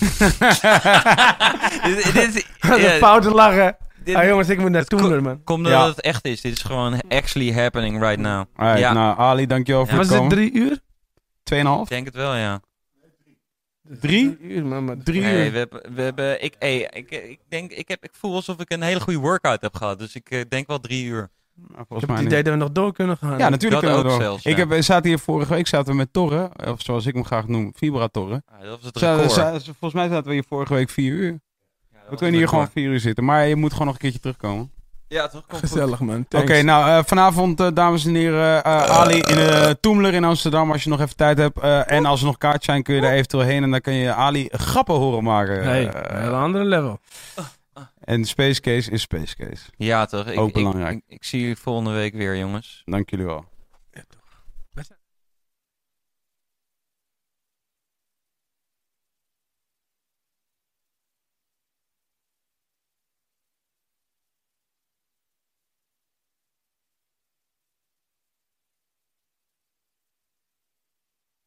dit, dit, is- dat is ja, een foute lachen. Dit- Ah, jongens, ik moet naar Toemler, man. Komt Ja. omdat het echt is. Dit is gewoon actually happening right now. Alright, Ja. nou Ali, dankjewel voor Was het het komen. drie uur? Tweeënhalf? Ik denk het wel, ja. Drie? uur, man. Maar Drie Nee, uur? we hebben, we hebben, ik, hey, ik, ik, denk, ik, heb, ik voel alsof ik een hele goede workout heb gehad. Dus ik eh, denk wel drie uur. Nou, ik volgens heb mij het niet. idee dat we nog door kunnen gaan. Ja, natuurlijk Dat kunnen we ook door. zelfs, ik ja. heb, we zaten hier vorige week zaten we met Torren, of zoals ik hem graag noem, Vibratorren. Ah, dat was het record. volgens mij zaten we hier vorige week vier uur. We kunnen hier gewoon vier uur zitten, maar je moet gewoon nog een keertje terugkomen. Ja, toch? Komt goed. Gezellig, man. Oké, nou eh, vanavond, eh, dames en heren, eh, Ali in de Toemler in Amsterdam, als je nog even tijd hebt. Eh, en als er nog kaartjes zijn, kun je daar eventueel heen en dan kun je Ali grappen horen maken. Hey, Eh, een hele andere level. en Space Case is Space Case. Ja, toch? Ik, Ook ik- belangrijk. Ik, ik zie jullie volgende week weer, jongens. Dank jullie wel.